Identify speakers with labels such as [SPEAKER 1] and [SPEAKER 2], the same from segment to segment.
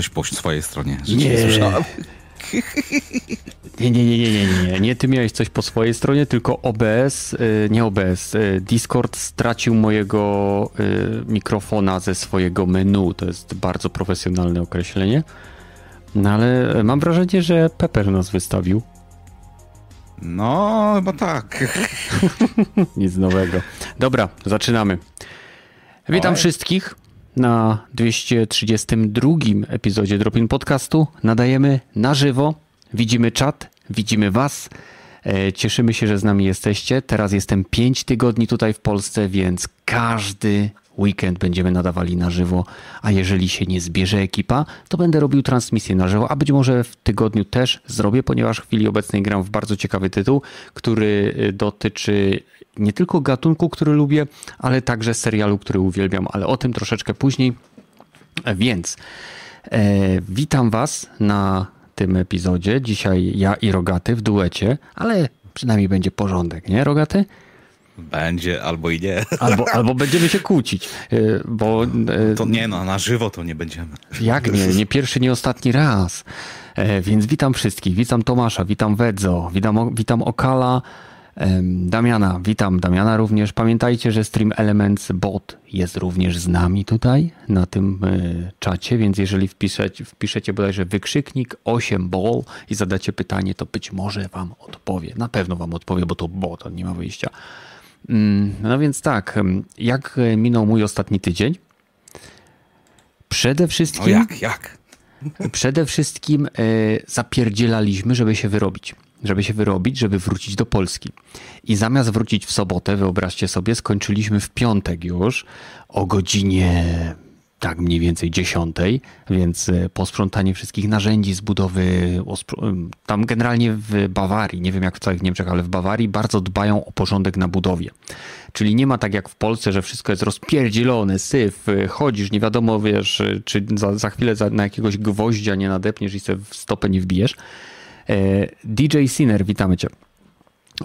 [SPEAKER 1] coś po swojej stronie.
[SPEAKER 2] Nie. Nie, nie, nie, nie, nie, nie, nie. Ty miałeś coś po swojej stronie, tylko OBS, y, nie OBS, y, Discord stracił mojego y, mikrofona ze swojego menu. To jest bardzo profesjonalne określenie. No ale mam wrażenie, że Pepper nas wystawił.
[SPEAKER 1] No, chyba tak.
[SPEAKER 2] Nic nowego. Dobra, zaczynamy. Witam Oj. wszystkich na 232 epizodzie Dropin Podcastu. Nadajemy na żywo. Widzimy czat, widzimy Was. E, cieszymy się, że z nami jesteście. Teraz jestem 5 tygodni tutaj w Polsce, więc każdy weekend będziemy nadawali na żywo, a jeżeli się nie zbierze ekipa, to będę robił transmisję na żywo, a być może w tygodniu też zrobię, ponieważ w chwili obecnej gram w bardzo ciekawy tytuł, który y, dotyczy nie tylko gatunku, który lubię, ale także serialu, który uwielbiam, ale o tym troszeczkę później. Więc e, witam Was na tym epizodzie. Dzisiaj ja i Rogaty w duecie, ale przynajmniej będzie porządek, nie Rogaty?
[SPEAKER 1] Będzie albo i nie.
[SPEAKER 2] Albo, albo będziemy się kłócić, e, bo...
[SPEAKER 1] E, to nie, no na żywo to nie będziemy.
[SPEAKER 2] Jak nie? Nie pierwszy, nie ostatni raz. E, więc witam wszystkich. Witam Tomasza, witam Wedzo, witam, witam Okala, Damiana, witam Damiana również. Pamiętajcie, że Stream Elements Bot jest również z nami tutaj na tym czacie, więc jeżeli wpiszecie, wpiszecie bodajże wykrzyknik 8 ball i zadacie pytanie, to być może wam odpowie. Na pewno wam odpowie, bo to bot, on nie ma wyjścia. Mm, no więc tak, jak minął mój ostatni tydzień? Przede wszystkim.
[SPEAKER 1] No jak, jak?
[SPEAKER 2] Przede wszystkim e, zapierdzielaliśmy, żeby się wyrobić. Żeby się wyrobić, żeby wrócić do Polski. I zamiast wrócić w sobotę, wyobraźcie sobie, skończyliśmy w piątek już o godzinie tak mniej więcej dziesiątej, więc e, posprzątanie wszystkich narzędzi z budowy, tam generalnie w Bawarii, nie wiem jak w całych Niemczech, ale w Bawarii bardzo dbają o porządek na budowie. Czyli nie ma tak jak w Polsce, że wszystko jest rozpierdzielone, syf, e, chodzisz, nie wiadomo, wiesz, e, czy za, za chwilę na jakiegoś gwoździa nie nadepniesz i sobie w stopę nie wbijesz. DJ Sinner, witamy cię.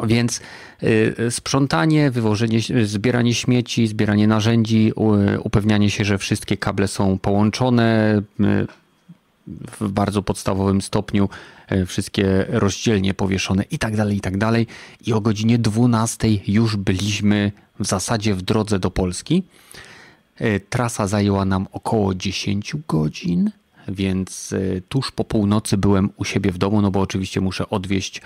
[SPEAKER 2] Więc y, sprzątanie, wywożenie, zbieranie śmieci, zbieranie narzędzi, upewnianie się, że wszystkie kable są połączone y, w bardzo podstawowym stopniu, wszystkie rozdzielnie powieszone i tak dalej, i tak dalej. I o godzinie 12 już byliśmy w zasadzie w drodze do Polski. Trasa zajęła nam około 10 godzin więc e, tuż po północy byłem u siebie w domu, no bo oczywiście muszę odwieźć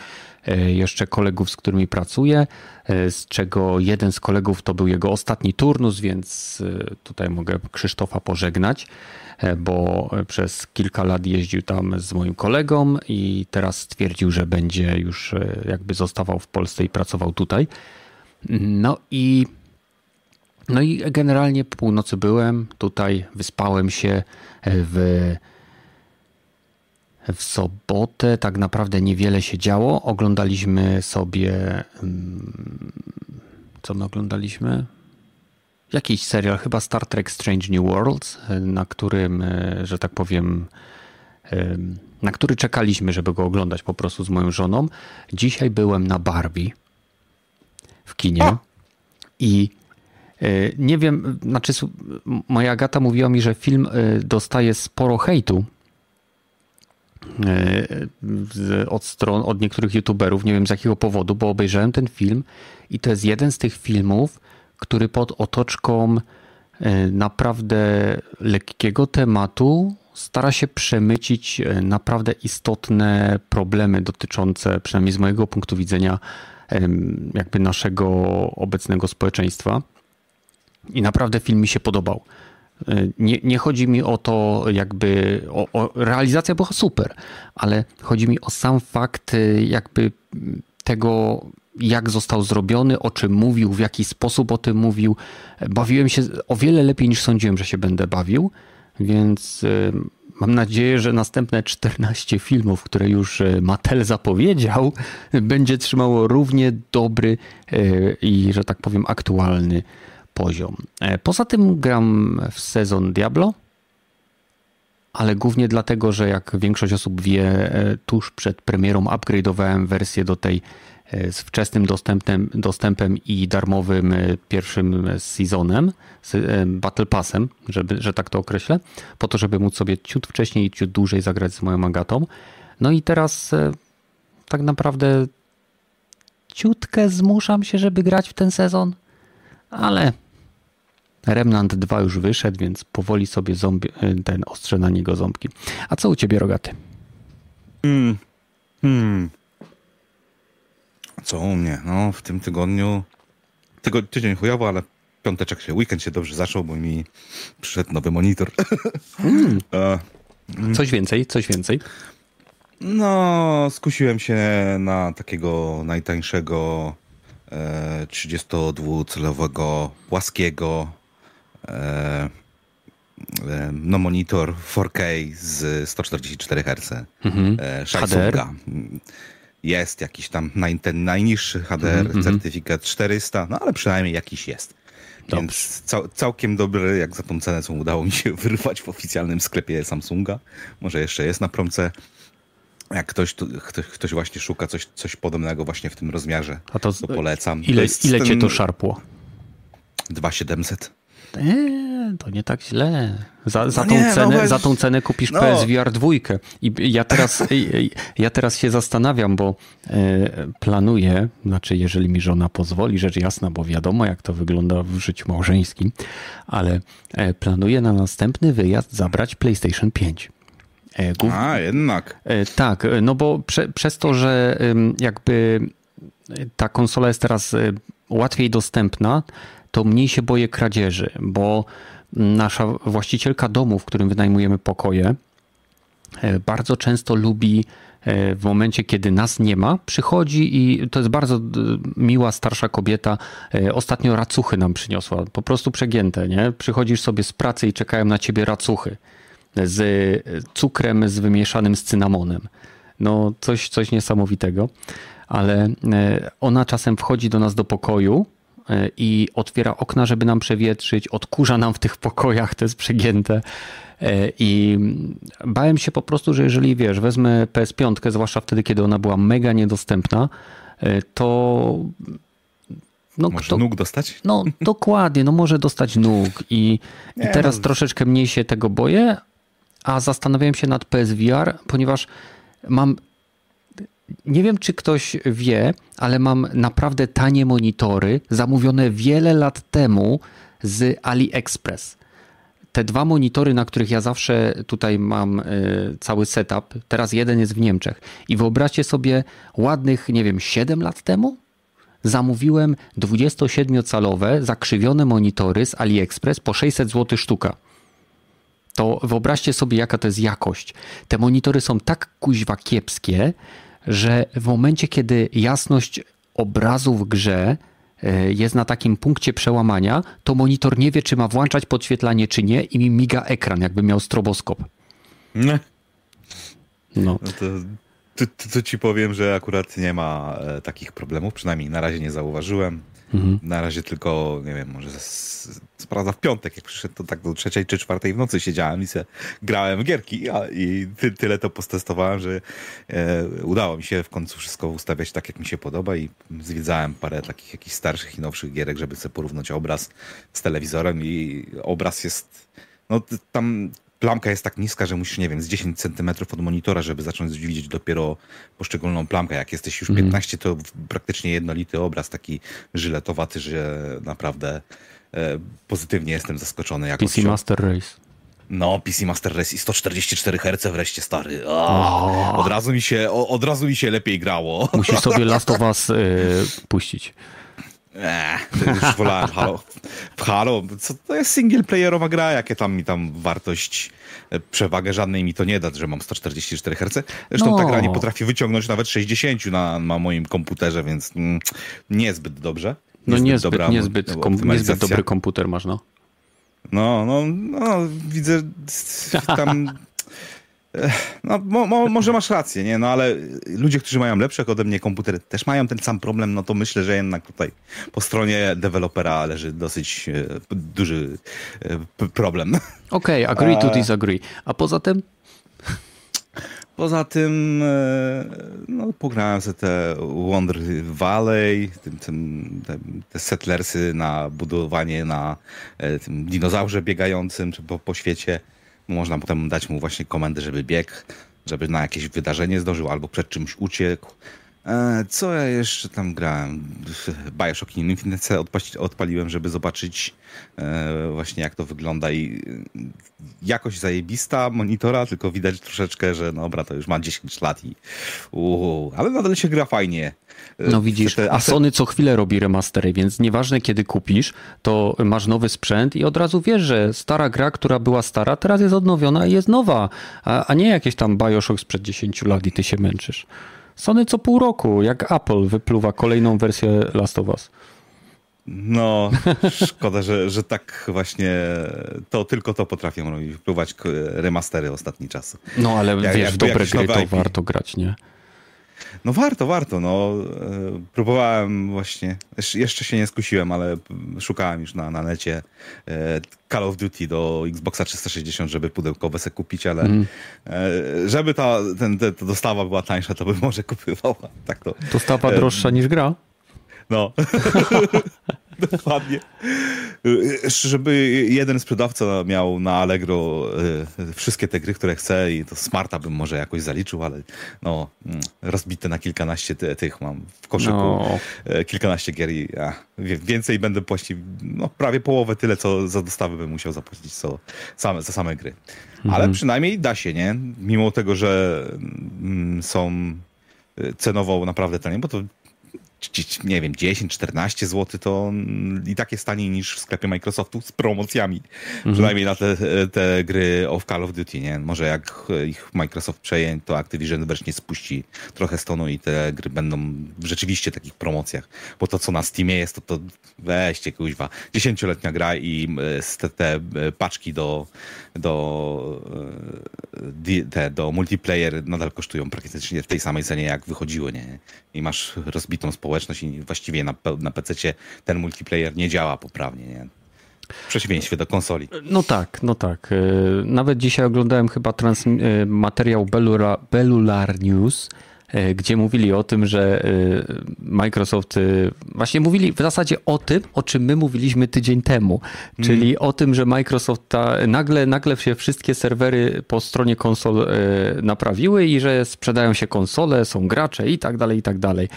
[SPEAKER 2] e, jeszcze kolegów, z którymi pracuję, e, z czego jeden z kolegów to był jego ostatni turnus, więc tutaj mogę Krzysztofa pożegnać, bo przez kilka lat jeździł tam z moim kolegą i teraz stwierdził, że będzie już jakby zostawał w Polsce i pracował tutaj. No i no i generalnie po północy byłem tutaj, wyspałem się w w sobotę tak naprawdę niewiele się działo. Oglądaliśmy sobie. Mm, co my oglądaliśmy? Jakiś serial, chyba Star Trek Strange New Worlds, na którym, e, że tak powiem, e, na który czekaliśmy, żeby go oglądać po prostu z moją żoną. Dzisiaj byłem na Barbie w kinie i e, nie wiem, znaczy moja Agata mówiła mi, że film dostaje sporo hejtu od stron, od niektórych youtuberów, nie wiem z jakiego powodu, bo obejrzałem ten film i to jest jeden z tych filmów, który pod otoczką e, naprawdę lekkiego tematu stara się przemycić e, naprawdę istotne problemy dotyczące, przynajmniej z mojego punktu widzenia, jakby naszego obecnego społeczeństwa. I naprawdę film mi się podobał. Nie, nie chodzi mi o to, jakby o, o, realizacja była super, ale chodzi mi o sam fakt, y, jakby tego, jak został zrobiony, o czym mówił, w jaki sposób o tym mówił. Bawiłem się o wiele lepiej niż sądziłem, że się będę bawił, więc y, mam nadzieję, że następne 14 filmów, które już y, Mattel zapowiedział, będzie trzymało równie dobry i, że tak powiem, aktualny poziom. E, poza tym gram w sezon Diablo, ale głównie dlatego, że jak większość osób wie, e, tuż przed premierą upgrade'owałem wersję do tej e, z wczesnym dostępem, dostępem i darmowym pierwszym sezonem, Battle Passem, żeby, że tak to określę, po to, żeby móc sobie ciut wcześniej i ciut dłużej zagrać z moją Agatą. No i teraz tak naprawdę ciutkę zmuszam się, żeby grać w ten sezon, ale Remnant 2 już wyszedł, więc powoli sobie zombie, ten ostrze na niego ząbki. A co u ciebie, Rogaty?
[SPEAKER 1] Hmm. Hmm. Co u mnie? No, w tym tygodniu tygo, tydzień chujowo, ale piąteczek się, weekend się dobrze zaczął, bo mi przyszedł nowy monitor.
[SPEAKER 2] Hmm. Coś więcej, coś więcej.
[SPEAKER 1] No, skusiłem się na takiego najtańszego e, 32-celowego płaskiego e, e, no monitor 4K z 144 Hz. Mhm. E, HDR. Jest jakiś tam naj, ten najniższy HDR, mhm, certyfikat 400, no ale przynajmniej jakiś jest. Dobrze. Więc cał, całkiem dobry, jak za tą cenę, co udało mi się wyrwać w oficjalnym sklepie Samsunga. Może jeszcze jest na promce jak ktoś, ktoś, ktoś właśnie szuka coś, coś podobnego właśnie w tym rozmiarze, A to, to polecam.
[SPEAKER 2] Ile, to ile cię to szarpło?
[SPEAKER 1] 2700.
[SPEAKER 2] Eee, to nie tak źle. Za, za, no tą, nie, no cenę, no za tą cenę kupisz no. PSVR 2. I ja teraz, ja teraz się zastanawiam, bo e, planuję, znaczy jeżeli mi żona pozwoli, rzecz jasna, bo wiadomo jak to wygląda w życiu małżeńskim, ale e, planuję na następny wyjazd zabrać PlayStation 5.
[SPEAKER 1] E, głów... A, jednak.
[SPEAKER 2] Tak, no bo prze, przez to, że jakby ta konsola jest teraz łatwiej dostępna, to mniej się boję kradzieży, bo nasza właścicielka domu, w którym wynajmujemy pokoje, bardzo często lubi w momencie, kiedy nas nie ma, przychodzi i to jest bardzo miła, starsza kobieta. Ostatnio racuchy nam przyniosła, po prostu przegięte, nie? Przychodzisz sobie z pracy i czekają na ciebie racuchy z cukrem z wymieszanym z cynamonem. No coś, coś niesamowitego, ale e, ona czasem wchodzi do nas do pokoju e, i otwiera okna, żeby nam przewietrzyć, odkurza nam w tych pokojach, to jest przegięte. E, I bałem się po prostu, że jeżeli wiesz, wezmę PS5, zwłaszcza wtedy, kiedy ona była mega niedostępna, to
[SPEAKER 1] no, może kto, nóg dostać?
[SPEAKER 2] No dokładnie, no może dostać nóg i, i teraz no. troszeczkę mniej się tego boję, a zastanawiałem się nad PSVR, ponieważ mam. Nie wiem, czy ktoś wie, ale mam naprawdę tanie monitory zamówione wiele lat temu z AliExpress. Te dwa monitory, na których ja zawsze tutaj mam y, cały setup, teraz jeden jest w Niemczech. I wyobraźcie sobie, ładnych, nie wiem, 7 lat temu zamówiłem 27-calowe zakrzywione monitory z AliExpress po 600 zł sztuka to wyobraźcie sobie, jaka to jest jakość. Te monitory są tak kuźwa kiepskie, że w momencie, kiedy jasność obrazu w grze e, jest na takim punkcie przełamania, to monitor nie wie, czy ma włączać podświetlanie, czy nie i mi miga ekran, jakby miał stroboskop.
[SPEAKER 1] Nie. No. no to, to, to, ci powiem, że akurat nie ma e, takich problemów, przynajmniej na razie nie zauważyłem. Mhm. Na razie tylko, nie wiem, może co prawda w piątek, jak przyszedł, to tak do trzeciej czy czwartej w nocy siedziałem i se grałem w gierki a, i ty, tyle to postestowałem, że e, udało mi się w końcu wszystko ustawiać tak, jak mi się podoba i zwiedzałem parę takich jakichś starszych i nowszych gierek, żeby sobie porównać obraz z telewizorem i obraz jest, no tam plamka jest tak niska, że musisz, nie wiem, z 10 centymetrów od monitora, żeby zacząć widzieć dopiero poszczególną plamkę. Jak jesteś już 15, mhm. to praktycznie jednolity obraz, taki żyletowaty, że naprawdę pozytywnie jestem zaskoczony.
[SPEAKER 2] Jakością. PC Master Race.
[SPEAKER 1] No, PC Master Race i 144 Hz wreszcie, stary. O, od, razu mi się, od razu mi się lepiej grało.
[SPEAKER 2] Musisz sobie Last of Us y, puścić.
[SPEAKER 1] Eee, już wolałem Halo. Halo, co to jest singleplayerowa gra, jakie tam mi tam wartość, e, przewagę żadnej mi to nie da, że mam 144 Hz. Zresztą no. ta gra nie potrafi wyciągnąć nawet 60 na, na moim komputerze, więc mm, niezbyt dobrze.
[SPEAKER 2] No niezbyt, dobra, niezbyt, kom, niezbyt dobry komputer masz, no.
[SPEAKER 1] No, no, no, widzę tam No, mo, mo, może masz rację, nie? No ale ludzie, którzy mają lepsze ode mnie komputery, też mają ten sam problem, no to myślę, że jednak tutaj po stronie dewelopera leży dosyć e, duży e, problem.
[SPEAKER 2] Okej, okay, agree to disagree. A poza tym?
[SPEAKER 1] Poza tym e, no, pograłem sobie te Wonder Valley, tym, tym, te, settlersy na budowanie na tym dinozaurze biegającym czy po, po świecie. Można potem dać mu właśnie komendę, żeby biegł, żeby na jakieś wydarzenie zdążył albo przed czymś uciekł. E, co ja jeszcze tam grałem? Bioshock Infinite odpaliłem, żeby zobaczyć e, właśnie jak to wygląda i e, jakość zajebista monitora, tylko widać troszeczkę, że no dobra, to już ma 10 lat i uu, ale nadal się gra fajnie.
[SPEAKER 2] No widzisz, a Sony co chwilę robi remastery, więc nieważne kiedy kupisz, to masz nowy sprzęt i od razu wiesz, że stara gra, która była stara, teraz jest odnowiona i jest nowa, a, a nie jakieś tam Bioshock sprzed 10 lat i ty się męczysz. Sony co pół roku, jak Apple wypluwa kolejną wersję Last of Us.
[SPEAKER 1] No, szkoda, że, że tak właśnie to tylko to potrafią robić, wypluwać remastery ostatni czas.
[SPEAKER 2] No ale jak, wiesz, w dobre gry to IP. warto grać, nie?
[SPEAKER 1] No warto, warto. No, e, próbowałem właśnie, jeszcze się nie skusiłem, ale szukałem już na, na necie e, Call of Duty do Xboxa 360, żeby pudełkowe se kupić, ale mm. żeby ta, ten, ta dostawa była tańsza, to bym może kupywał. Tak to,
[SPEAKER 2] dostawa droższa niż gra?
[SPEAKER 1] No. Dokładnie. Żeby jeden sprzedawca miał na Allegro e, wszystkie te gry, które chce i to Smarta bym może jakoś zaliczył, ale no, mm, rozbite na kilkanaście tych mam w koszyku. No. E, kilkanaście gier i a, więcej będę płacił, no prawie połowę tyle, co za dostawę bym musiał zapłacić co, same, za same gry. Mhm. Ale przynajmniej da się, nie? Mimo tego, że mm, są e, cenowo naprawdę tanie, bo to nie wiem, 10-14 zł to i tak jest taniej niż w sklepie Microsoftu z promocjami. Mhm. Przynajmniej na te, te gry of Call of Duty, nie? Może jak ich Microsoft przejęć, to Activision wreszcie spuści trochę stonu i te gry będą w rzeczywiście takich promocjach. Bo to, co na Steamie jest, to, to weźcie kuźwa. Dziesięcioletnia gra i e, te, te e, paczki do, do, e, te, do multiplayer nadal kosztują praktycznie w tej samej cenie, jak wychodziły, nie? I masz rozbitą społeczność i właściwie na, na PC ten multiplayer nie działa poprawnie. Nie? W przeciwieństwie do konsoli.
[SPEAKER 2] No tak, no tak. E, nawet dzisiaj oglądałem chyba trans, e, materiał Bellular, Bellular News, gdzie mówili o tym, że Microsoft właśnie mówili w zasadzie o tym, o czym my mówiliśmy tydzień temu, czyli mm. o tym, że Microsoft ta, nagle, nagle się wszystkie serwery po stronie konsol naprawiły i że sprzedają się konsole, są gracze i tak dalej, i tak dalej.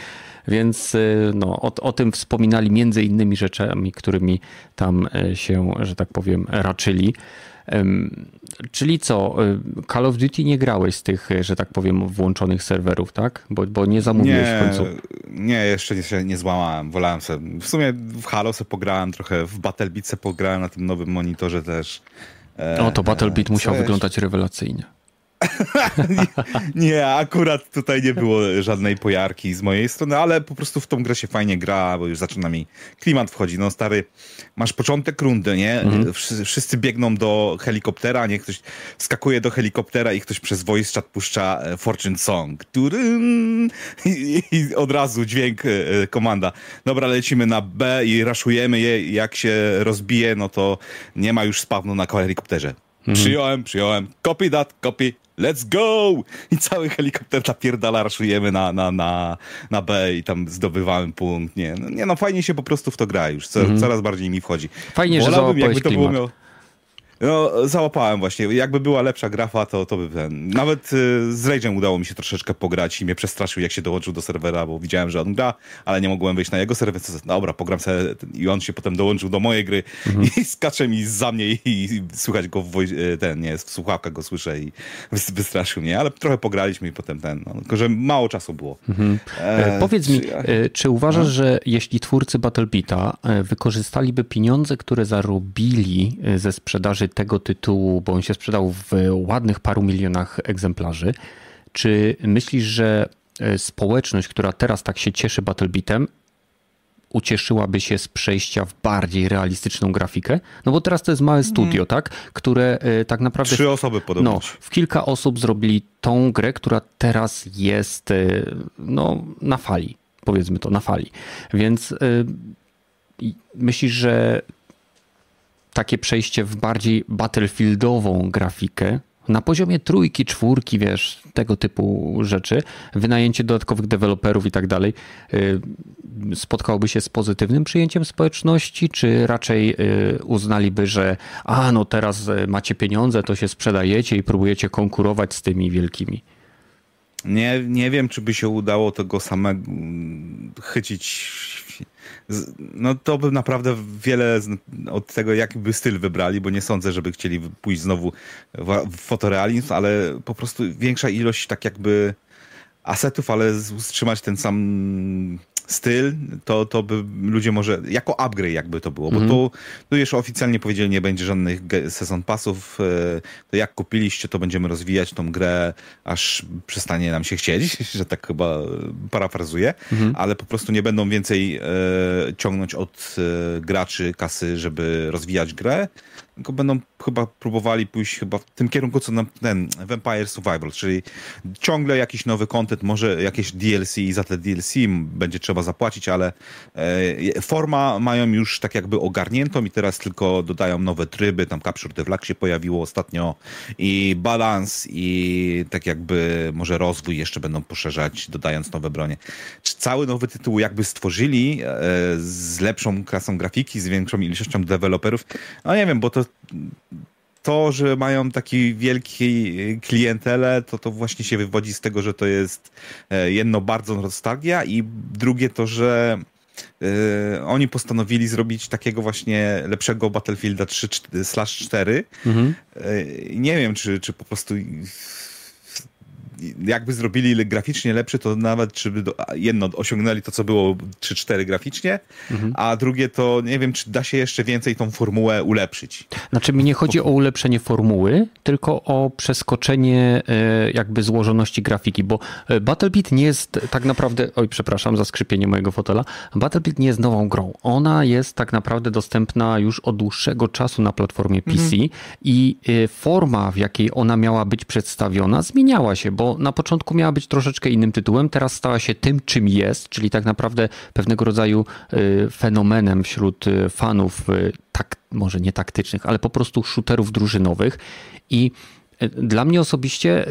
[SPEAKER 2] Więc y, no, o, o tym wspominali między innymi rzeczami, którymi tam y, się, że tak powiem, raczyli. Czyli co, y, Call of Duty nie grałeś z tych, że tak powiem, włączonych serwerów, tak? Bo, bo nie zamówiłeś
[SPEAKER 1] nie,
[SPEAKER 2] w końcu.
[SPEAKER 1] Nie, jeszcze nie, nie złamałem. Wolałem sobie. W sumie w Halo sobie pograłem trochę, w Battlebit sobie pograłem na tym nowym monitorze też.
[SPEAKER 2] O, to Battlebit e, musiał wyglądać rewelacyjnie.
[SPEAKER 1] nie, nie, akurat tutaj nie było żadnej pojarki z mojej strony, ale po prostu w tą grę się fajnie gra, bo już zaczyna mi klimat wchodzi. No stary, masz początek rundy, nie? Mhm. Wszyscy biegną do helikoptera, nie? Ktoś skakuje do helikoptera i ktoś przez voice chat puszcza e, Fortune Song. I, i od razu dźwięk, e, komanda. Dobra, lecimy na B i raszujemy je. Jak się rozbije, no to nie ma już spawnu na helikopterze. Mhm. Przyjąłem, przyjąłem. Copy that, copy. Let's go! I cały helikopter napierdala, raszujemy na, na, na, na B i tam zdobywamy punkt. Nie, no, nie, no fajnie się po prostu w to gra już. Co, -hmm. Coraz bardziej mi wchodzi.
[SPEAKER 2] Fajnie, Wolałbym, że jakby to klimat. było
[SPEAKER 1] no, załapałem właśnie. Jakby była lepsza grafa, to, to by ten... Nawet y, z Rage'em udało mi się troszeczkę pograć i mnie przestraszył, jak się dołączył do serwera, bo widziałem, że on gra, ale nie mogłem wejść na jego serwer. Dobra, pogram sobie i on się potem dołączył do mojej gry mhm. i skacze mi za mnie i, i słychać go w y, ten, nie, w słuchawkach go słyszę i wystraszył mnie, ale trochę pograliśmy i potem ten, no, tylko że mało czasu było. Mhm.
[SPEAKER 2] E, e Powiedz mi, czy, e, czy uważasz, no? że jeśli twórcy Battlebita e, wykorzystaliby pieniądze, które zarobili ze sprzedaży tego tytułu, bo on się sprzedał w ładnych paru milionach egzemplarzy. Czy myślisz, że e, społeczność, która teraz tak się cieszy Battlebitem, ucieszyłaby się z przejścia w bardziej realistyczną grafikę? No bo teraz to jest małe studio, hmm. tak? Które y, tak naprawdę...
[SPEAKER 1] Trzy osoby podobno.
[SPEAKER 2] No, w kilka osób zrobili tą grę, która teraz jest y, no, na fali. Powiedzmy to, na fali. Więc myślisz, że takie przejście w bardziej battlefieldową grafikę na poziomie trójki, czwórki, wiesz, tego typu rzeczy, wynajęcie dodatkowych deweloperów i tak dalej, y, spotkałoby się z pozytywnym przyjęciem społeczności, czy raczej y, uznaliby, że a no teraz y, macie pieniądze, to się sprzedajecie i próbujecie konkurować z tymi wielkimi?
[SPEAKER 1] Nie, nie wiem, czy by się udało tego samego chycić no to by naprawdę wiele od tego, jaki by styl wybrali, bo nie sądzę, żeby chcieli pójść znowu w fotorealizm, ale po prostu większa ilość tak jakby asetów, ale utrzymać ten sam styl, to, to by ludzie może, jako upgrade jakby to było, mm -hmm. bo tu, tu jeszcze oficjalnie powiedzieli, nie będzie żadnych sezon pasów, e, to jak kupiliście, to będziemy rozwijać tą grę, aż przestanie nam się chcieć, że tak chyba parafrazuję, mm -hmm. ale po prostu nie będą więcej e, ciągnąć od e, graczy kasy, żeby rozwijać grę, tylko będą chyba próbowali pójść chyba w tym kierunku, co nam ten Vampire Survival, czyli ciągle jakiś nowy content, może jakieś DLC i za te DLC będzie trzeba zapłacić, ale e, forma mają już tak jakby ogarniętą i teraz tylko dodają nowe tryby, tam Capture the Flag się pojawiło ostatnio i balans i tak jakby może rozwój jeszcze będą poszerzać, dodając nowe bronie. Czy cały nowy tytuł jakby stworzyli e, z lepszą klasą grafiki, z większą ilością deweloperów? No nie wiem, bo to to, że mają taki wielki klientelę, to to właśnie się wywodzi z tego, że to jest e, jedno bardzo nostalgia i drugie to, że Yy, oni postanowili zrobić takiego właśnie lepszego Battlefielda 3 4. Mhm. Yy, nie wiem, czy, czy po prostu jakby zrobili graficznie lepszy, to nawet czy by do, jedno osiągnęli to, co było 3-4 graficznie, mhm. a drugie to nie wiem, czy da się jeszcze więcej tą formułę ulepszyć.
[SPEAKER 2] Znaczy mi nie chodzi o ulepszenie formuły, tylko o przeskoczenie e, jakby złożoności grafiki, bo e, Battlebeat nie jest tak naprawdę, oj przepraszam za skrzypienie mojego fotela, Battlebeat nie jest nową grą. Ona jest tak naprawdę dostępna już od dłuższego czasu na platformie PC mhm. i e, forma, w jakiej ona miała być przedstawiona, zmieniała się, bo na początku miała być troszeczkę innym tytułem, teraz stała się tym, czym jest, czyli tak naprawdę pewnego rodzaju y, fenomenem wśród y, fanów, y, tak, może nie taktycznych, ale po prostu shooterów drużynowych. I dla mnie osobiście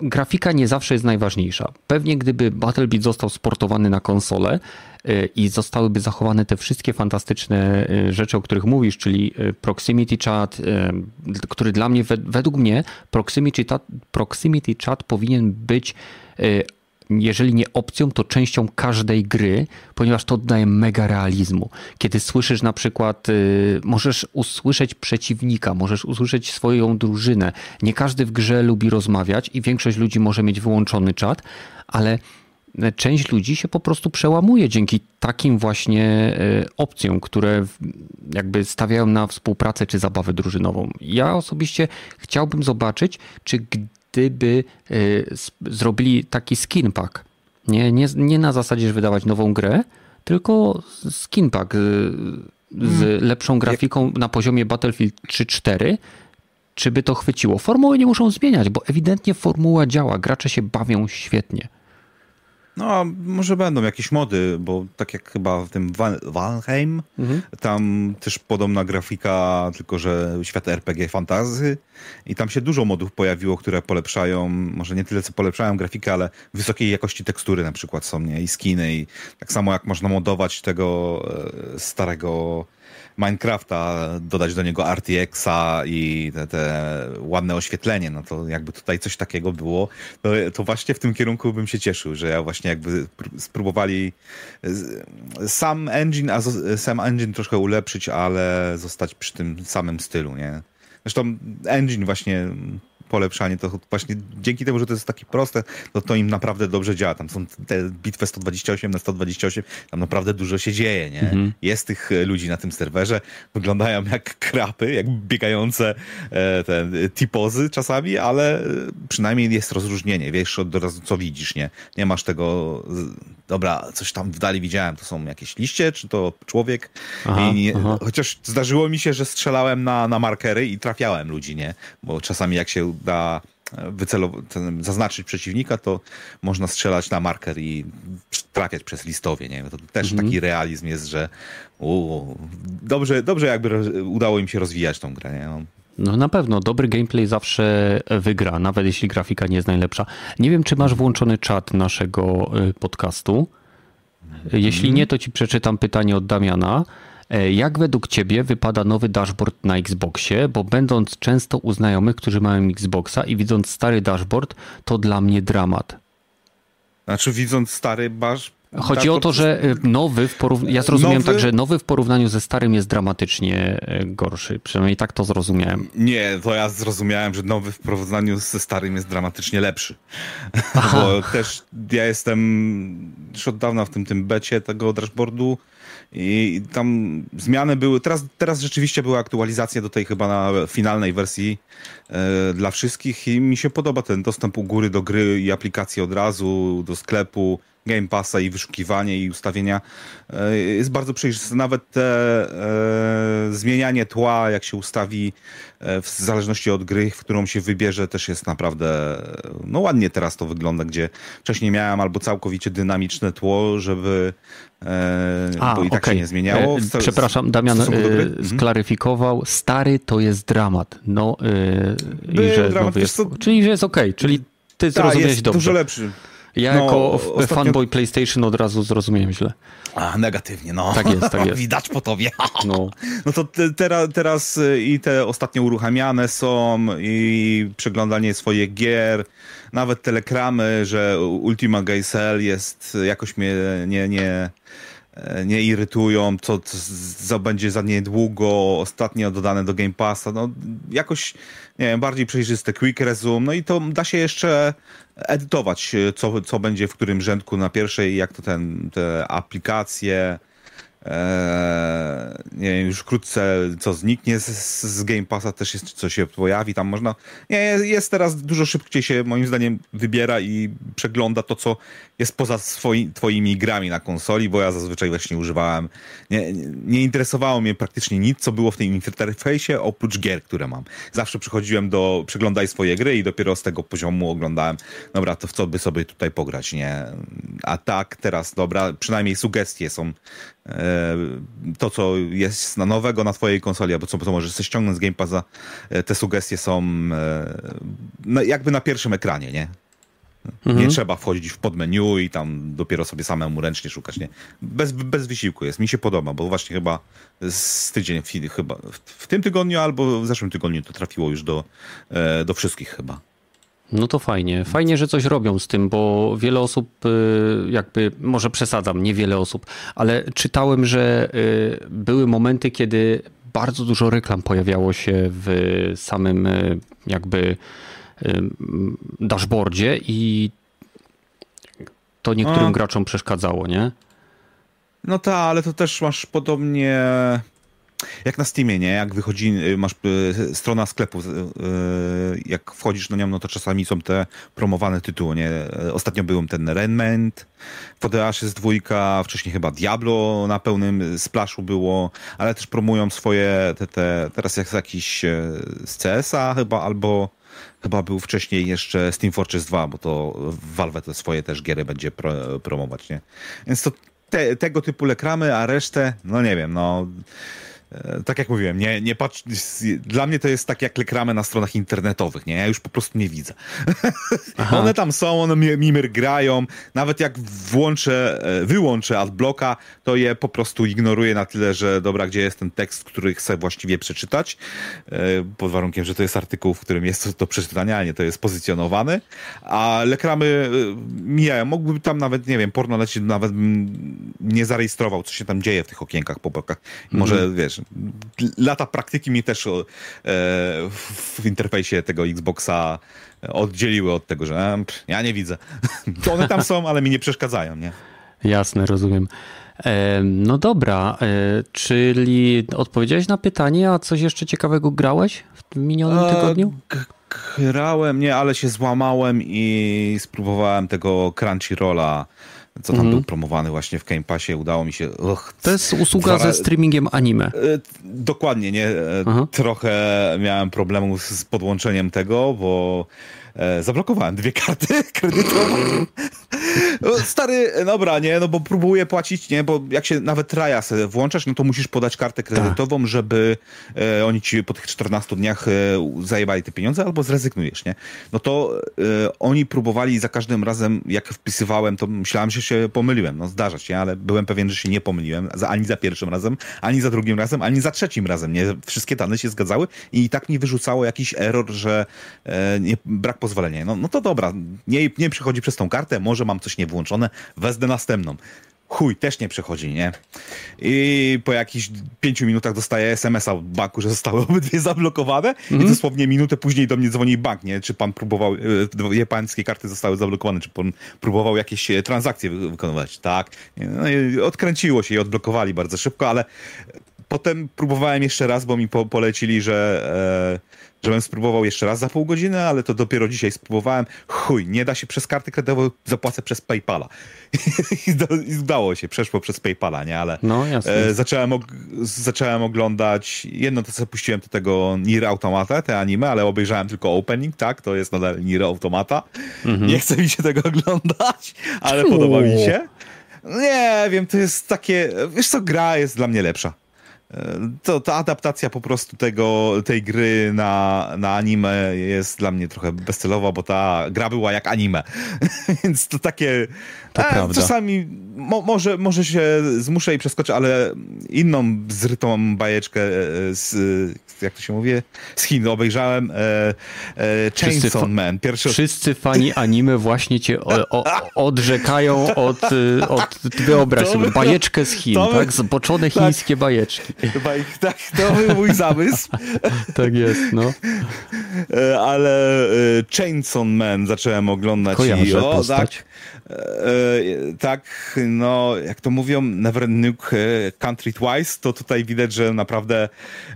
[SPEAKER 2] grafika nie zawsze jest najważniejsza. Pewnie gdyby Battlebeat został sportowany na konsolę i zostałyby zachowane te wszystkie fantastyczne rzeczy, o których mówisz, czyli proximity chat, który dla mnie, według mnie, proximity chat, proximity chat powinien być jeżeli nie opcją, to częścią każdej gry, ponieważ to daje mega realizmu. Kiedy słyszysz na przykład, y, możesz usłyszeć przeciwnika, możesz usłyszeć swoją drużynę. Nie każdy w grze lubi rozmawiać i większość ludzi może mieć wyłączony czat, ale część ludzi się po prostu przełamuje dzięki takim właśnie y, opcjom, które jakby stawiają na współpracę czy zabawę drużynową. Ja osobiście chciałbym zobaczyć, czy gdyby y, zrobili taki skin pack. Nie, nie, nie na zasadzie, że wydawać nową grę, tylko skin pack y, z hmm. lepszą grafiką na poziomie Battlefield 3-4. Czy by to chwyciło? Formuły nie muszą zmieniać, bo ewidentnie formuła działa. Gracze się bawią świetnie.
[SPEAKER 1] No, może będą jakieś mody, bo tak jak chyba w tym Valheim, mhm. tam też podobna grafika, tylko że świat RPG fantazy i tam się dużo modów pojawiło, które polepszają, może nie tyle co polepszają grafikę, ale wysokiej jakości tekstury na przykład są, nie? I skiny i tak samo jak można modować tego e, starego Minecrafta, dodać do niego RTX-a i te, te, ładne oświetlenie, no to jakby tutaj coś takiego było, to, to, właśnie w tym kierunku bym się cieszył, że ja właśnie jakby spróbowali sam engine, a sam engine troszkę ulepszyć, ale zostać przy tym samym stylu, nie? Zresztą engine właśnie polepszanie, to właśnie dzięki temu, że to jest takie proste, to to im naprawdę dobrze działa. Tam są te bitwy 128 na 128, tam naprawdę dużo się dzieje, nie? Mhm. Jest tych ludzi na tym serwerze, wyglądają jak krapy, jak biegające e, te tipozy czasami, ale przynajmniej jest rozróżnienie, wiesz od razu co widzisz, nie? Nie masz tego, dobra, coś tam w dali widziałem, to są jakieś liście, czy to człowiek? Aha, I, aha. Chociaż zdarzyło mi się, że strzelałem na, na markery i trafiałem ludzi, nie? Bo czasami jak się da wycelować, zaznaczyć przeciwnika, to można strzelać na marker i trafiać przez listowie, nie? To też mhm. taki realizm jest, że u, dobrze, dobrze jakby udało im się rozwijać tą grę, nie? No.
[SPEAKER 2] No na pewno, dobry gameplay zawsze wygra, nawet jeśli grafika nie jest najlepsza. Nie wiem, czy masz włączony czat naszego y, podcastu. Jeśli mhm. nie, to ci przeczytam pytanie od Damiana. E, jak według Ciebie wypada nowy dashboard na Xboxie? Bo będąc często u znajomych, którzy mają Xboxa i widząc stary dashboard, to dla mnie dramat.
[SPEAKER 1] Znaczy, widząc stary basz.
[SPEAKER 2] Chodzi o to, że e, nowy w porównaniu. Ja zrozumiałem nowy... tak, że nowy w porównaniu ze starym jest dramatycznie e, gorszy. Przynajmniej tak to zrozumiałem.
[SPEAKER 1] Nie, to ja zrozumiałem, że nowy w porównaniu ze starym jest dramatycznie lepszy. Aha. Bo też ja jestem już od dawna w tym, tym becie tego dashboardu i tam zmiany były. Teraz, teraz rzeczywiście były aktualizacje do tej chyba na finalnej wersji e, dla wszystkich i mi się podoba ten dostęp u góry do gry i aplikacji od razu, do sklepu. Game Passa i wyszukiwanie i ustawienia e, jest bardzo przejrzyste. Nawet te e, zmienianie tła, jak się ustawi e, w zależności od gry, w którą się wybierze, też jest naprawdę no ładnie teraz to wygląda, gdzie wcześniej miałem albo całkowicie dynamiczne tło, żeby A, bo i tak okay. się nie zmieniało.
[SPEAKER 2] E, przepraszam, Damian e, sklaryfikował, stary to jest dramat. No, e, i że dramat, jest, to... czyli że jest ok, czyli ty Ta, zrozumiałeś jest dobrze.
[SPEAKER 1] dużo lepszy.
[SPEAKER 2] Ja no, jako ostatnio... fanboy PlayStation od razu zrozumiałem źle.
[SPEAKER 1] A, negatywnie, no.
[SPEAKER 2] Tak jest, tak jest.
[SPEAKER 1] Widać po tobie. No, no to te, teraz, teraz i te ostatnio uruchamiane są i przeglądanie swoich gier, nawet telekramy, że Ultima Geisel jest jakoś mnie nie, nie, nie irytują, co, co będzie za niedługo, ostatnio dodane do Game Passa, no jakoś, nie wiem, bardziej przejrzyste Quick Resume, no i to da się jeszcze edytować, co, co będzie w którym rzędku na pierwszej, jak to ten, te aplikacje, Eee, nie wiem, już wkrótce co zniknie z, z Game Passa, też jest, co się pojawi, tam można, nie, jest teraz dużo szybciej się moim zdaniem wybiera i przegląda to, co jest poza swoi, twoimi grami na konsoli, bo ja zazwyczaj właśnie używałem, nie, nie interesowało mnie praktycznie nic, co było w tym interfejsie, oprócz gier, które mam. Zawsze przychodziłem do, przeglądaj swoje gry i dopiero z tego poziomu oglądałem, dobra, to w co by sobie tutaj pograć, nie? A tak, teraz, dobra, przynajmniej sugestie są E, to, co jest na nowego na twojej konsoli, albo co, co możesz sobie ściągnąć z Game Passa, e, te sugestie są e, jakby na pierwszym ekranie, nie? Mhm. Nie trzeba wchodzić w podmenu i tam dopiero sobie samemu ręcznie szukać, nie? Bez, bez wysiłku jest. Mi się podoba, bo właśnie chyba z tydzień, chyba w tym tygodniu albo w zeszłym tygodniu to trafiło już do, do wszystkich chyba.
[SPEAKER 2] No to fajnie. Fajnie, że coś robią z tym, bo wiele osób, y, jakby, może przesadzam, niewiele osób, ale czytałem, że y, były momenty, kiedy bardzo dużo reklam pojawiało się w samym y, jakby dashboardzie i to niektórym A. graczom przeszkadzało, nie?
[SPEAKER 1] No tak, ale to też masz podobnie jak na Steamie, nie? Jak wychodzi, y, masz y, strona sklepu, y, jak wchodzisz na nią, no to czasami są te promowane tytuły, nie? Ostatnio był ten Remnant, Fodeash jest dwójka, wcześniej chyba Diablo na pełnym splashu było, ale też promują swoje, te, te teraz jest jakiś z CS-a chyba, albo chyba był wcześniej jeszcze Steam Fortress 2, bo to Valve te swoje też giery będzie pro, promować, nie? Więc to te, tego typu lekramy, a resztę, no nie wiem, no tak jak mówiłem, nie, nie patrz, dla mnie to jest tak jak reklamy na stronach internetowych, nie? Ja już po prostu nie widzę. one tam są, one mimer grają, nawet jak włączę, e, wyłączę adblocka, to je po prostu ignoruję na tyle, że dobra, gdzie jest ten tekst, który chcę właściwie przeczytać, e, pod warunkiem, że to jest artykuł, w którym jest to do przeczytania, a nie to jest pozycjonowany, a lekramy mijają, mógłby tam nawet, nie wiem, porno lecieć, nawet bym nie zarejestrował, co się tam dzieje w tych okienkach po bokach. Może, mm wiesz, wiesz, lata praktyki mi też e, w interfejsie tego Xboxa oddzieliły od tego, że e, ja nie widzę. To one tam są, ale mi nie przeszkadzają, nie?
[SPEAKER 2] Jasne, rozumiem. No dobra, czyli odpowiedziałeś na pytanie, a coś jeszcze ciekawego grałeś w minionym tygodniu?
[SPEAKER 1] Grałem, nie, ale się złamałem i spróbowałem tego Crunchyrolla co tam mm. był promowany właśnie w Game Passie, udało mi się... Och,
[SPEAKER 2] to jest usługa ze streamingiem anime. E,
[SPEAKER 1] dokładnie, nie? E, Aha. Trochę miałem problemu z podłączeniem tego, bo E, zablokowałem dwie karty kredytowe. No, stary, dobra, nie, no bo próbuję płacić, nie, bo jak się nawet sobie włączasz, no to musisz podać kartę kredytową, tak. żeby e, oni ci po tych 14 dniach e, zajebali te pieniądze, albo zrezygnujesz, nie? No to e, oni próbowali za każdym razem, jak wpisywałem, to myślałem, że się pomyliłem, no zdarza się, ale byłem pewien, że się nie pomyliłem, ani za pierwszym razem, ani za drugim razem, ani za trzecim razem, nie? Wszystkie dane się zgadzały i tak mi wyrzucało jakiś error, że e, nie, brak pozwolenia. No, no to dobra, nie, nie przechodzi przez tą kartę, może mam coś niewłączone, wezmę następną. Chuj, też nie przechodzi, nie? I po jakichś pięciu minutach dostaję SMS-a od banku, że zostały obydwie zablokowane mm i mhm. dosłownie minutę później do mnie dzwoni bank, nie? Czy pan próbował, dwie pańskie karty zostały zablokowane, czy pan próbował jakieś e, transakcje wykonywać? Tak. No odkręciło się i odblokowali bardzo szybko, ale potem próbowałem jeszcze raz, bo mi po, polecili, że... E, żebym spróbował jeszcze raz za pół godziny, ale to dopiero dzisiaj spróbowałem. Chuj, nie da się przez kartę kredytową, zapłacę przez PayPala. I udało się, przeszło przez PayPala, nie? Ale no, e, zacząłem, zacząłem oglądać, jedno to co puściłem do tego Nier Automata, te anime, ale obejrzałem tylko opening, tak? To jest nadal Nier Automata. Mhm. Nie chce mi się tego oglądać, ale podoba mi się. Nie wiem, to jest takie, wiesz co, gra jest dla mnie lepsza to ta adaptacja po prostu tego, tej gry na, na anime jest dla mnie trochę bezcelowa, bo ta gra była jak anime. Więc to takie. To e, czasami mo, może, może się zmuszę i przeskoczę, ale inną zrytą bajeczkę e, z, jak to się mówi, z Chin obejrzałem e, e, Chainsaw Man.
[SPEAKER 2] Pierwszy... Wszyscy fani anime właśnie cię o, o, odrzekają od, e, od wyobraź sobie, bajeczkę z Chin, to tak? Zboczone tak. chińskie bajeczki.
[SPEAKER 1] Tak, to był mój zamysł.
[SPEAKER 2] tak jest, no.
[SPEAKER 1] E, ale Chainsaw Man zacząłem oglądać
[SPEAKER 2] Kojarzę i o, tak,
[SPEAKER 1] E, tak, no, jak to mówią, Never Nuke e, Country Twice, to tutaj widać, że naprawdę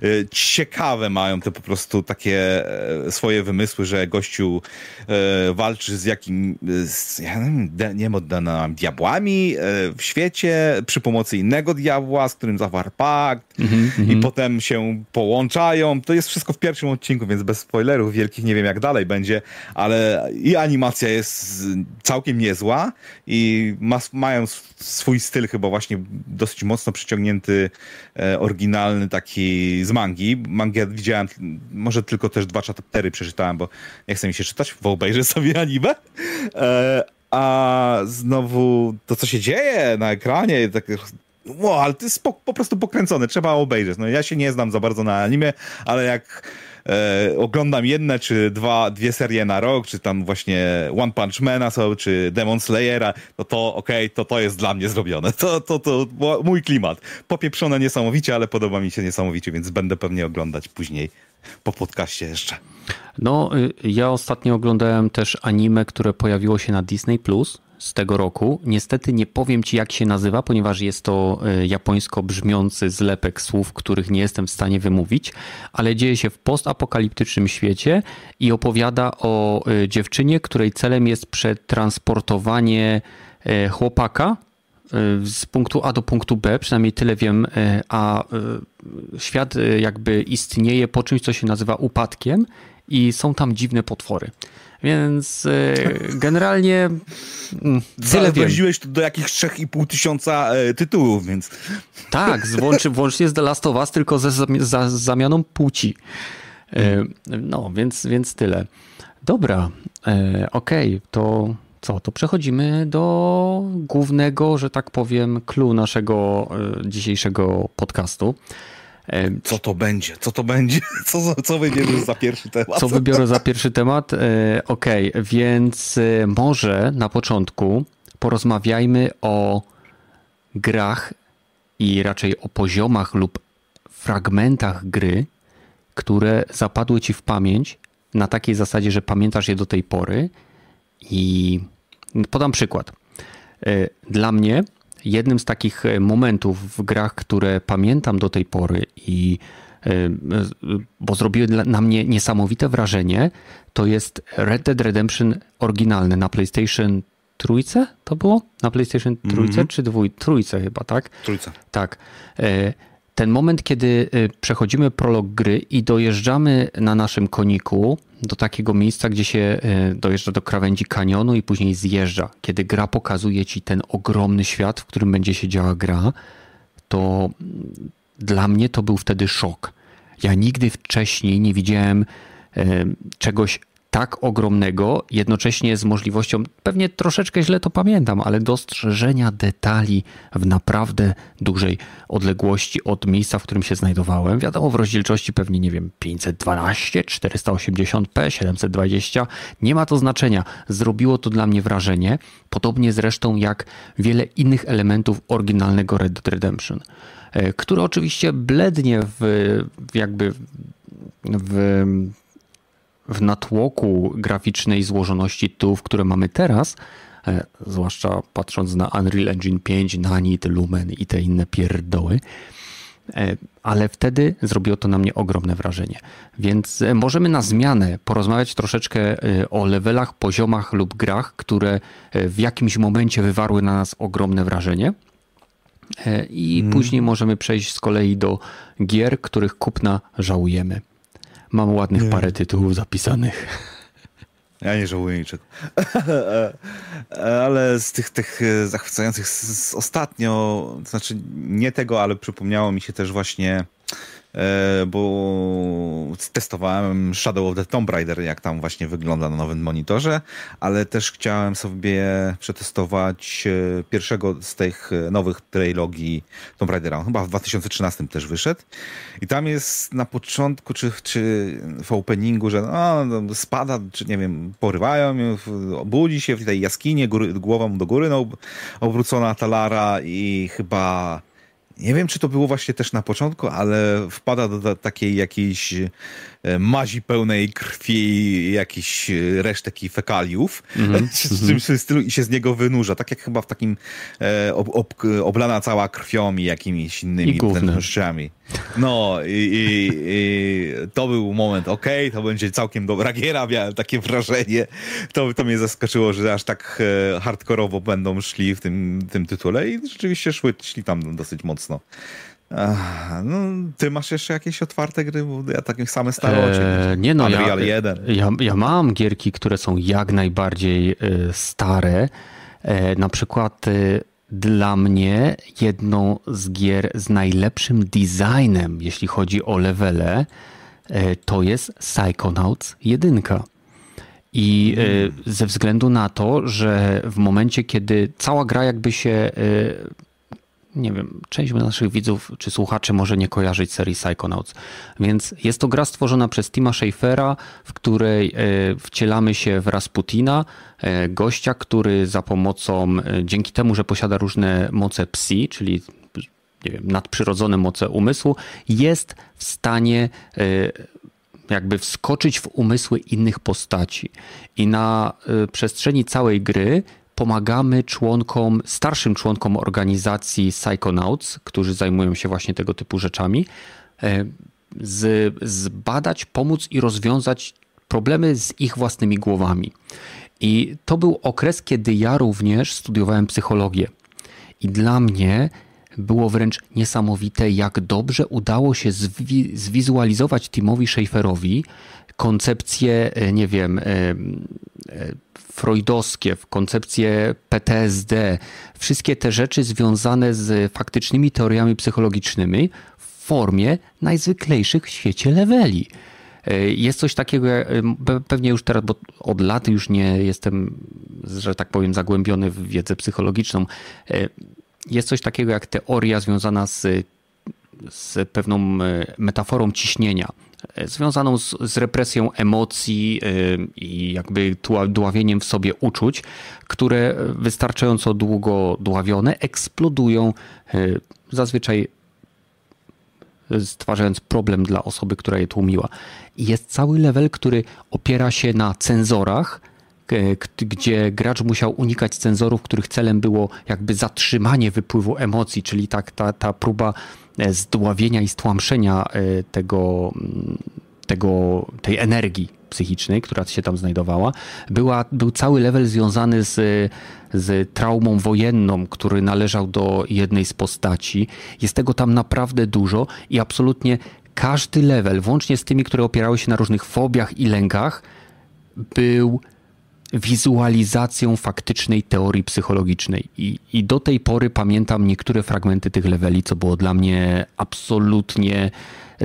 [SPEAKER 1] e, ciekawe mają te po prostu takie swoje wymysły, że gościu walczy z jakim, z, ja nie wiem, diabłami w świecie przy pomocy innego diabła, z którym zawarł pakt mm -hmm, i potem się połączają. To jest wszystko w pierwszym odcinku, więc bez spoilerów wielkich nie wiem jak dalej będzie, ale i animacja jest całkiem niezła, i ma, mają swój styl chyba właśnie dosyć mocno przyciągnięty, e, oryginalny taki z mangi. Mangę widziałem, może tylko też dwa chaptery przeczytałem, bo nie chcę mi się czytać, bo obejrzę sobie anime. E, a znowu to, co się dzieje na ekranie, tak Wow, ale to jest po, po, prostu pokręcone, trzeba obejrzeć. No ja się nie znam za bardzo na anime, ale jak e, oglądam jedne czy dwa, dwie serie na rok, czy tam właśnie One Punch Mana są, czy Demon Slayera, no to okej, okay, to to jest dla mnie zrobione. To, to, to mój klimat. Popieprzone niesamowicie, ale podoba mi się niesamowicie, więc będę pewnie oglądać później po podcaście jeszcze.
[SPEAKER 2] No, y, ja ostatnio oglądałem też anime, które pojawiło się na Disney Plus z tego roku. Niestety nie powiem ci, jak się nazywa, ponieważ jest to e, japońsko brzmiący zlepek słów, których nie jestem w stanie wymówić, ale dzieje się w postapokaliptycznym świecie i opowiada o e, dziewczynie, której celem jest przetransportowanie e, chłopaka z punktu A do punktu B, przynajmniej tyle wiem, a świat jakby istnieje po czymś, co się nazywa upadkiem i są tam dziwne potwory. Więc e, generalnie
[SPEAKER 1] mm, tyle Zwiedziłeś to do jakichś 3,5 tysiąca e, tytułów, więc...
[SPEAKER 2] Tak, włączy, włącznie z The Last of Us, tylko ze za, zamianą płci. E, no, więc, więc tyle. Dobra, okej, okay, to co, to przechodzimy do głównego, że tak powiem, clue naszego dzisiejszego podcastu.
[SPEAKER 1] Co to będzie? Co to będzie? Co, co wybierzesz za pierwszy temat?
[SPEAKER 2] Co wybiorę za pierwszy temat? E, okej, okay, więc e, może na początku porozmawiajmy o grach i raczej o poziomach lub fragmentach gry, które zapadły ci w pamięć na takiej zasadzie, że pamiętasz je do tej pory. I podam przykład. E, dla mnie jednym z takich momentów w grach, które pamiętam do tej pory i e, bo zrobiły na mnie niesamowite wrażenie, to jest Red Dead Redemption oryginalny na PlayStation trójce to było? Na PlayStation trójce mm -hmm. czy dwój, trójce chyba, tak?
[SPEAKER 1] Trójce.
[SPEAKER 2] Tak. Ten moment, kiedy e, przechodzimy prolog gry i dojeżdżamy na naszym koniku do takiego miejsca, gdzie się e, dojeżdża do krawędzi kanionu i później zjeżdża, kiedy gra pokazuje ci ten ogromny świat, w którym będzie się działa gra, to dla mnie to był wtedy szok. Ja nigdy wcześniej nie widziałem czegoś tak ogromnego, jednocześnie z możliwością, pewnie troszeczkę źle to pamiętam, ale dostrzeżenia detali w naprawdę dużej odległości od miejsca, w którym się znajdowałem. Wiadomo, w rozdzielczości pewnie, nie wiem, 512, 480p, 720, nie ma to znaczenia. Zrobiło to dla mnie wrażenie, podobnie zresztą jak wiele innych elementów oryginalnego Red Dead Redemption, e, które oczywiście blednie w, w jakby w w natłoku graficznej złożoności tytułów, które mamy teraz, e, zwłaszcza patrząc na Unreal Engine 5, Nanit, Lumen i te inne pierdoły, e, ale wtedy zrobiło to na mnie ogromne wrażenie. Więc e, możemy na zmianę porozmawiać troszeczkę o levelach, poziomach lub grach, które w jakimś momencie wywarły na nas ogromne wrażenie. I hmm. później możemy przejść z kolei do gier, których kupna żałujemy. Mam ładnych nie. parę tytułów zapisanych.
[SPEAKER 1] Ja nie żałuję niczego. ale z tych, tych zachwycających z, ostatnio, to znaczy nie tego, ale przypomniało mi się też właśnie E, bo testowałem Shadow of the Tomb Raider, jak tam właśnie wygląda na nowym monitorze, ale też chciałem sobie przetestować e, pierwszego z tych nowych trilogii Tomb Raidera. On chyba w 2013 też wyszedł. I tam jest na początku, czy, czy w openingu, że no, no spada, czy nie wiem, porywają, budzi się w tej jaskinie, góry, głową do góry, no, obrócona talara i chyba nie wiem, czy to było właśnie też na początku, ale wpada do, takiej jakiejś mazi pełnej krwi, jakichś resztek i fekaliów mm -hmm. stylu, i się z niego wynurza. Tak jak chyba w takim e, ob, ob, oblana cała krwią i jakimiś innymi rzeczami. No i, i, i, to był moment, okej, okay, to będzie całkiem dobra giera, miałem takie wrażenie. To, to mnie zaskoczyło, że aż tak e, hardkorowo będą szli w tym, tym tytule i rzeczywiście szły, szli tam dosyć mocno. No, ty masz jeszcze jakieś otwarte gry? Bo ja takie same stare eee,
[SPEAKER 2] Nie no, Unreal ja, 1. Ja, ja mam gierki, które są jak najbardziej e, stare. E, na przykład dla mnie jedną z gier z najlepszym designem, jeśli chodzi o levele, e, to jest Psychonauts 1. I e, ze względu na to, że w momencie, kiedy cała gra jakby się e, nie wiem, część naszych widzów czy słuchaczy może nie kojarzyć serii Psychonauts. Więc jest to gra stworzona przez Tima Schafera, w której e, wcielamy się w Rasputina, e, gościa, który za pomocą, e, dzięki temu, że posiada różne moce psi, czyli nie wiem, nadprzyrodzone moce umysłu, jest w stanie jakby wskoczyć w umysły innych postaci. I na przestrzeni całej gry pomagamy członkom, starszym członkom organizacji Psychonauts, którzy zajmują się właśnie tego typu rzeczami, e, z, zbadać, pomóc i rozwiązać problemy z ich własnymi głowami. I to był okres, kiedy ja również studiowałem psychologię. I dla mnie było wręcz niesamowite, jak dobrze udało się zwi zwizualizować Timowi Schaeferowi koncepcje, e, nie wiem, e, freudowskie, w koncepcje PTSD, wszystkie te rzeczy związane z faktycznymi teoriami psychologicznymi w formie najzwyklejszych w świecie leveli. E, jest coś takiego, e, pewnie już teraz, bo od lat już nie jestem, że tak powiem, zagłębiony w wiedzę psychologiczną. E, jest coś takiego jak teoria związana z, z pewną metaforą ciśnienia związaną z, z represją emocji y, i jakby dławieniem w sobie uczuć, które wystarczająco długo dławione eksplodują y, zazwyczaj stwarzając problem dla osoby, która je tłumiła. Jest cały level, który opiera się na cenzorach, gdzie gracz musiał unikać cenzorów, których celem było jakby zatrzymanie wypływu emocji, czyli tak, ta, ta próba e, zdławienia i stłamszenia e, tego, mm, tego, tej energii psychicznej, która się tam znajdowała. Była, był cały level związany z, z traumą wojenną, który należał do jednej z postaci. Jest tego tam naprawdę dużo i absolutnie każdy level, włącznie z tymi, które opierały się na różnych fobiach i lękach, był wizualizacją faktycznej teorii psychologicznej. I, I do tej pory pamiętam niektóre fragmenty tych leveli, co było dla mnie absolutnie.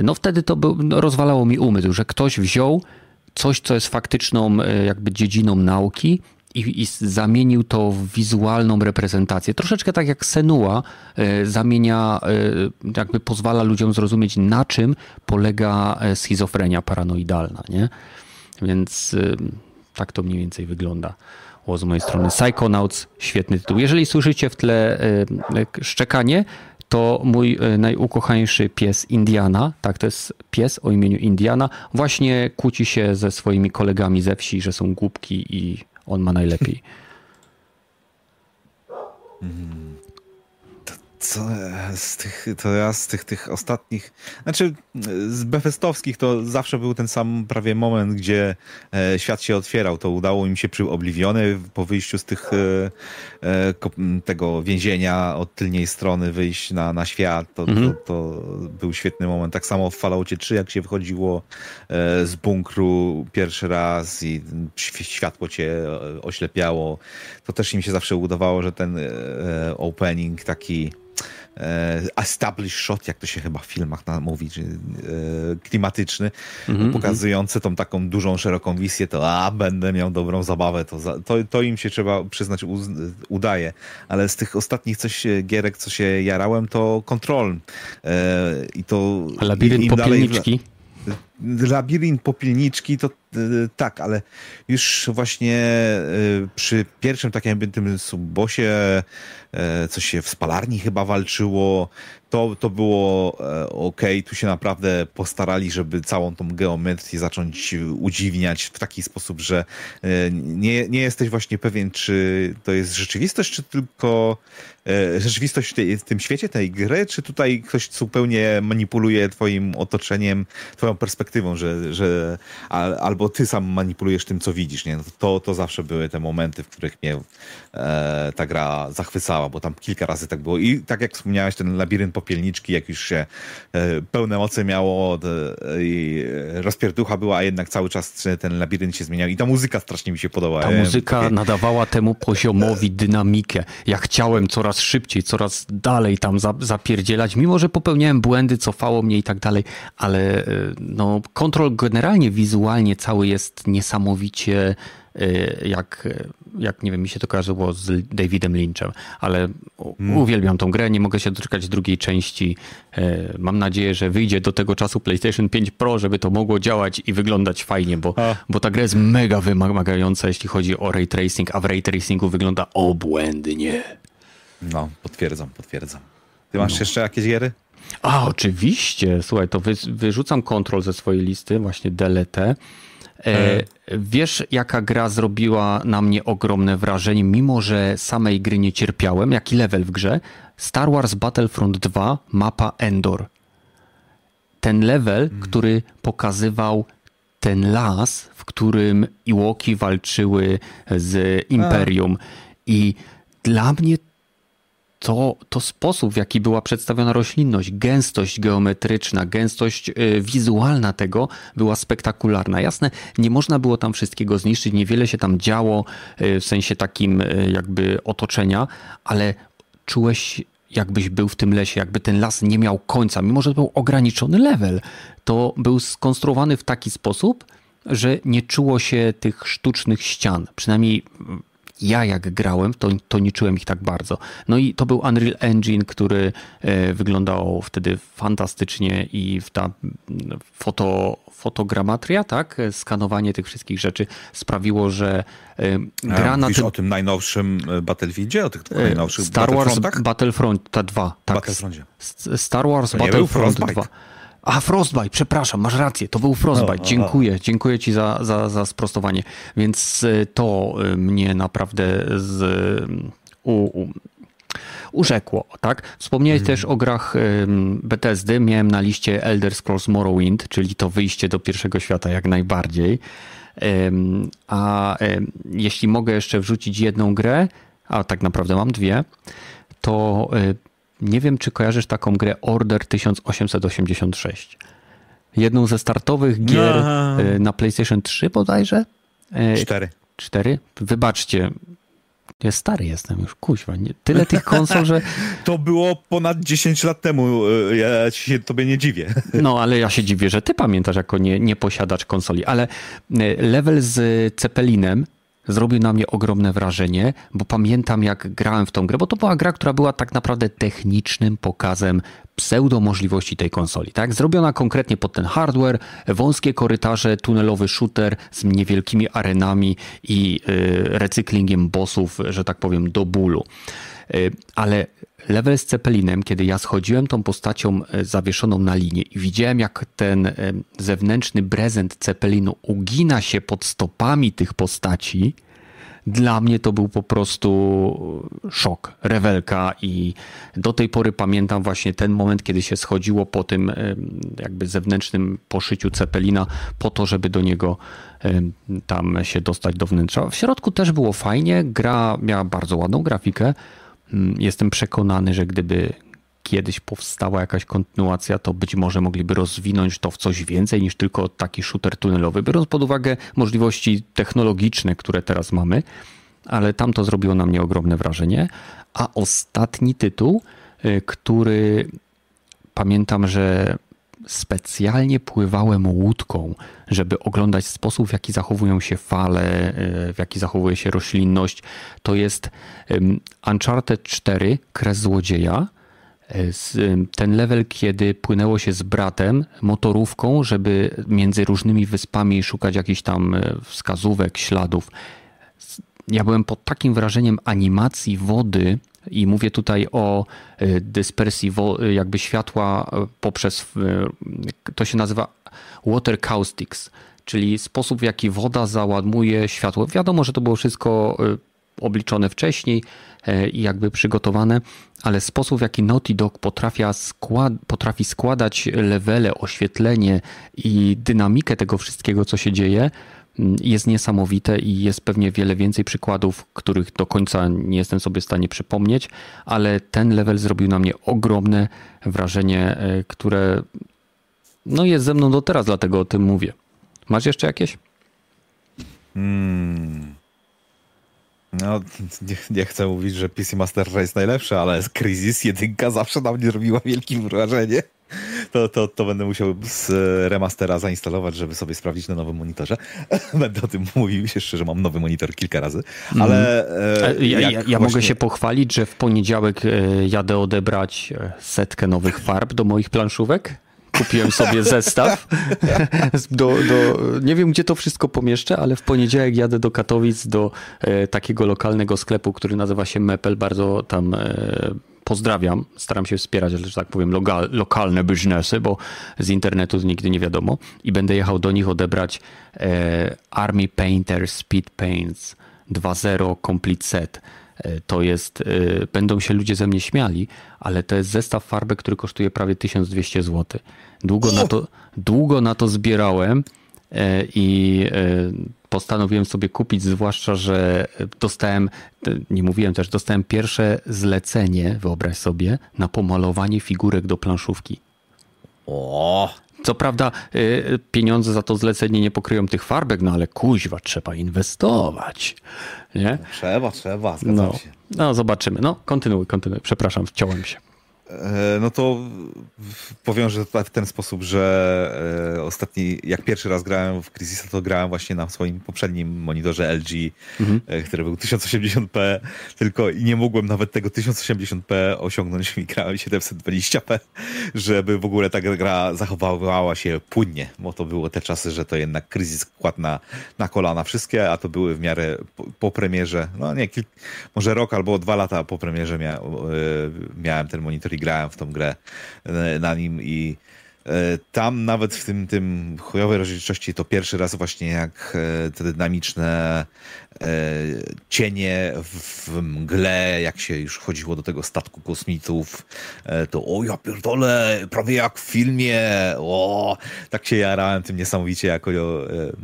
[SPEAKER 2] No wtedy to był, no rozwalało mi umysł, że ktoś wziął coś, co jest faktyczną e, jakby dziedziną nauki i, i, zamienił to w wizualną reprezentację. Troszeczkę tak jak Senua y, zamienia, y, jakby pozwala ludziom zrozumieć, na czym polega schizofrenia paranoidalna, nie? Więc tak to mniej więcej wygląda. O, z mojej strony Psychonauts, świetny tytuł. Jeżeli słyszycie w tle szczekanie, to mój e, najukochańszy pies Indiana, tak, to jest pies o imieniu Indiana, właśnie kłóci się ze swoimi kolegami ze wsi, że są głupki i on ma najlepiej.
[SPEAKER 1] Mm co z tych, to ja z tych, tych ostatnich, znaczy z befestowskich to zawsze był ten sam prawie moment, gdzie e, świat się otwierał. To udało im się przy Obliviony po wyjściu z tych e, e, tego więzienia od tylnej strony wyjść na, na świat. To, mhm. to, to, był świetny moment. Tak samo w Falloutie 3, jak się wychodziło e, z bunkru pierwszy raz i światło cię e, oślepiało, to też im się zawsze udawało, że ten e, opening taki e, established shot, jak to się chyba w filmach mówi, czy, e, klimatyczny, mm -hmm. pokazujący tą taką dużą, szeroką wizję, to a, będę miał dobrą zabawę, to, to, to im się trzeba przyznać udaje, ale z tych ostatnich coś gierek, co się jarałem, to Control e, i to...
[SPEAKER 2] Labirynt popielniczki.
[SPEAKER 1] Labirynt popielniczki to tak, ale już właśnie przy pierwszym takim tym subbosie E, coś się w spalarni chyba walczyło. To, to było ok, tu się naprawdę postarali, żeby całą tą geometrię zacząć udziwniać w taki sposób, że nie, nie jesteś właśnie pewien, czy to jest rzeczywistość, czy tylko rzeczywistość w tym świecie, tej gry, czy tutaj ktoś zupełnie manipuluje twoim otoczeniem, twoją perspektywą, że, że albo ty sam manipulujesz tym, co widzisz, nie? To, to zawsze były te momenty, w których mnie e, ta gra zachwycała, bo tam kilka razy tak było. I tak jak wspomniałeś, ten labirynt popielniczki, jak już się e, pełne moce miało e, i rozpierducha była, a jednak cały czas ten labirynt się zmieniał i ta muzyka strasznie mi się podobała.
[SPEAKER 2] Ta muzyka takie... nadawała temu poziomowi dynamikę. Ja chciałem coraz szybciej, coraz dalej tam zapierdzielać, mimo że popełniałem błędy, cofało mnie i tak dalej, ale e, no, kontrol generalnie wizualnie cały jest niesamowicie Y, jak, jak nie wiem, mi się to kojarzyło z Davidem Lynchem, ale hmm. uwielbiam tą grę, nie mogę się doczekać drugiej części. Y, mam nadzieję, że wyjdzie do tego czasu PlayStation 5 Pro, żeby to mogło działać i wyglądać fajnie, bo, bo ta gra jest mega wymagająca, jeśli chodzi o ray tracing, a w ray tracingu wygląda obłędnie.
[SPEAKER 1] No, potwierdzam, potwierdzam. Ty masz no. jeszcze jakieś giery?
[SPEAKER 2] A, oczywiście. Słuchaj, to wy, wyrzucam kontrol ze swojej listy, właśnie delete. E, wiesz, jaka gra zrobiła na mnie ogromne wrażenie, mimo że samej gry nie cierpiałem? Jaki level w grze? Star Wars Battlefront 2, mapa Endor. Ten level, hmm. który pokazywał ten las, w którym Iłoki walczyły z Imperium. A. I dla mnie to, to sposób, w jaki była przedstawiona roślinność, gęstość geometryczna, gęstość y, wizualna tego była spektakularna. Jasne, nie można było tam wszystkiego zniszczyć, niewiele się tam działo y, w sensie takim y, jakby otoczenia, ale czułeś jakbyś był w tym lesie, jakby ten las nie miał końca, mimo że to był ograniczony level, to był skonstruowany w taki sposób, że nie czuło się tych sztucznych ścian. Przynajmniej ja jak grałem, to, to nie czułem ich tak bardzo. No i to był Unreal Engine, który e, wyglądał wtedy fantastycznie i ta foto, fotogramatria, tak, skanowanie tych wszystkich rzeczy sprawiło, że e, gra
[SPEAKER 1] A,
[SPEAKER 2] na tym...
[SPEAKER 1] o tym najnowszym e, Battlefieldzie, o tych najnowszych
[SPEAKER 2] Star Wars Battlefront 2, tak.
[SPEAKER 1] Battlefroncie.
[SPEAKER 2] Star Wars Battlefront 2. A, Frostbite, przepraszam, masz rację, to był Frostbite. No, dziękuję, dziękuję ci za, za, za sprostowanie. Więc y, to y, mnie naprawdę z, u, u, urzekło, tak? Wspomniałeś hmm. też o grach Bethesdy. Miałem na liście Elder Scrolls Morrowind, czyli to wyjście do pierwszego świata jak najbardziej. A jeśli mogę jeszcze wrzucić jedną grę, a tak naprawdę mam dwie, to nie wiem, czy kojarzysz taką grę Order 1886. Jedną ze startowych gier no. na PlayStation 3 bodajże.
[SPEAKER 1] E, cztery.
[SPEAKER 2] Cztery? Wybaczcie, ja stary jestem już, kuźwa. Nie, tyle tych konsol, że...
[SPEAKER 1] To było ponad 10 lat temu, e, ja się tobie nie dziwię.
[SPEAKER 2] No, ale ja się dziwię, że ty pamiętasz jako nie, nie posiadacz konsoli, ale level z Cepelinem zrobił na mnie ogromne wrażenie, bo pamiętam jak grałem w tą grę, bo to była gra, która była tak naprawdę technicznym pokazem pseudo możliwości tej konsoli. Tak? Zrobiona konkretnie pod ten hardware, wąskie korytarze, tunelowy shooter z niewielkimi arenami i y, recyklingiem bossów, że tak powiem, do bólu. Y, ale level z Cepelinem, kiedy ja schodziłem tą postacią y, zawieszoną na linię i widziałem, jak ten zewnętrzny prezent Cepelinu ugina się pod stopami tych postaci, dla mnie to był po prostu szok, rewelka i do tej pory pamiętam właśnie ten moment, kiedy się schodziło po tym jakby zewnętrznym poszyciu Cepelina po to, żeby do niego tam się dostać do wnętrza. W środku też było fajnie, gra miała bardzo ładną grafikę. Mm, jestem przekonany, że gdyby kiedyś powstała jakaś kontynuacja, to być może mogliby rozwinąć to w coś więcej niż tylko taki shooter tunelowy, biorąc pod uwagę możliwości technologiczne, które teraz mamy, ale tam to zrobiło na mnie ogromne wrażenie. A ostatni tytuł, y, który pamiętam, że specjalnie pływałem łódką, żeby oglądać sposób, w jaki zachowują się fale, y, w jaki zachowuje się roślinność. To jest Uncharted 4, Kres Złodzieja ten level, kiedy płynęło się z bratem motorówką, żeby między różnymi wyspami szukać jakichś tam e, wskazówek, śladów. Ja byłem pod takim wrażeniem animacji wody i mówię tutaj o e, dyspersji jakby światła e, poprzez, to się nazywa water caustics, czyli sposób w jaki woda załadmuje światło. Wiadomo, że to było wszystko obliczone wcześniej i jakby przygotowane, ale sposób w jaki Naughty Dog skład, potrafi składać levele, oświetlenie i dynamikę tego wszystkiego, co się dzieje, jest niesamowite i jest pewnie wiele więcej przykładów, których do końca nie jestem sobie w stanie przypomnieć, ale ten level zrobił na mnie ogromne wrażenie, e, które no jest ze mną do teraz, dlatego o tym mówię. Masz jeszcze jakieś?
[SPEAKER 1] Hmm. No, nie, nie, chcę mówić, że PC Master Race jest najlepsze, ale Crisis 1 zawsze na mnie robiła wielkie wrażenie. To, to, to będę musiał z remastera zainstalować, żeby sobie sprawdzić na nowym monitorze. Będę o tym mówił się szczerze, mam nowy monitor kilka razy, ale...
[SPEAKER 2] Mm. ja, ja, ja właśnie... mogę się pochwalić, że w poniedziałek e, jadę odebrać setkę nowych farb do moich planszówek kupiłem sobie zestaw. Do, do, nie wiem, gdzie to wszystko pomieszczę, ale w poniedziałek jadę do Katowic, do e, takiego lokalnego sklepu, który nazywa się Mepel. Bardzo tam e, pozdrawiam. Staram się wspierać, że tak powiem, lokal, lokalne biznesy, bo z internetu nigdy nie wiadomo. I będę jechał do nich odebrać e, Army Painter Speed Paints 2.0 Complete Set E, to jest, e, będą się ludzie ze mnie śmiali, ale to jest zestaw farby, który kosztuje prawie 1200 zł. Długo na to, długo na to zbierałem e, i postanowiłem sobie kupić, zwłaszcza, że dostałem, nie mówiłem też, dostałem pierwsze zlecenie, wyobraź sobie, na pomalowanie figurek do planszówki.
[SPEAKER 1] O!
[SPEAKER 2] Co prawda y, pieniądze za to zlecenie nie pokryją tych farbek, no ale kuźwa, trzeba inwestować. Nie?
[SPEAKER 1] Trzeba, trzeba,
[SPEAKER 2] no, się. No, zobaczymy. No, kontynuuj, kontynuuj. Przepraszam, wciąłem się.
[SPEAKER 1] E, no to powiem, że w ten sposób, że e, ostatni, jak pierwszy raz grałem w Crysisa, to grałem właśnie na swoim poprzednim monitorze LG, mhm. E, który był 1080p, tylko i nie mogłem nawet tego 1080p osiągnąć i grałem 720p, żeby w ogóle ta gra zachowywała się płynnie, bo to było te czasy, że to jednak Crysis kładł na, na kolana wszystkie, a to były w miarę po, po premierze, no nie, kilk, może rok albo dwa lata po premierze mia, miałem ten monitor grałem w tą grę e, na nim i e, tam nawet w tym, tym chujowej rozdzielczości to pierwszy raz właśnie jak e, te dynamiczne cienie w mgle, jak się już chodziło do tego statku kosmitów, to o ja pierdolę, prawie jak w filmie, o, tak się jarałem tym niesamowicie jako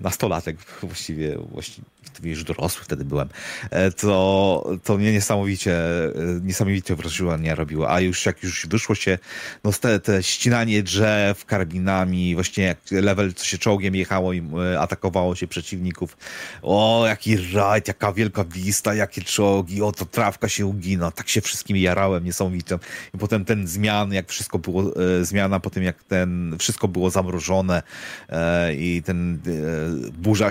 [SPEAKER 1] nastolatek właściwie, właściwie już dorosły wtedy byłem, e, to, to mnie niesamowicie, e, niesamowicie wrażenie robiło. A już jak już wyszło się, no te, te ścinanie drzew karabinami, właśnie jak level, co się czołgiem jechało i e, atakowało się przeciwników. O, jaki rajd, jaka wielka wista, jakie czołgi, o, to trawka się ugina. Tak się wszystkim jarałem niesamowicie. I potem ten zmian, jak wszystko było, zmiana po tym, jak ten, wszystko było zamrożone i ten burza,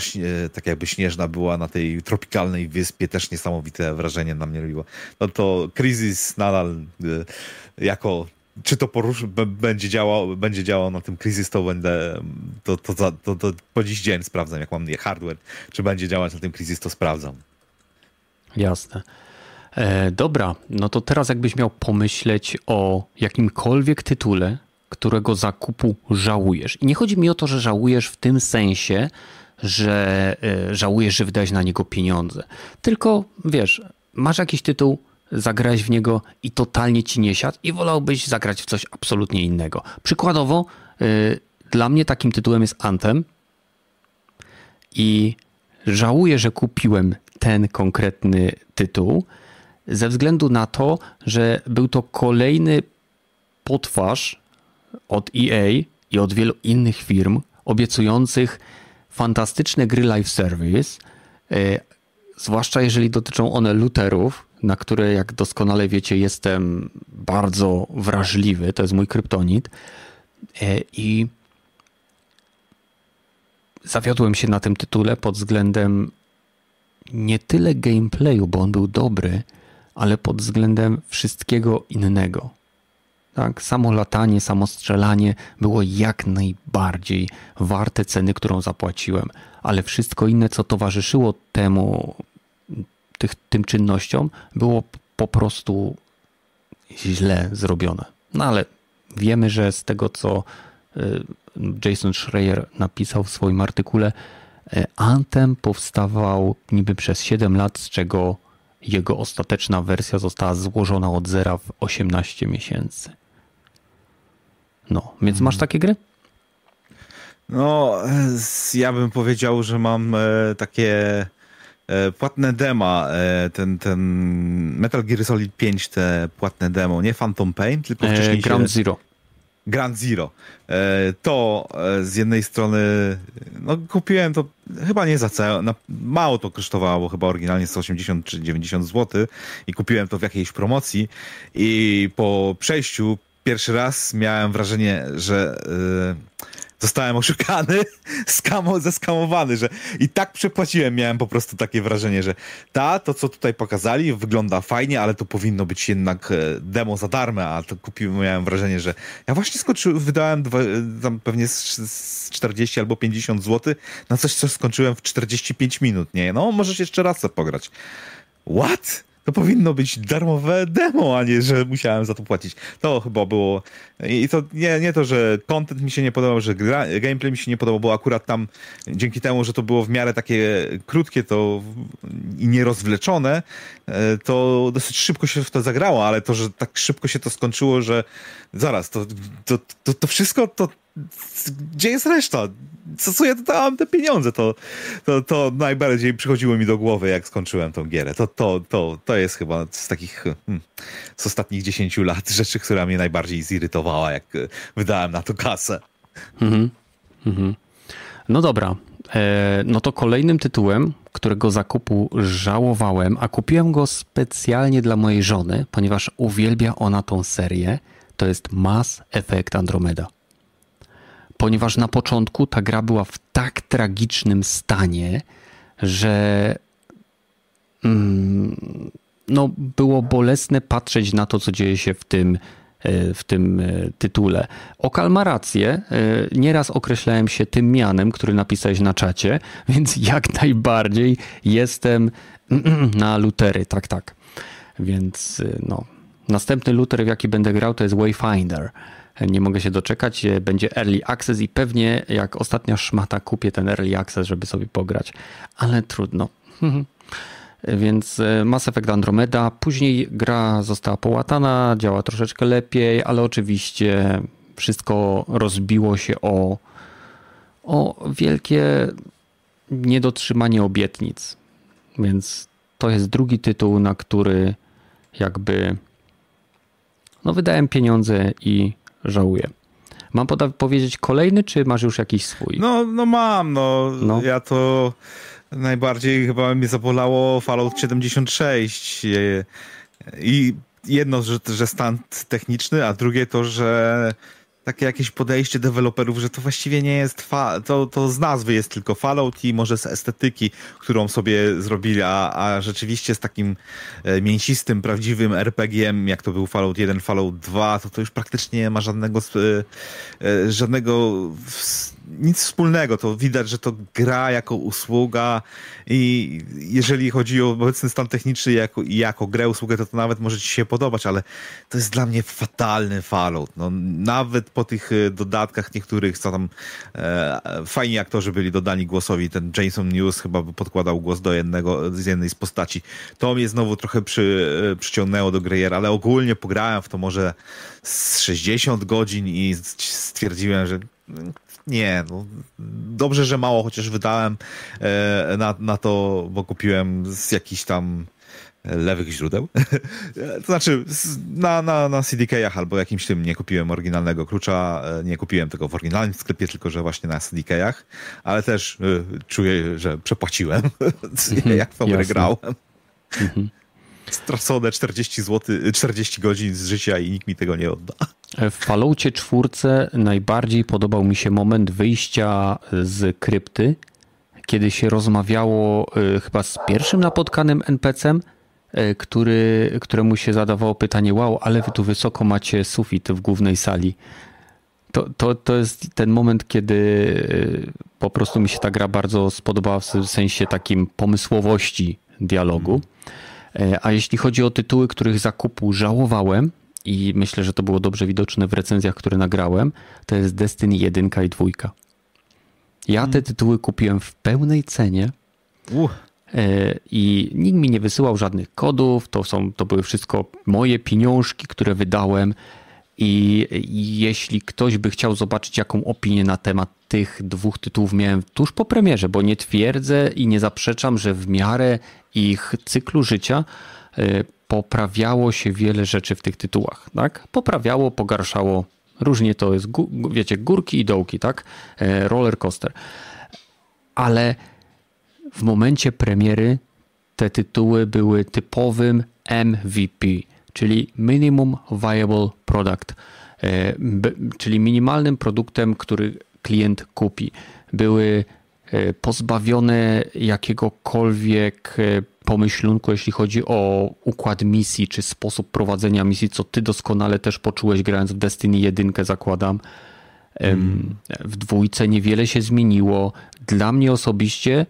[SPEAKER 1] tak jakby śnieżna była na tej tropikalnej wyspie, też niesamowite wrażenie na mnie robiło. No to Kryzys nadal y, jako czy to poruszy, będzie działał, będzie działał na tym Kryzys, to będę, to, to, to, to, po dziś dzień sprawdzam, jak mam hardware, czy będzie działać na tym Kryzys, to sprawdzam.
[SPEAKER 2] Jasne. E, dobra, no to teraz jakbyś miał pomyśleć o jakimkolwiek tytule, którego zakupu żałujesz. I nie chodzi mi o to, że żałujesz w tym sensie, że e, żałujesz, że wydałeś na niego pieniądze. Tylko wiesz, masz jakiś tytuł, zagrałeś w niego i totalnie ci nie siadł i wolałbyś zagrać w coś absolutnie innego. Przykładowo, e, dla mnie takim tytułem jest Anthem i żałuję, że kupiłem ten konkretny tytuł ze względu na to, że był to kolejny potwarz od EA i od wielu innych firm obiecujących fantastyczne gry live service, e, zwłaszcza jeżeli dotyczą one luterów, na które, jak doskonale wiecie, jestem bardzo wrażliwy. To jest mój kryptonit. E, I zawiodłem się na tym tytule pod względem nie tyle gameplayu, bo on był dobry, ale pod względem wszystkiego innego. Tak, samo latanie, samo strzelanie było jak najbardziej warte ceny, którą zapłaciłem, ale wszystko inne, co towarzyszyło temu, tych, tym czynnościom, było po prostu źle zrobione. No ale wiemy, że z tego, co y, Jason Schreier napisał w swoim artykule, y, Anthem powstawał niby przez 7 lat, z czego jego ostateczna wersja została złożona od zera w 18 miesięcy. No, więc masz takie gry?
[SPEAKER 1] No, ja bym powiedział, że mam e, takie e, płatne dema, e, ten, ten Metal Gear Solid 5, te płatne demo, nie Phantom Pain, tylko wcześniej
[SPEAKER 2] Ground Zero.
[SPEAKER 1] Grand Zero. To z jednej strony, no kupiłem to chyba nie za cenę, mało to kosztowało, chyba oryginalnie 180 czy 90 zł i kupiłem to w jakiejś promocji i po przejściu pierwszy raz miałem wrażenie, że yy, zostałem oszukany, skamo, zeskamowany, że i tak przepłaciłem, miałem po prostu takie wrażenie, że ta, to co tutaj pokazali wygląda fajnie, ale to powinno być jednak e, demo za darmo, a to kupiłem, miałem wrażenie, że ja właśnie skończyłem, wydałem dwa, tam pewnie z 40 albo 50 zł na coś, co skończyłem w 45 minut, nie? No, możesz jeszcze raz pograć. What? To powinno być darmowe demo, a nie, że musiałem za to płacić. To chyba było. I to nie, nie to, że content mi się nie podobał, że gra, gameplay mi się nie podobał, bo akurat tam dzięki temu, że to było w miarę takie krótkie to i nierozwleczone, e, to dosyć szybko się w to zagrało, ale to, że tak szybko się to skończyło, że zaraz, to, to, to, to wszystko to gdzie jest reszta? Co, co ja dałem te pieniądze? To, to, to najbardziej przychodziło mi do głowy, jak skończyłem tą gierę. To, to, to, to jest chyba z takich hmm, z ostatnich 10 lat rzeczy, która mnie najbardziej zirytowała, jak wydałem na to kasę. Mhm.
[SPEAKER 2] Mhm. No dobra. E, no to kolejnym tytułem, którego zakupu żałowałem, a kupiłem go specjalnie dla mojej żony, ponieważ uwielbia ona tą serię, to jest Mass Effect Andromeda. Ponieważ na początku ta gra była w tak tragicznym stanie, że mm, no, było bolesne patrzeć na to, co dzieje się w tym, e, w tym e, tytule. Okal ma rację. E, nieraz określałem się tym mianem, który napisałeś na czacie, więc jak najbardziej jestem na lutery. Tak, tak. Więc no. Następny luter, w jaki będę grał, to jest Wayfinder. Nie mogę się doczekać. Będzie early access i pewnie jak ostatnia szmata kupię ten early access, żeby sobie pograć. Ale trudno. Więc e, Mass Effect Andromeda. Później gra została połatana, działa troszeczkę lepiej, ale oczywiście wszystko rozbiło się o, o wielkie niedotrzymanie obietnic. Więc to jest drugi tytuł, na który jakby no wydałem pieniądze i żałuję. Mam powiedzieć kolejny, czy masz już jakiś swój?
[SPEAKER 1] No, no mam, no. no. Ja to najbardziej chyba mnie zabolało Fallout 76 i jedno, że, że stan techniczny, a drugie to, że takie jakieś podejście deweloperów, że to właściwie nie jest, fa- to, to z nazwy jest tylko Fallout i może z estetyki, którą sobie zrobili, a, a rzeczywiście z takim e, mięsistym, prawdziwym RPG-iem, jak to był Fallout 1, Fallout 2, to to już praktycznie nie ma żadnego, e, e, żadnego nic wspólnego. To widać, że to gra jako usługa i jeżeli chodzi o obecny stan techniczny jako, jako grę, usługę, to to nawet może ci się podobać, ale to jest dla mnie fatalny Fallout. No, nawet po tych e, dodatkach niektórych, co tam e, fajni aktorzy byli dodani głosowi, ten Jason News chyba podkładał głos do jednego, z jednej z postaci. To mnie znowu trochę przy, e, przyciągnęło do gry, ale ogólnie pograłem w to może z 60 godzin i stwierdziłem, że nie, no, dobrze, że mało chociaż wydałem e, na, na to, bo kupiłem z jakichś tam lewych źródeł. to znaczy na, na, na CDK-ach albo jakimś tym nie kupiłem oryginalnego klucza, e, nie kupiłem tego w oryginalnym sklepie, tylko że właśnie na CDK-ach, ale też y, czuję, że przepłaciłem, mm jak w grałem. Stracone 40 zł, 40 godzin z życia i nikt mi tego nie odda.
[SPEAKER 2] W Falloutie czwórce najbardziej podobał mi się moment wyjścia z krypty, kiedy się rozmawiało y, chyba z pierwszym napotkanym NPC-em, y, który, któremu się zadawało pytanie, wow, ale wy tu wysoko macie sufit w głównej sali. To, to, to jest ten moment, kiedy y, po prostu mi się ta gra bardzo spodobała w sensie takim pomysłowości dialogu. A jeśli chodzi o tytuły, których zakupu żałowałem, i myślę, że to było dobrze widoczne w recenzjach, które nagrałem, to jest Destiny 1 i 2. Ja te hmm. tytuły kupiłem w pełnej cenie. Uh. I nikt mi nie wysyłał żadnych kodów, to, są, to były wszystko moje pieniążki, które wydałem. I jeśli ktoś by chciał zobaczyć, jaką opinię na temat tych dwóch tytułów miałem tuż po premierze, bo nie twierdzę i nie zaprzeczam, że w miarę ich cyklu życia e, poprawiało się wiele rzeczy w tych tytułach, tak? Poprawiało, pogarszało. Różnie to jest, wiecie, górki i dołki, tak? E, roller coaster. Ale w momencie premiery te tytuły były typowym MVP, czyli Minimum Viable Product, e, czyli minimalnym produktem, który klient kupi. Były e, pozbawione jakiegokolwiek pomyślunku, jeśli chodzi o układ misji, czy sposób prowadzenia misji, co ty doskonale też poczułeś grając w Destiny 1, zakładam. Mm. W dwójce niewiele się zmieniło. Dla mnie osobiście e,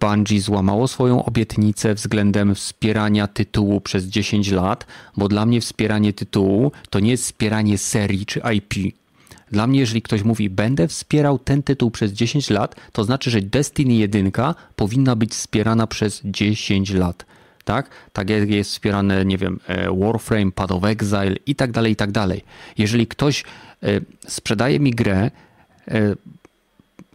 [SPEAKER 2] Bungie złamało swoją obietnicę względem wspierania tytułu przez 10 lat, bo dla mnie wspieranie tytułu to nie jest wspieranie serii czy IP dla mnie, jeżeli ktoś mówi, będę wspierał ten tytuł przez 10 lat, to znaczy, że Destiny 1 powinna być wspierana przez 10 lat. Tak? Tak jak jest wspierane, nie wiem, e, Warframe, Path of Exile i tak dalej, i tak dalej. Jeżeli ktoś e, sprzedaje mi grę, e,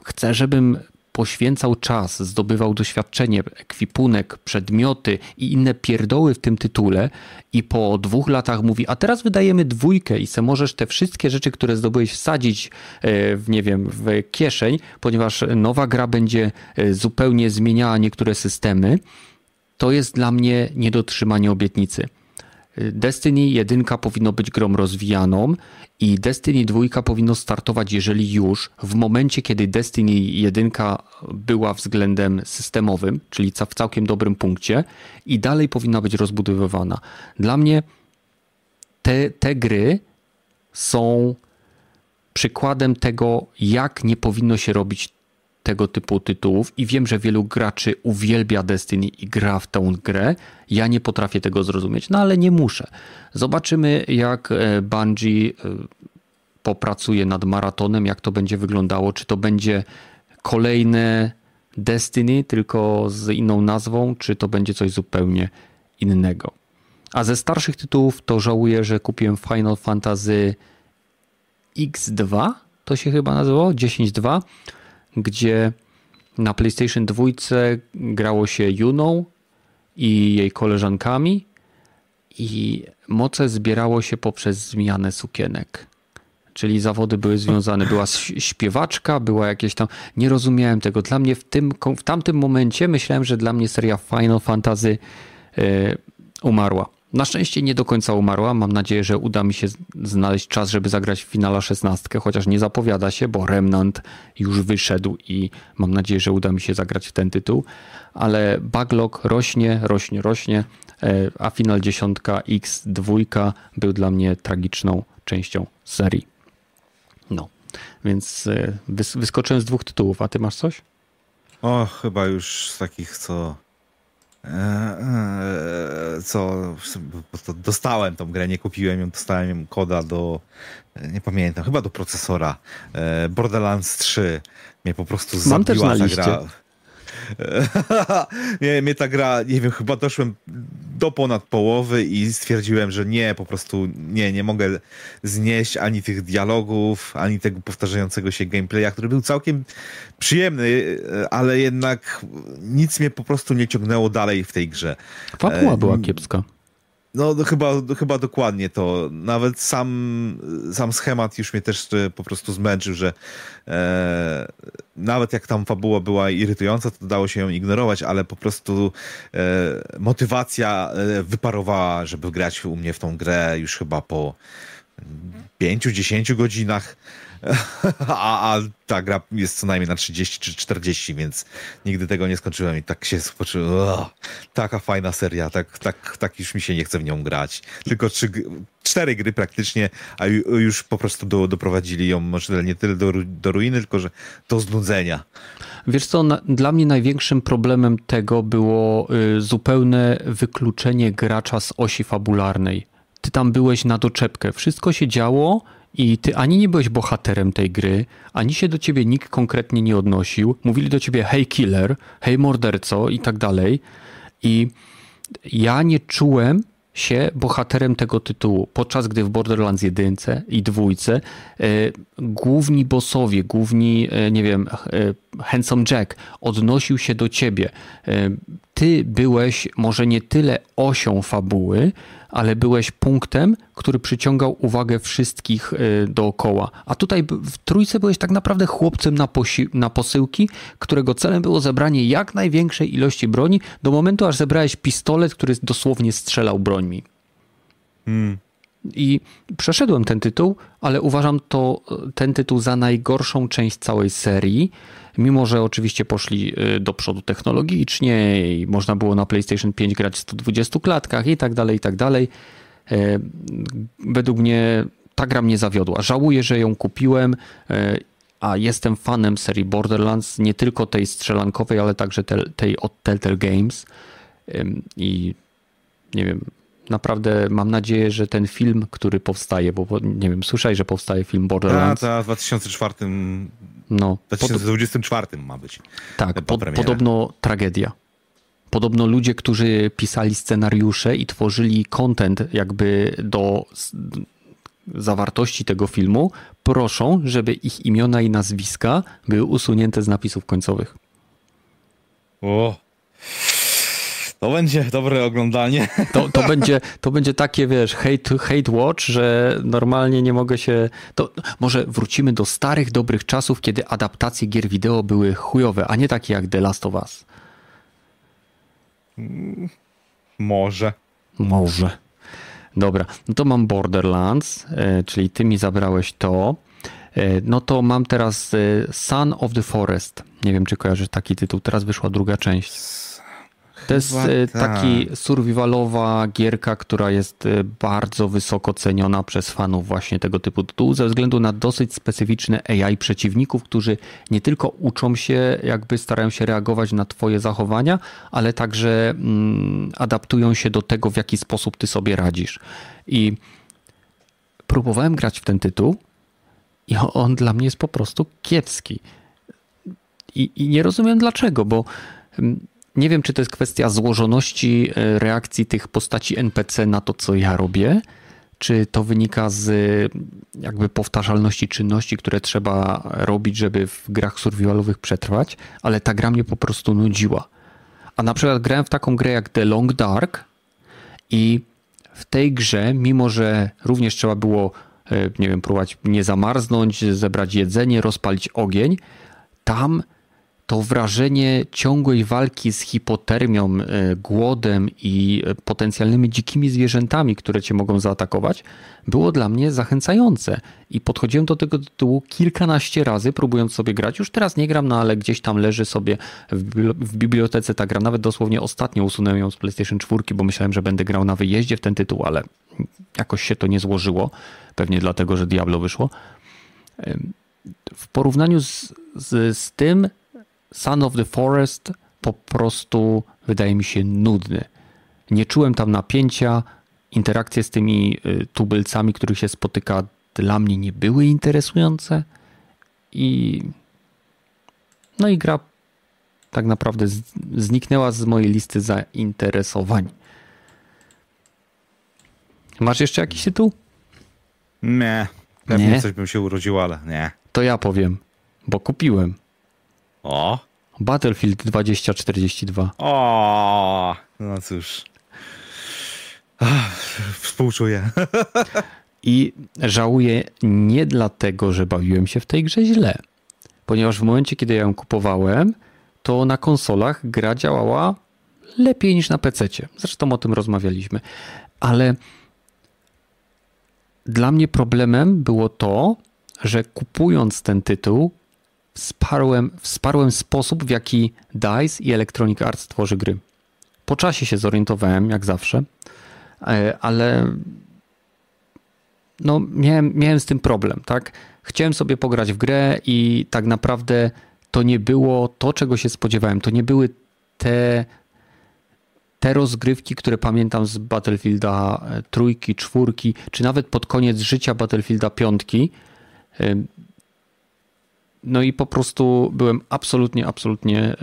[SPEAKER 2] chce, żebym poświęcał czas, zdobywał doświadczenie, ekwipunek, przedmioty i inne pierdoły w tym tytule i po dwóch latach mówi, a teraz wydajemy dwójkę i se możesz te wszystkie rzeczy, które zdobyłeś wsadzić e, w, nie wiem, w kieszeń, ponieważ nowa gra będzie e, zupełnie zmieniała niektóre systemy, to jest dla mnie niedotrzymanie obietnicy. Destiny 1 powinno być grą rozwijaną i Destiny 2 powinno startować, jeżeli już, w momencie, kiedy Destiny 1 była względem systemowym, czyli w całkiem dobrym punkcie i dalej powinna być rozbudowywana. Dla mnie te, te gry są przykładem tego, jak nie powinno się robić tego typu tytułów i wiem, że wielu graczy uwielbia Destiny i gra w tę grę. Ja nie potrafię tego zrozumieć, no ale nie muszę. Zobaczymy, jak e, Bungie e, popracuje nad maratonem, jak to będzie wyglądało, czy to będzie kolejne Destiny, tylko z inną nazwą, czy to będzie coś zupełnie innego. A ze starszych tytułów to żałuję, że kupiłem Final Fantasy X2, to się chyba nazywało, 10.2 gdzie na PlayStation 2 grało się Juną i jej koleżankami i moce zbierało się poprzez zmianę sukienek. Czyli zawody były związane. Była śpiewaczka, była jakieś tam. Nie rozumiałem tego. Dla mnie w, tym, w tamtym momencie myślałem, że dla mnie seria Final Fantasy yy, umarła. Na szczęście nie do końca umarła. Mam nadzieję, że uda mi się znaleźć czas, żeby zagrać w finala 16, chociaż nie zapowiada się, bo Remnant już wyszedł i mam nadzieję, że uda mi się zagrać w ten tytuł. Ale backlog rośnie, rośnie, rośnie, e, a final 10 X2 był dla mnie tragiczną częścią serii. No, więc e, wyskoczyłem z dwóch tytułów, a ty masz coś?
[SPEAKER 1] O, chyba już z takich, co co dostałem tą grę, nie kupiłem ją, dostałem ją koda do, nie pamiętam, chyba do procesora. E, Borderlands 3 mnie po prostu Mam zabiła ta gra. nie, mnie ta gra, nie wiem, chyba doszłem do ponad połowy i stwierdziłem, że nie, po prostu nie, nie mogę znieść ani tych dialogów, ani tego powtarzającego się gameplaya, który był całkiem przyjemny, ale jednak nic mnie po prostu nie ciągnęło dalej w tej grze.
[SPEAKER 2] Fabuła była kiepska.
[SPEAKER 1] No, no chyba, chyba dokładnie to. Nawet sam, sam schemat już mnie też e, po prostu zmęczył, że e, nawet jak tam fabuła była irytująca, to dało się ją ignorować, ale po prostu e, motywacja e, wyparowała, żeby grać u mnie w tą grę już chyba po 5-10 godzinach. a, a ta gra jest co najmniej na 30 czy 40, więc nigdy tego nie skończyłem i tak się spoczyłem. Taka fajna seria, tak, tak, tak już mi się nie chce w nią grać. Tylko trzy, cztery gry praktycznie, a już po prostu do, doprowadzili ją może nie tyle do, do ruiny, tylko że do znudzenia.
[SPEAKER 2] Wiesz co, na, dla mnie największym problemem tego było y, zupełne wykluczenie gracza z osi fabularnej. Ty tam byłeś na doczepkę, wszystko się działo, i ty ani nie byłeś bohaterem tej gry, ani się do ciebie nikt konkretnie nie odnosił. Mówili do ciebie hej killer, hej morderco i tak dalej. I ja nie czułem się bohaterem tego tytułu, podczas gdy w Borderlands 1 i dwójce e, główni bossowie, główni, e, nie wiem, e, Handsome Jack odnosił się do ciebie. E, ty byłeś może nie tyle osią fabuły, ale byłeś punktem, który przyciągał uwagę wszystkich y, dookoła. A tutaj w trójce byłeś tak naprawdę chłopcem na, na posyłki, którego celem było zebranie jak największej ilości broni, do momentu aż zebrałeś pistolet, który dosłownie strzelał brońmi. Hmm. I przeszedłem ten tytuł, ale uważam to ten tytuł za najgorszą część całej serii. Mimo, że oczywiście poszli y, do przodu technologicznie i można było na PlayStation 5 grać w 120 klatkach i tak dalej, i tak dalej. E, według mnie ta gra mnie zawiodła. Żałuję, że ją kupiłem, e, a jestem fanem serii Borderlands, nie tylko tej strzelankowej, ale także tej od Telltale Games. I nie wiem, naprawdę mam nadzieję, że ten film, który powstaje, bo nie wiem, słyszałeś, że powstaje film Borderlands?
[SPEAKER 1] Tak, w 2004, no, 2024 pod... ma być.
[SPEAKER 2] Tak, po, podobno tragedia. Podobno ludzie, którzy pisali scenariusze i tworzyli content jakby do zawartości tego filmu, proszą, żeby ich imiona i nazwiska były usunięte z napisów końcowych.
[SPEAKER 1] O, to będzie dobre oglądanie.
[SPEAKER 2] To, to, będzie, to będzie takie, wiesz, hate, hate watch, że normalnie nie mogę się... To może wrócimy do starych, dobrych czasów, kiedy adaptacje gier wideo były chujowe, a nie takie jak The Last of Us.
[SPEAKER 1] Może.
[SPEAKER 2] Może. Dobra, no to mam Borderlands, e, czyli ty mi zabrałeś to. E, no to mam teraz Son of the Forest. Nie wiem, czy kojarzysz taki tytuł. Teraz wyszła druga część. To jest e, tak. taki survivalowa gierka, która jest e, bardzo wysoko ceniona przez fanów właśnie tego typu tytułu ze względu na dosyć specyficzne AI przeciwników, którzy nie tylko uczą się, jakby starają się reagować na twoje zachowania, ale także mm, adaptują się do tego, w jaki sposób ty sobie radzisz. I próbowałem grać w ten tytuł i on dla mnie jest po prostu kiepski. I, i nie rozumiem dlaczego, bo mm, nie wiem, czy to jest kwestia złożoności e, reakcji tych postaci NPC na to, co ja robię, czy to wynika z jakby powtarzalności czynności, które trzeba robić, żeby w grach survivalowych przetrwać, ale ta gra mnie po prostu nudziła. A na przykład grałem w taką grę jak The Long Dark i w tej grze, mimo że również trzeba było, e, nie wiem, próbować nie zamarznąć, zebrać jedzenie, rozpalić ogień, tam to wrażenie ciągłej walki z hipotermią, e, głodem i e, potencjalnymi dzikimi zwierzętami, które cię mogą zaatakować, było dla mnie zachęcające. I podchodziłem do tego tytułu kilkanaście razy, próbując sobie grać. Już teraz nie gram, no ale gdzieś tam leży sobie w bibliotece ta gra. Nawet dosłownie ostatnio usunąłem ją z PlayStation 4, bo myślałem, że będę grał na wyjeździe w ten tytuł, ale jakoś się to nie złożyło. Pewnie dlatego, że Diablo wyszło. W porównaniu z, z, z tym Son of the Forest po prostu wydaje mi się nudny. Nie czułem tam napięcia, interakcje z tymi y, tubylcami, których się spotyka, dla mnie nie były interesujące i no i gra tak naprawdę zniknęła z mojej listy zainteresowań. Masz jeszcze jakiś tytuł?
[SPEAKER 1] Nie. Pewnie nie? coś bym się urodził, ale nie.
[SPEAKER 2] To ja powiem, bo kupiłem.
[SPEAKER 1] O!
[SPEAKER 2] Battlefield 2042.
[SPEAKER 1] O! No cóż. Współczuję.
[SPEAKER 2] I żałuję nie dlatego, że bawiłem się w tej grze źle, ponieważ w momencie, kiedy ja ją kupowałem, to na konsolach gra działała lepiej niż na PC. Zresztą o tym rozmawialiśmy. Ale dla mnie problemem było to, że kupując ten tytuł, wsparłem, wsparłem sposób, w jaki DICE i Electronic Arts tworzy gry. Po czasie się zorientowałem, jak zawsze, e, ale no, miałem, miałem z tym problem, tak? Chciałem sobie pograć w grę i tak naprawdę to nie było to, czego się spodziewałem. To nie były te, te rozgrywki, które pamiętam z Battlefielda e, trójki, czwórki, czy nawet pod koniec życia Battlefielda piątki. No i po prostu byłem absolutnie, absolutnie e,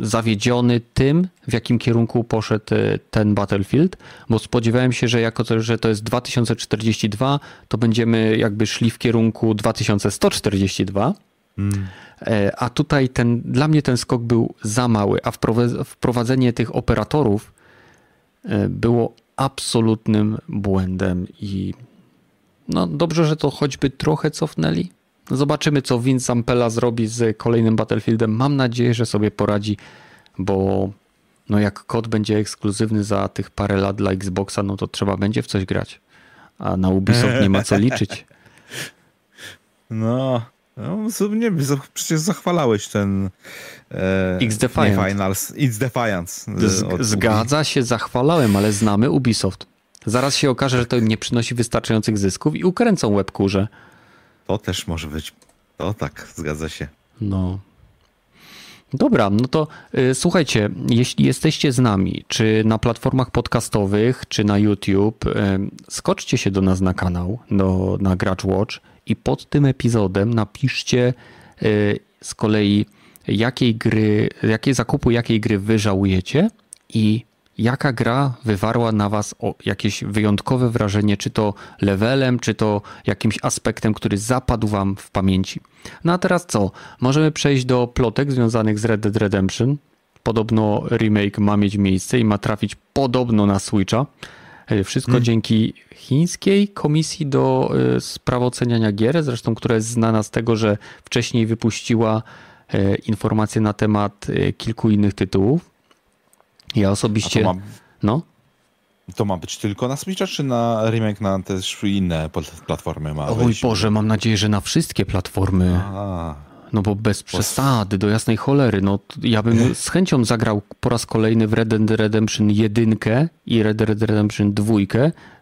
[SPEAKER 2] zawiedziony tym, w jakim kierunku poszedł e, ten Battlefield, bo spodziewałem się, że jako to, że to jest 2042, to będziemy jakby szli w kierunku 2142. Hmm. E, a tutaj ten, dla mnie ten skok był za mały, a wprowadzenie tych operatorów było absolutnym błędem i no dobrze, że to choćby trochę cofnęli, Zobaczymy, co Vince Zampella zrobi z kolejnym Battlefieldem. Mam nadzieję, że sobie poradzi, bo no jak kod będzie ekskluzywny za tych parę lat dla Xboxa, no to trzeba będzie w coś grać. A na Ubisoft nie ma co liczyć.
[SPEAKER 1] No, no nie, przecież zachwalałeś ten
[SPEAKER 2] e, X Defiant.
[SPEAKER 1] Finals, X Defiance.
[SPEAKER 2] E, zgadza się, zachwalałem, ale znamy Ubisoft. Zaraz się okaże, że to nie przynosi wystarczających zysków i ukręcą łeb kurze.
[SPEAKER 1] To też może być. To tak, zgadza się.
[SPEAKER 2] No. Dobra, no to y, słuchajcie, jeśli jesteście z nami, czy na platformach podcastowych, czy na YouTube, y, skoczcie się do nas na kanał, do, na Gracz Watch i pod tym epizodem napiszcie y, z kolei jakiej gry, jakie zakupy jakiej gry wy żałujecie i jaka gra wywarła na was jakieś wyjątkowe wrażenie, czy to levelem, czy to jakimś aspektem, który zapadł wam w pamięci. No a teraz co? Możemy przejść do plotek związanych z Red Dead Redemption. Podobno remake ma mieć miejsce i ma trafić podobno na Switcha. E, wszystko hmm. dzięki chińskiej komisji do e, spraw oceniania gier, zresztą która jest znana z tego, że wcześniej wypuściła e, informacje na temat kilku innych tytułów. Ja osobiście.
[SPEAKER 1] Mam,
[SPEAKER 2] no?
[SPEAKER 1] To ma być tylko na Switcha, czy na remake na też inne platformy ma
[SPEAKER 2] O mój Boże, mam nadzieję, że na wszystkie platformy.
[SPEAKER 1] A.
[SPEAKER 2] No bo bez przesady, do jasnej cholery. No, ja bym z chęcią zagrał po raz kolejny w Red Dead Redemption 1 i Red Dead Redemption 2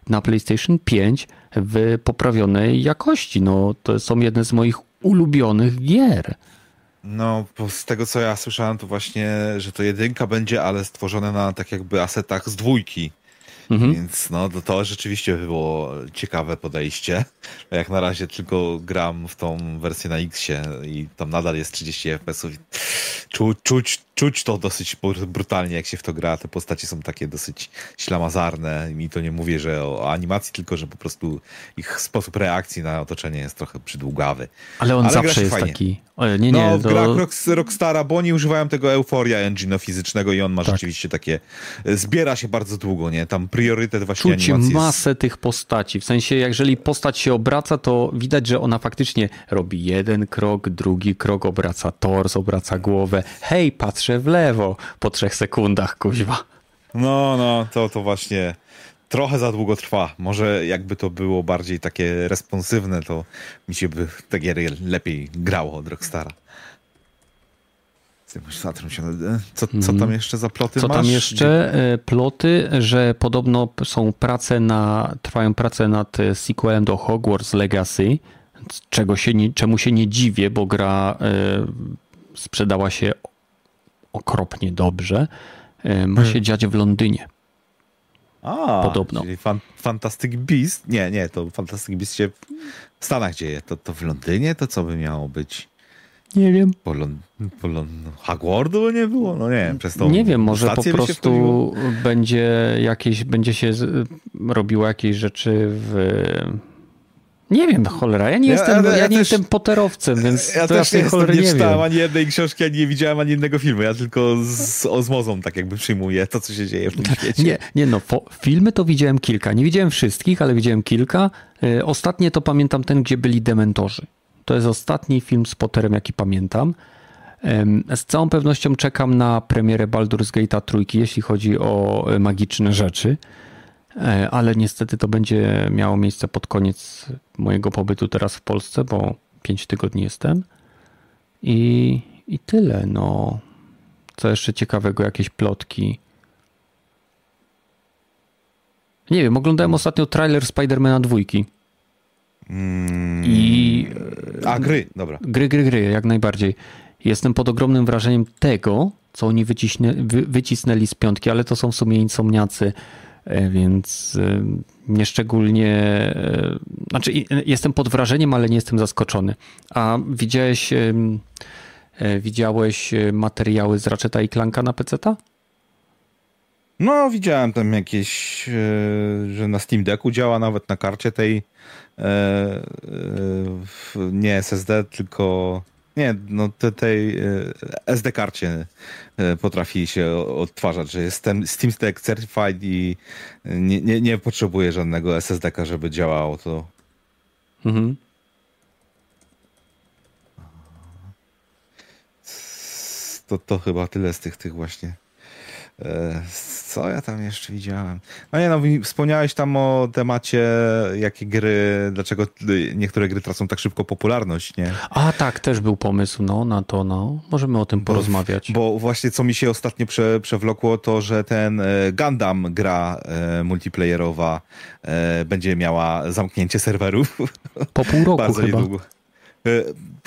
[SPEAKER 2] na PlayStation 5 w poprawionej jakości. No, to są jedne z moich ulubionych gier.
[SPEAKER 1] No, z tego co ja słyszałem, to właśnie, że to jedynka będzie, ale stworzone na tak jakby asetach z dwójki. Mhm. Więc no, to, to rzeczywiście było ciekawe podejście. Jak na razie tylko gram w tą wersję na Xie i tam nadal jest 30 FPS-ów. Czu, czuć, czuć to dosyć brutalnie, jak się w to gra. Te postacie są takie dosyć ślamazarne. I to nie mówię, że o animacji, tylko że po prostu ich sposób reakcji na otoczenie jest trochę przydługawy.
[SPEAKER 2] Ale on Ale zawsze jest fajnie. taki.
[SPEAKER 1] O, nie, nie, no, w grach Rock, Rockstara, bo oni używają tego Euphoria Engine'a fizycznego i on ma tak. rzeczywiście takie... Zbiera się bardzo długo, nie? Tam priorytet właśnie
[SPEAKER 2] Czuć masę jest... tych postaci. W sensie, jeżeli postać się obraca, to widać, że ona faktycznie robi jeden krok, drugi krok, obraca tors, obraca głowę. Hej, patrzę w lewo po trzech sekundach, kuźwa.
[SPEAKER 1] No, no, to, to właśnie trochę za długo trwa. Może jakby to było bardziej takie responsywne, to mi się by te giery lepiej grało od Rockstara. Co, co tam
[SPEAKER 2] mhm.
[SPEAKER 1] jeszcze za ploty
[SPEAKER 2] Co
[SPEAKER 1] masz?
[SPEAKER 2] tam jeszcze? E, ploty, że podobno są prace na, trwają prace nad e, sequelem do Hogwarts Legacy, czego się nie, czemu się nie dziwię, bo gra y, sprzedała się okropnie dobrze. Y, ma hmm. się dziać w Londynie.
[SPEAKER 1] A, podobno. Czyli fan, Fantastic Beast? Nie, nie, to Fantastic Beast się w Stanach dzieje. To, to w Londynie? To co by miało być?
[SPEAKER 2] Nie wiem.
[SPEAKER 1] Po, Lon, po Lon, Hogwartu nie było? No nie wiem, przez
[SPEAKER 2] Nie wiem, może po prostu będzie jakieś, będzie się robiło jakieś rzeczy w nie wiem, cholera, ja nie ja, jestem, ja, ja, nie też, jestem poterowcem, więc
[SPEAKER 1] ja to też ja nie, jestem, nie czytałem ani jednej książki, ani nie widziałem ani jednego filmu. Ja tylko z ozmozą tak jakby przyjmuję to, co się dzieje w tym świecie.
[SPEAKER 2] Nie, nie no, filmy to widziałem kilka. Nie widziałem wszystkich, ale widziałem kilka. Y, ostatnie to pamiętam ten, gdzie byli dementorzy. To jest ostatni film z Potterem, jaki pamiętam. Z całą pewnością czekam na premierę Baldur's Gate'a trójki, jeśli chodzi o e, magiczne rzeczy. E, ale niestety to będzie miało miejsce pod koniec mojego pobytu teraz w Polsce, bo 5 tygodni jestem. I, i tyle. No, co jeszcze ciekawego, jakieś plotki. Nie wiem, oglądałem ostatnio trailer Spidermana dwójki.
[SPEAKER 1] Mm. I. A, gry, dobra.
[SPEAKER 2] Gry, gry, gry, jak najbardziej. Jestem pod ogromnym wrażeniem tego, co oni wyciśnie, wy, wycisnęli z piątki, ale to są w sumie insomniacy więc e, nieszczególnie, e, znaczy jestem pod wrażeniem, ale nie jestem zaskoczony. A widziałeś, widziałeś materiały z Ratcheta i Clanka na PC-ta?
[SPEAKER 1] No, widziałem tam jakieś, że na Steam Decku działa nawet na karcie tej nie SSD, tylko nie, no te, tej e, SD karcie e, potrafi się odtwarzać, że jestem Steam Stack Certified i nie, nie, nie potrzebuję żadnego SSD-ka, żeby działało to. Mhm. To, to chyba tyle z tych, tych właśnie co ja tam jeszcze widziałem? No nie no, wspomniałeś tam o temacie, jakie gry, dlaczego niektóre gry tracą tak szybko popularność, nie?
[SPEAKER 2] A tak, też był pomysł no, na to, no. Możemy o tym porozmawiać.
[SPEAKER 1] Bo, bo właśnie co mi się ostatnio prze, przewlokło, to że ten e, Gundam gra e, multiplayerowa będzie miała zamknięcie serwerów.
[SPEAKER 2] Po pół roku Bardzo chyba. Niedługo.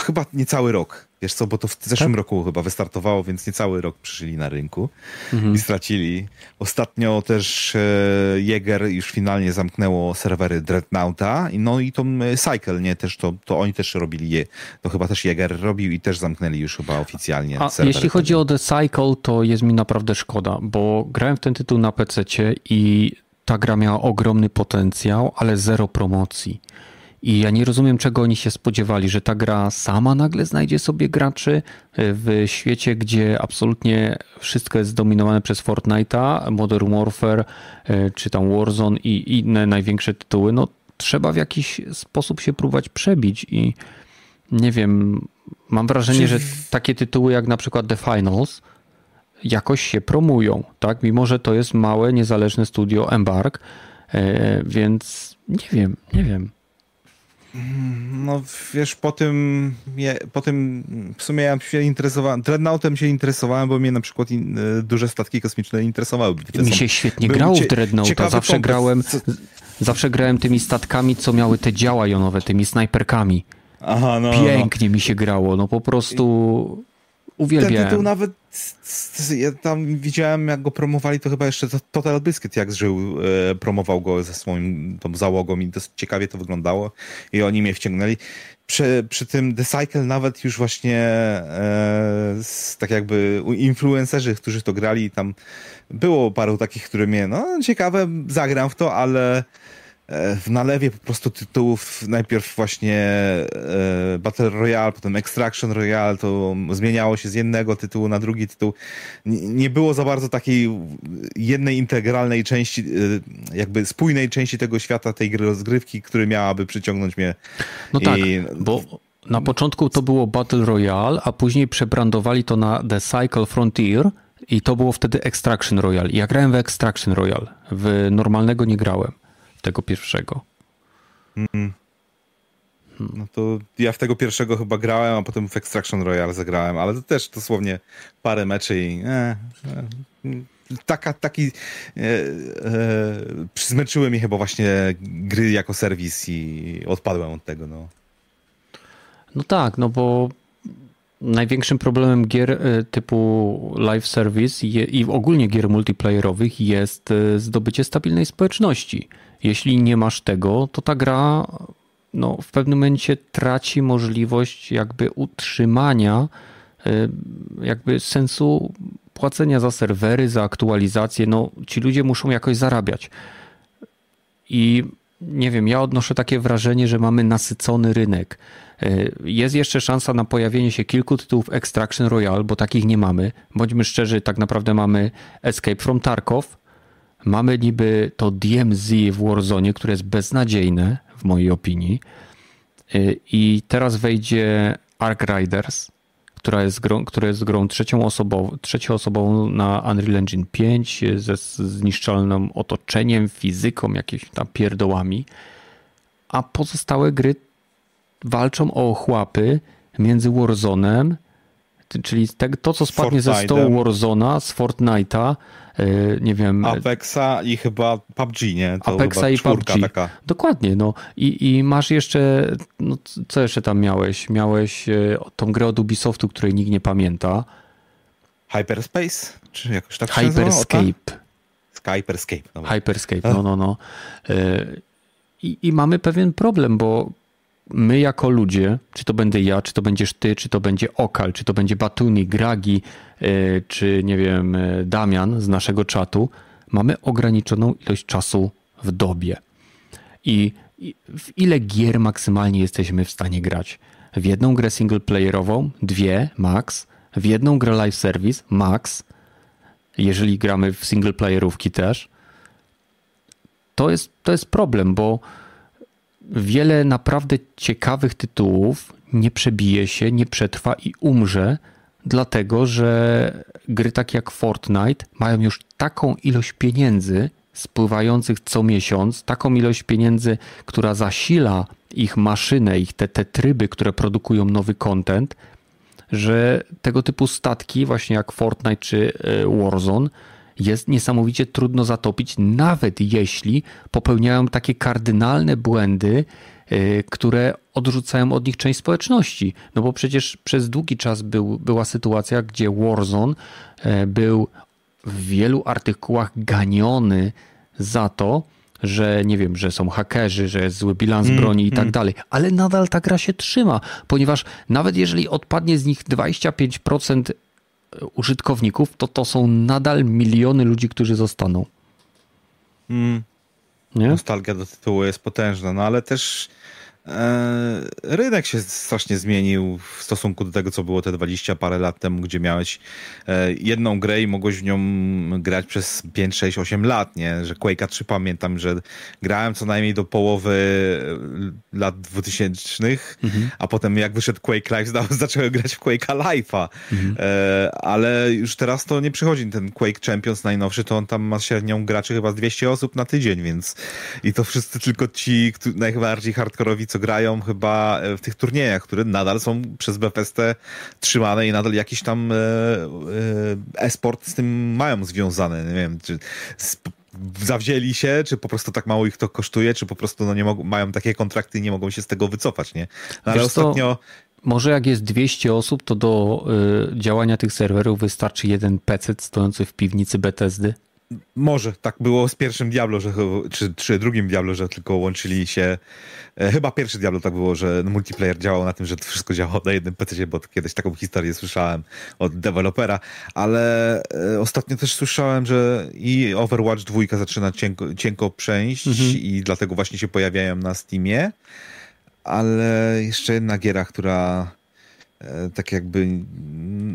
[SPEAKER 1] Chyba niecały rok. Wiesz co, bo to w zeszłym tak? roku chyba wystartowało, więc niecały rok przyszli na rynku mhm. i stracili. Ostatnio też e, Jäger już finalnie zamknęło serwery Dreadnoughta, no i to Cycle, nie, też to, to oni też robili je, to chyba też Jäger robił i też zamknęli już chyba oficjalnie
[SPEAKER 2] A serwery. Jeśli chodzi o The Cycle, to jest mi naprawdę szkoda, bo grałem w ten tytuł na PC i ta gra miała ogromny potencjał, ale zero promocji. I ja nie rozumiem, czego oni się spodziewali, że ta gra sama nagle znajdzie sobie graczy e, w świecie, gdzie absolutnie wszystko jest zdominowane przez Fortnite'a, Modern Warfare, e, czy tam Warzone i inne największe tytuły. No, trzeba w jakiś sposób się próbować przebić i nie wiem, mam wrażenie, że takie tytuły jak na przykład The Finals jakoś się promują, tak? Mimo, że to jest małe, niezależne studio Embark, e, więc nie wiem, nie wiem.
[SPEAKER 1] No wiesz, po tym, po tym w sumie ja się interesowałem, Dreadnoughtem się interesowałem, bo mnie na przykład in, e, duże statki kosmiczne interesowały.
[SPEAKER 2] Mi się świetnie grało w Dreadnoughta, zawsze grałem, zawsze grałem tymi statkami, co miały te działa jonowe, tymi snajperkami. Aha, no, no, no. Pięknie no. mi się grało, no po prostu uwielbiałem. Ten
[SPEAKER 1] tytuł nawet, ja tam widziałem jak go promowali, to chyba jeszcze Total Biscuit jak żył, e, promował go ze swoją tą załogą i dosyć ciekawie to wyglądało i oni mnie wciągnęli. Przy, przy tym The Cycle nawet już właśnie e, tak jakby influencerzy, którzy to grali, tam było paru takich, które mnie, no ciekawe, zagram w to, ale w nalewie po prostu tytułów najpierw właśnie e, Battle Royale, potem Extraction Royale, to zmieniało się z jednego tytułu na drugi tytuł. Nie było za bardzo takiej jednej integralnej części, e, jakby spójnej części tego świata, tej gry rozgrywki, który miałaby przyciągnąć mnie.
[SPEAKER 2] No tak, I... bo na początku to było Battle Royale, a później przebrandowali to na The Cycle Frontier i to było wtedy Extraction Royale. Ja grałem w Extraction Royale, w normalnego nie grałem tego pierwszego. Mm.
[SPEAKER 1] No to ja w tego pierwszego chyba grałem, a potem w Extraction Royale zagrałem, ale to też dosłownie parę meczy i e, e, taka, taki e, e, zmęczyły mnie chyba właśnie gry jako serwis i odpadłem od tego, no.
[SPEAKER 2] No tak, no bo największym problemem gier e, typu live service i ogólnie gier multiplayerowych jest e, zdobycie stabilnej społeczności. Jeśli nie masz tego, to ta gra no, w pewnym momencie traci możliwość jakby utrzymania y, jakby sensu płacenia za serwery, za aktualizację. No, ci ludzie muszą jakoś zarabiać. I nie wiem, ja odnoszę takie wrażenie, że mamy nasycony rynek. Y, jest jeszcze szansa na pojawienie się kilku tytułów Extraction Royale, bo takich nie mamy. Bądźmy szczerzy, tak naprawdę mamy Escape from Tarkov, Mamy niby to DMZ w Warzone, które jest beznadziejne w mojej opinii. Y, I teraz wejdzie Ark Riders, która jest grą, która jest grą trzecią osobową, trzecioosobową na Unreal Engine 5 ze zniszczalnym otoczeniem, fizyką, jakimiś tam pierdołami. A pozostałe gry walczą o ochłapy między Warzone'em, czyli to, co spadnie ze stołu Warzona z Fortnite'a, E, nie wiem...
[SPEAKER 1] Apexa i chyba PUBG, nie?
[SPEAKER 2] To Apexa i PUBG. Taka. Dokładnie, no. I, I masz jeszcze, no co jeszcze tam miałeś? Miałeś e, tą grę od Ubisoftu, której nikt nie pamięta.
[SPEAKER 1] Hyperspace? Czy jakoś tak
[SPEAKER 2] Hyperscape.
[SPEAKER 1] Hyperscape.
[SPEAKER 2] Dobra. Hyperscape, no, no, no. E, I, I mamy pewien problem, bo my jako ludzie, czy to będę ja, czy to będziesz ty, czy to będzie Okal, czy to będzie Batuni, Gragi, e, czy nie wiem, e, Damian z naszego czatu, mamy ograniczoną ilość czasu w dobie. I w ile gier maksymalnie jesteśmy w stanie grać? W jedną grę singleplayerową, dwie max, w jedną grę live service max, jeżeli gramy w singleplayerówki też. To jest, to jest problem, bo wiele naprawdę ciekawych tytułów nie przebije się, nie przetrwa i umrze, dlatego że gry takie jak Fortnite mają już taką ilość pieniędzy spływających co miesiąc, taką ilość pieniędzy, która zasila ich maszynę, ich te, te tryby, które produkują nowy content, że tego typu statki, właśnie jak Fortnite czy e, Warzone, jest niesamowicie trudno zatopić, nawet jeśli popełniają takie kardynalne błędy, y, które odrzucają od nich część społeczności. No bo przecież przez długi czas był, była sytuacja, gdzie Warzone y, był w wielu artykułach ganiony za to, że nie wiem, że są hakerzy, że jest zły bilans mm, broni i tak mm. dalej, ale nadal ta gra się trzyma, ponieważ nawet jeżeli odpadnie z nich 25% użytkowników, to to są nadal miliony ludzi, którzy zostaną.
[SPEAKER 1] Mm. Nie? Nostalgia do tytułu jest potężna, no ale też rynek się strasznie zmienił w stosunku do tego, co było te 20 parę lat temu, gdzie miałeś e, jedną grę i mogłeś w nią grać przez 5, 6, 8 lat, nie? Że Quake'a 3 pamiętam, że grałem co najmniej do połowy e, lat 2000, mhm. a potem jak wyszedł Quake Live, zacząłem grać w Quake'a Live'a. Mhm. Ale już teraz to nie przychodzi. Ten Quake Champions najnowszy, to on tam ma średnią graczy chyba z 200 osób na tydzień, więc i to wszyscy tylko ci najbardziej hardkorowi co grają chyba e, w tych turniejach, które nadal są przez BFST trzymane i nadal jakiś tam e, e, e-sport z tym mają związane. Nie wiem, czy zawzięli się, czy po prostu tak mało ich to kosztuje, czy po prostu no, nie mogą, mają takie kontrakty i nie mogą się z tego wycofać, nie?
[SPEAKER 2] No, ale Wiesz ostatnio... może jak jest 200 osób, to do y, działania tych serwerów wystarczy jeden PC stojący w piwnicy Bethesdy?
[SPEAKER 1] Może tak było z pierwszym Diablo, że, czy, czy drugim Diablo, że tylko łączyli się. E, chyba pierwszy Diablo tak było, że multiplayer działał na tym, że to wszystko działało na jednym PC, bo kiedyś taką historię słyszałem od dewelopera, ale e, ostatnio też słyszałem, że i Overwatch 2 zaczyna cienko, cienko przejść mhm. i dlatego właśnie się pojawiają na Steamie, ale jeszcze jedna giera, która tak jakby,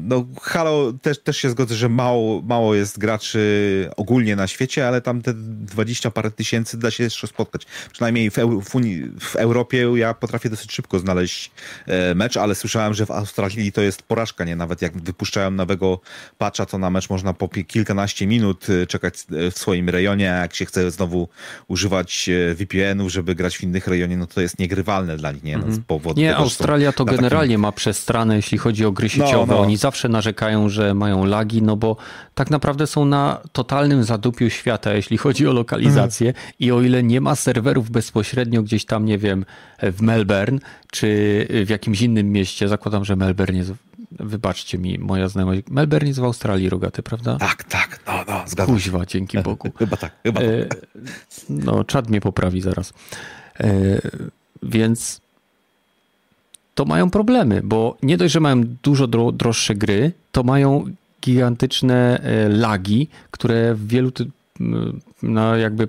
[SPEAKER 1] no Halo też, też się zgodzę, że mało, mało jest graczy ogólnie na świecie, ale tam te 20 parę tysięcy da się jeszcze spotkać. Przynajmniej w, w, Unii, w Europie ja potrafię dosyć szybko znaleźć e, mecz, ale słyszałem, że w Australii to jest porażka, nie? Nawet jak wypuszczają nowego patcha, to na mecz można po kilkanaście minut e, czekać w swoim rejonie, a jak się chce znowu używać VPN-ów, żeby grać w innych rejonie, no to jest niegrywalne dla nich, nie? No,
[SPEAKER 2] z powodu nie, tego, Australia to generalnie ma przez jeśli chodzi o gry no, sieciowe. No, no. Oni zawsze narzekają, że mają lagi, no bo tak naprawdę są na totalnym zadupiu świata, jeśli chodzi o lokalizację. Mhm. I o ile nie ma serwerów bezpośrednio gdzieś tam, nie wiem, w Melbourne czy w jakimś innym mieście, zakładam, że Melbourne jest wybaczcie mi, moja znajomość. Melbourne jest w Australii, rogaty, prawda?
[SPEAKER 1] Tak, tak, no, no, zgadzam
[SPEAKER 2] Kuźwa, dzięki Bogu.
[SPEAKER 1] chyba tak, chyba tak. E,
[SPEAKER 2] no, czad mnie poprawi zaraz. E, więc to mają problemy, bo nie dość, że mają dużo droższe gry, to mają gigantyczne e, lagi, które w wielu no jakby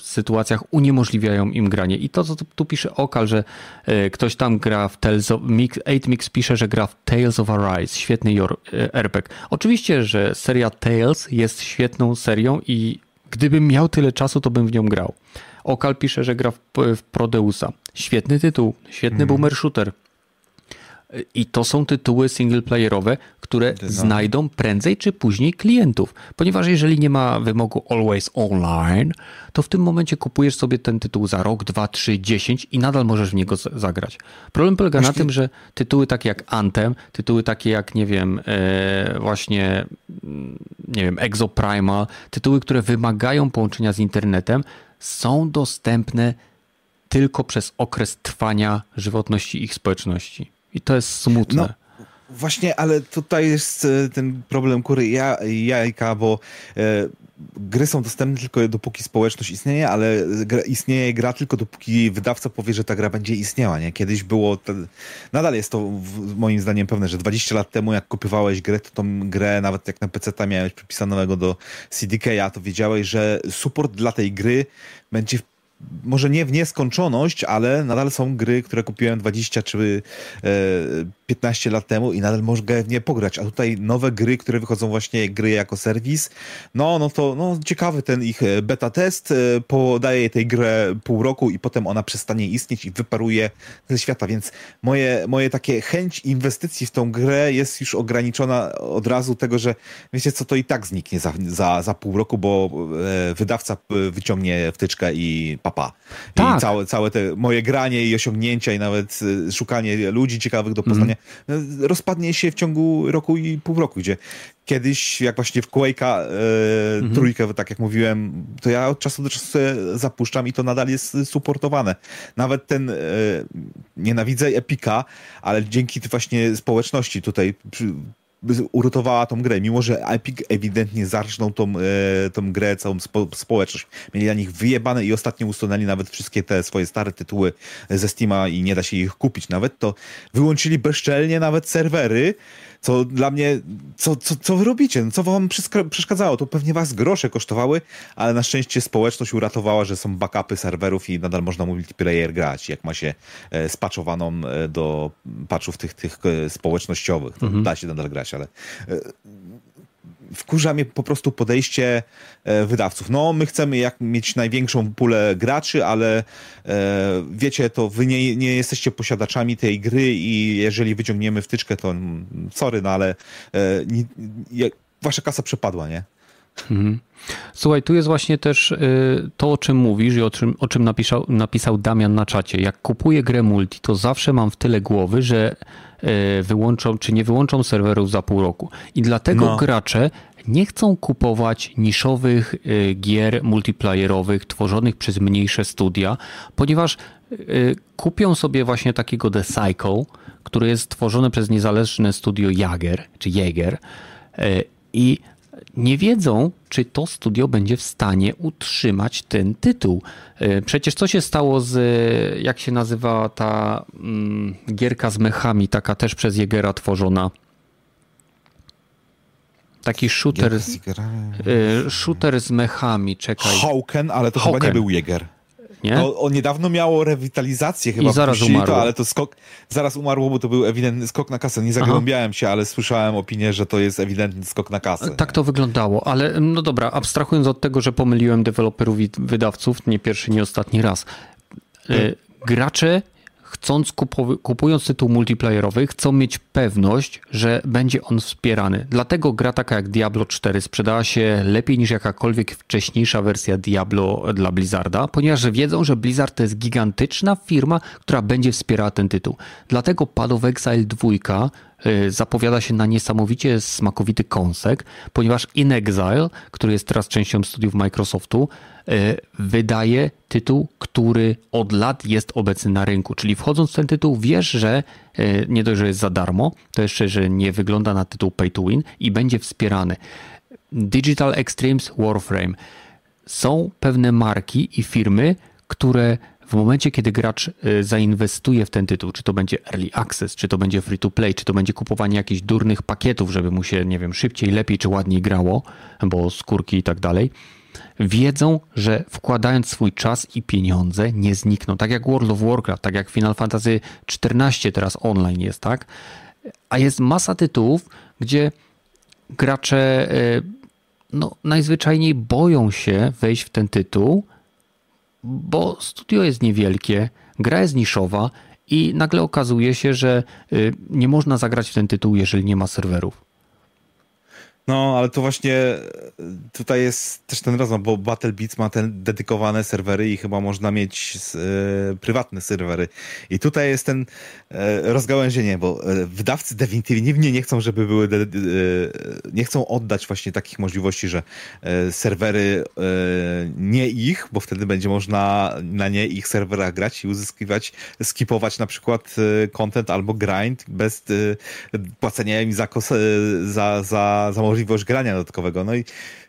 [SPEAKER 2] sytuacjach uniemożliwiają im granie. I to, co tu pisze Okal, że e, ktoś tam gra w Tales of... Mix, 8mix pisze, że gra w Tales of Arise, świetny e, RPG. Oczywiście, że seria Tales jest świetną serią i gdybym miał tyle czasu, to bym w nią grał. Okal pisze, że gra w, w Prodeusa. Świetny tytuł, świetny mm. boomer shooter. I to są tytuły singleplayerowe, które znajdą prędzej czy później klientów. Ponieważ jeżeli nie ma wymogu always online, to w tym momencie kupujesz sobie ten tytuł za rok, dwa, trzy, dziesięć i nadal możesz w niego zagrać. Problem polega właśnie... na tym, że tytuły takie jak Anthem, tytuły takie jak, nie wiem, e, właśnie, nie wiem, Exoprimal, tytuły, które wymagają połączenia z internetem, są dostępne tylko przez okres trwania żywotności ich społeczności. I to jest smutne. No.
[SPEAKER 1] Właśnie, ale tutaj jest e, ten problem kury jajka, bo e, gry są dostępne tylko dopóki społeczność istnieje, ale gra, istnieje gra tylko dopóki wydawca powie, że ta gra będzie istniała, nie? Kiedyś było, nadal jest to w, moim zdaniem pewne, że 20 lat temu jak kupowałeś grę, to tą grę, nawet jak na PC miałeś przypisanego do CDK, to wiedziałeś, że support dla tej gry będzie może nie w nieskończoność, ale nadal są gry, które kupiłem 20 czy 15 e, lat temu i nadal mogę w nie pograć. A tutaj nowe gry, które wychodzą właśnie gry jako serwis, no, no to no, ciekawy ten ich e, beta test, e, podaje tej grę pół roku i potem ona przestanie istnieć i wyparuje ze świata, więc moje, moje takie chęć inwestycji w tą grę jest już ograniczona od razu tego, że wiecie co, to i tak zniknie za, za, za pół roku, bo wydawca wyciągnie wtyczkę i papa. Tak. I całe, całe te moje granie i osiągnięcia i nawet y, szukanie ludzi ciekawych do poznania mm. rozpadnie się w ciągu roku i pół roku, gdzie kiedyś, jak właśnie w Quake'a e, mhm. trójkę, tak jak mówiłem, to ja od czasu do czasu zapuszczam i to nadal jest supportowane. Nawet ten, e, nienawidzę Epika, ale dzięki właśnie społeczności tutaj uratowała tą grę, mimo że Epic ewidentnie zarżnął tą, e, tą grę, całą spo, społeczność. Mieli na nich wyjebane i ostatnio usunęli nawet wszystkie te swoje stare tytuły ze Steama i nie da się ich kupić nawet, to wyłączyli bezczelnie nawet serwery, Co dla mnie, co, co, co wy robicie? No, co wam przeszkadzało? To pewnie was grosze kosztowały, ale na szczęście społeczność uratowała, że są backupy serwerów i nadal można multiplayer grać, jak ma się e, spaczowaną e, do patchów tych, tych e, społecznościowych. To mhm. Da się nadal grać, ale wkurza mnie po prostu podejście e, wydawców. No, my chcemy jak mieć największą pulę graczy, ale e, wiecie, to wy nie, nie jesteście posiadaczami tej gry i jeżeli wyciągniemy wtyczkę, to mm, sorry, no ale e, wasza kasa przepadła, nie? Mhm.
[SPEAKER 2] Słuchaj, tu jest właśnie też y, to, o czym mówisz i o czym, o czym napisał, napisał Damian na czacie. Jak kupuję grę multi, to zawsze mam w tyle głowy, że y, wyłączą czy nie wyłączą serwerów za pół roku. I dlatego no. gracze nie chcą kupować niszowych y, gier multiplayerowych tworzonych przez mniejsze studia, ponieważ kupią sobie właśnie takiego The Cycle, który jest tworzony przez niezależne studio Jager, czy Jaeger i nie wiedzą, czy to studio będzie w stanie utrzymać ten tytuł. E, przecież co się stało z, jak się nazywa ta mm, gierka z mechami, taka też przez Jegera tworzona? Taki shooter, z, e, shooter z mechami, czekaj.
[SPEAKER 1] Hawken, ale to Hawken. chyba nie był Jäger nie? No, on niedawno miało rewitalizację chyba.
[SPEAKER 2] I zaraz umarło.
[SPEAKER 1] Ale to skok, zaraz umarło, bo to był ewidentny skok na kasę. Nie zagłębiałem Aha. się, ale słyszałem opinię, że to jest ewidentny skok na kasę.
[SPEAKER 2] Tak to wyglądało, ale no dobra, abstrahując od tego, że pomyliłem deweloperów i wydawców, nie pierwszy, nie ostatni raz. Hmm. Gracze chcąc kupując tytuł multiplayerowy, chcą mieć pewność, że będzie on wspierany. Dlatego gra taka jak Diablo 4 sprzedała się lepiej niż jakakolwiek wcześniejsza wersja Diablo dla Blizzarda, ponieważ wiedzą, że Blizzard to jest gigantyczna firma, która będzie wspierała ten tytuł. Dlatego Path of Exile 2 y, zapowiada się na niesamowicie smakowity kąsek, ponieważ In Exile, który jest teraz częścią studiów Microsoftu, E, wydaje tytuł, który od lat jest obecny na rynku. Czyli wchodząc w ten tytuł, wiesz, że e, nie dość, że jest za darmo, to jeszcze, że nie wygląda na tytuł pay to win i będzie wspierany. Digital Extremes Warframe. Są pewne marki i firmy, które w momencie, kiedy gracz e, zainwestuje w ten tytuł, czy to będzie early access, czy to będzie free to play, czy to będzie kupowanie jakichś durnych pakietów, żeby mu się, nie wiem, szybciej, lepiej czy ładniej grało, bo skórki i tak dalej, wiedzą, że wkładając swój czas i pieniądze nie znikną. Tak jak World of Warcraft, tak jak Final Fantasy XIV teraz online jest, tak? A jest masa tytułów, gdzie gracze e, no, najzwyczajniej boją się wejść w ten tytuł, bo studio jest niewielkie, gra jest niszowa i nagle okazuje się, że e, nie można zagrać w ten tytuł, jeżeli nie ma serwerów.
[SPEAKER 1] No, ale to właśnie e, tutaj jest też ten rozum, bo Battle Beats ma te dedykowane serwery i chyba można mieć e, prywatne serwery. I tutaj jest ten rozgałęzienie, bo e, wydawcy definitywnie nie chcą, żeby były, e, nie chcą oddać właśnie takich możliwości, że e, serwery nie ich, bo wtedy będzie można na nie ich serwerach grać i uzyskiwać, skipować na przykład content albo grind bez płacenia im za, za, za, za możliwość grania dodatkowego. No i